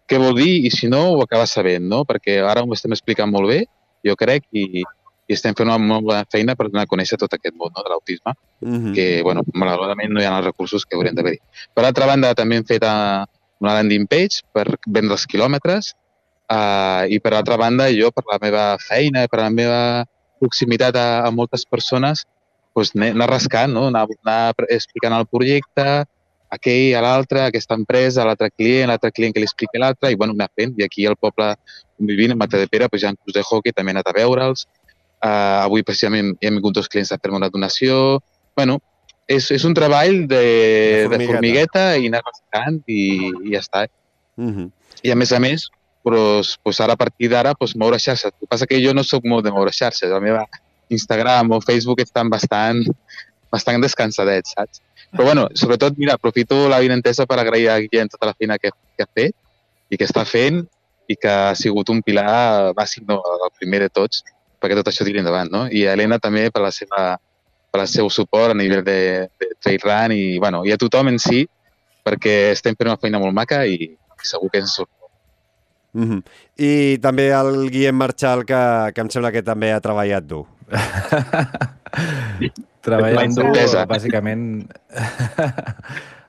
què vol dir i si no ho acaba sabent, no? Perquè ara ho estem explicant molt bé, jo crec, i, i estem fent una molt bona feina per donar a conèixer tot aquest món no, de l'autisme, mm -hmm. que, bueno, malauradament no hi ha els recursos que haurien d'haver-hi. Per altra banda, també hem fet uh, una landing page per vendre els quilòmetres uh, i, per altra banda, jo, per la meva feina, per la meva proximitat a, a moltes persones, doncs, anar rascant, no? anar, anar explicant el projecte, aquell a l'altre, aquesta empresa, a l'altre client, l'altre client que li explica l'altre, i bueno, anar fent. I aquí al poble on vivim, a Matadepera, doncs, hi ha un curs de hockey, també he anat a veure'ls, Uh, avui precisament hi hem vingut dos clients a fer-me una donació. bueno, és, és un treball de, de, formigueta. de formigueta i anar rascant i, i ja està. Uh -huh. I a més a més, pues, pues ara a partir d'ara pues, moure xarxes. El que passa que jo no sóc molt de moure xarxes. La meva Instagram o Facebook estan bastant, bastant descansadets, saps? Però bueno, sobretot, mira, aprofito la vinentesa per agrair a Guillem tota la feina que, que ha fet i que està fent i que ha sigut un pilar bàsic, no, el primer de tots, perquè tot això tiri endavant, no? I a Helena també per la seva per el seu suport a nivell de, de trail run i, bueno, i a tothom en si, perquè estem fent una feina molt maca i segur que ens surt. Mm -hmm. I també el Guillem Marchal, que, que em sembla que també ha treballat dur. Treballant dur, bàsicament...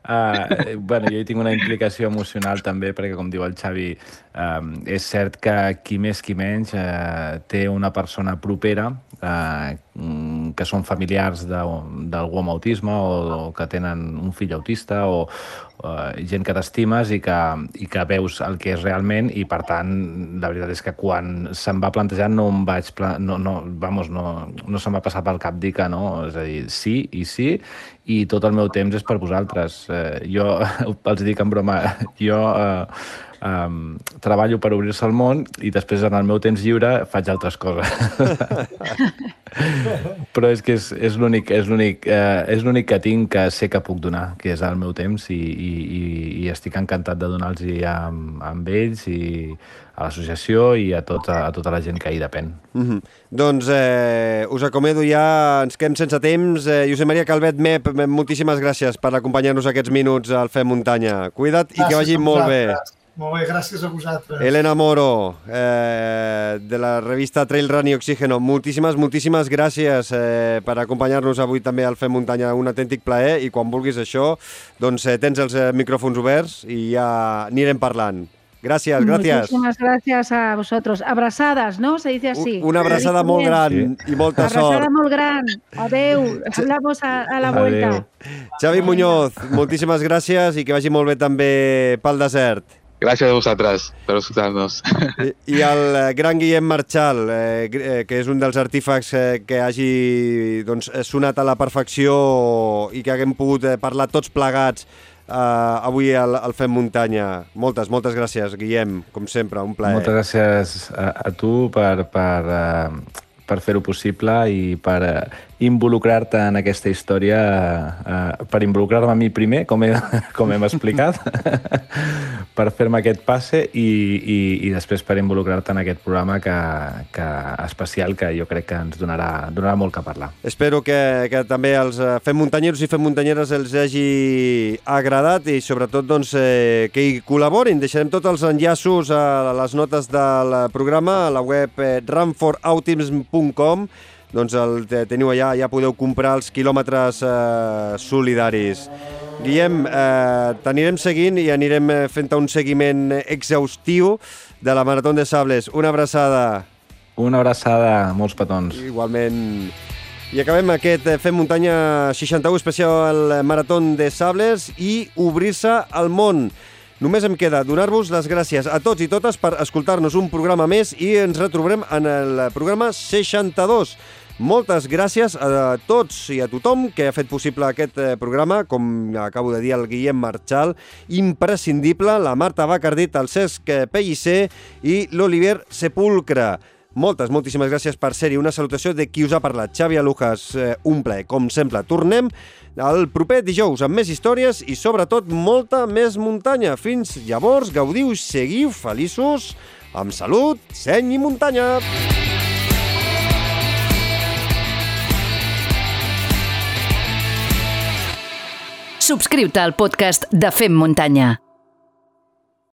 Uh, bueno, jo hi tinc una implicació emocional també, perquè com diu el Xavi, uh, és cert que qui més qui menys uh, té una persona propera uh, que són familiars d'algú amb autisme o, o que tenen un fill autista o, uh, gent que t'estimes i, que, i que veus el que és realment i per tant la veritat és que quan se'm va plantejar no em vaig no, no, vamos, no, no se'm va passar pel cap dir que no, és a dir, sí i sí i tot el meu temps és per vosaltres. Eh, jo els dic en broma, jo eh, um, treballo per obrir-se al món i després en el meu temps lliure faig altres coses. Però és que és, és l'únic és l'únic eh, és l'únic que tinc que sé que puc donar, que és el meu temps i, i, i, i estic encantat de donar-los amb, amb ells i a l'associació i a tota, a tota la gent que hi depèn. Mm -hmm. Doncs eh, us acomedo ja, ens quedem sense temps. Eh, Josep Maria Calvet Mep, moltíssimes gràcies per acompanyar-nos aquests minuts al Fem Muntanya. Cuida't i que vagi molt bé. Molt bé, gràcies a vosaltres. Elena Moro, eh, de la revista Trail Run i Oxígeno, moltíssimes, moltíssimes gràcies eh, per acompanyar-nos avui també al Fem Muntanya, un autèntic plaer, i quan vulguis això, doncs eh, tens els eh, micròfons oberts i ja anirem parlant. Gracias, gracias. Muchísimas gracias a vosotros. Abrazadas, ¿no? Se dice así. Una abrazada muy gran sí. y molta sort. Abrazada molt gran. Adeu. Hablamos a, a la vuelta. Adeu. Xavi Muñoz, moltíssimes gràcies i que vagi molt bé també pel desert. Gràcies a vosaltres per escoltar-nos. I, I el eh, gran Guillem Marchal, eh, eh, que és un dels artífecs eh, que hagi doncs, sonat a la perfecció i que haguem pogut eh, parlar tots plegats eh, avui al, al Fem Muntanya. Moltes, moltes gràcies, Guillem, com sempre, un plaer. Moltes gràcies a, a tu per, per, uh, per fer-ho possible i per uh, involucrar-te en aquesta història, uh, per involucrar-me a mi primer, com, he, com hem explicat, per fer-me aquest passe i, i, i després per involucrar-te en aquest programa que, que especial que jo crec que ens donarà, donarà molt que parlar. Espero que, que també els eh, fem muntanyeros i fem muntanyeres els hagi agradat i sobretot doncs, eh, que hi col·laborin. Deixarem tots els enllaços a les notes del programa a la web eh, doncs el teniu allà, ja podeu comprar els quilòmetres eh, solidaris. Guillem, eh, t'anirem seguint i anirem eh, fent un seguiment exhaustiu de la Marató de Sables. Una abraçada. Una abraçada, molts petons. Igualment. I acabem aquest eh, Fem Muntanya 61 especial Maratón de Sables i obrir-se al món. Només em queda donar-vos les gràcies a tots i totes per escoltar-nos un programa més i ens retrobarem en el programa 62. Moltes gràcies a tots i a tothom que ha fet possible aquest eh, programa, com acabo de dir el Guillem Marchal, imprescindible, la Marta Bacardit, el Cesc Pellicer i l'Olivier Sepulcre. Moltes, moltíssimes gràcies per ser-hi. Una salutació de qui us ha parlat, Xavi Alujas. Eh, un plaer, com sempre. Tornem el proper dijous amb més històries i, sobretot, molta més muntanya. Fins llavors, gaudiu seguiu feliços, amb salut, seny i muntanya. Subscriu-te al podcast de Fem Muntanya.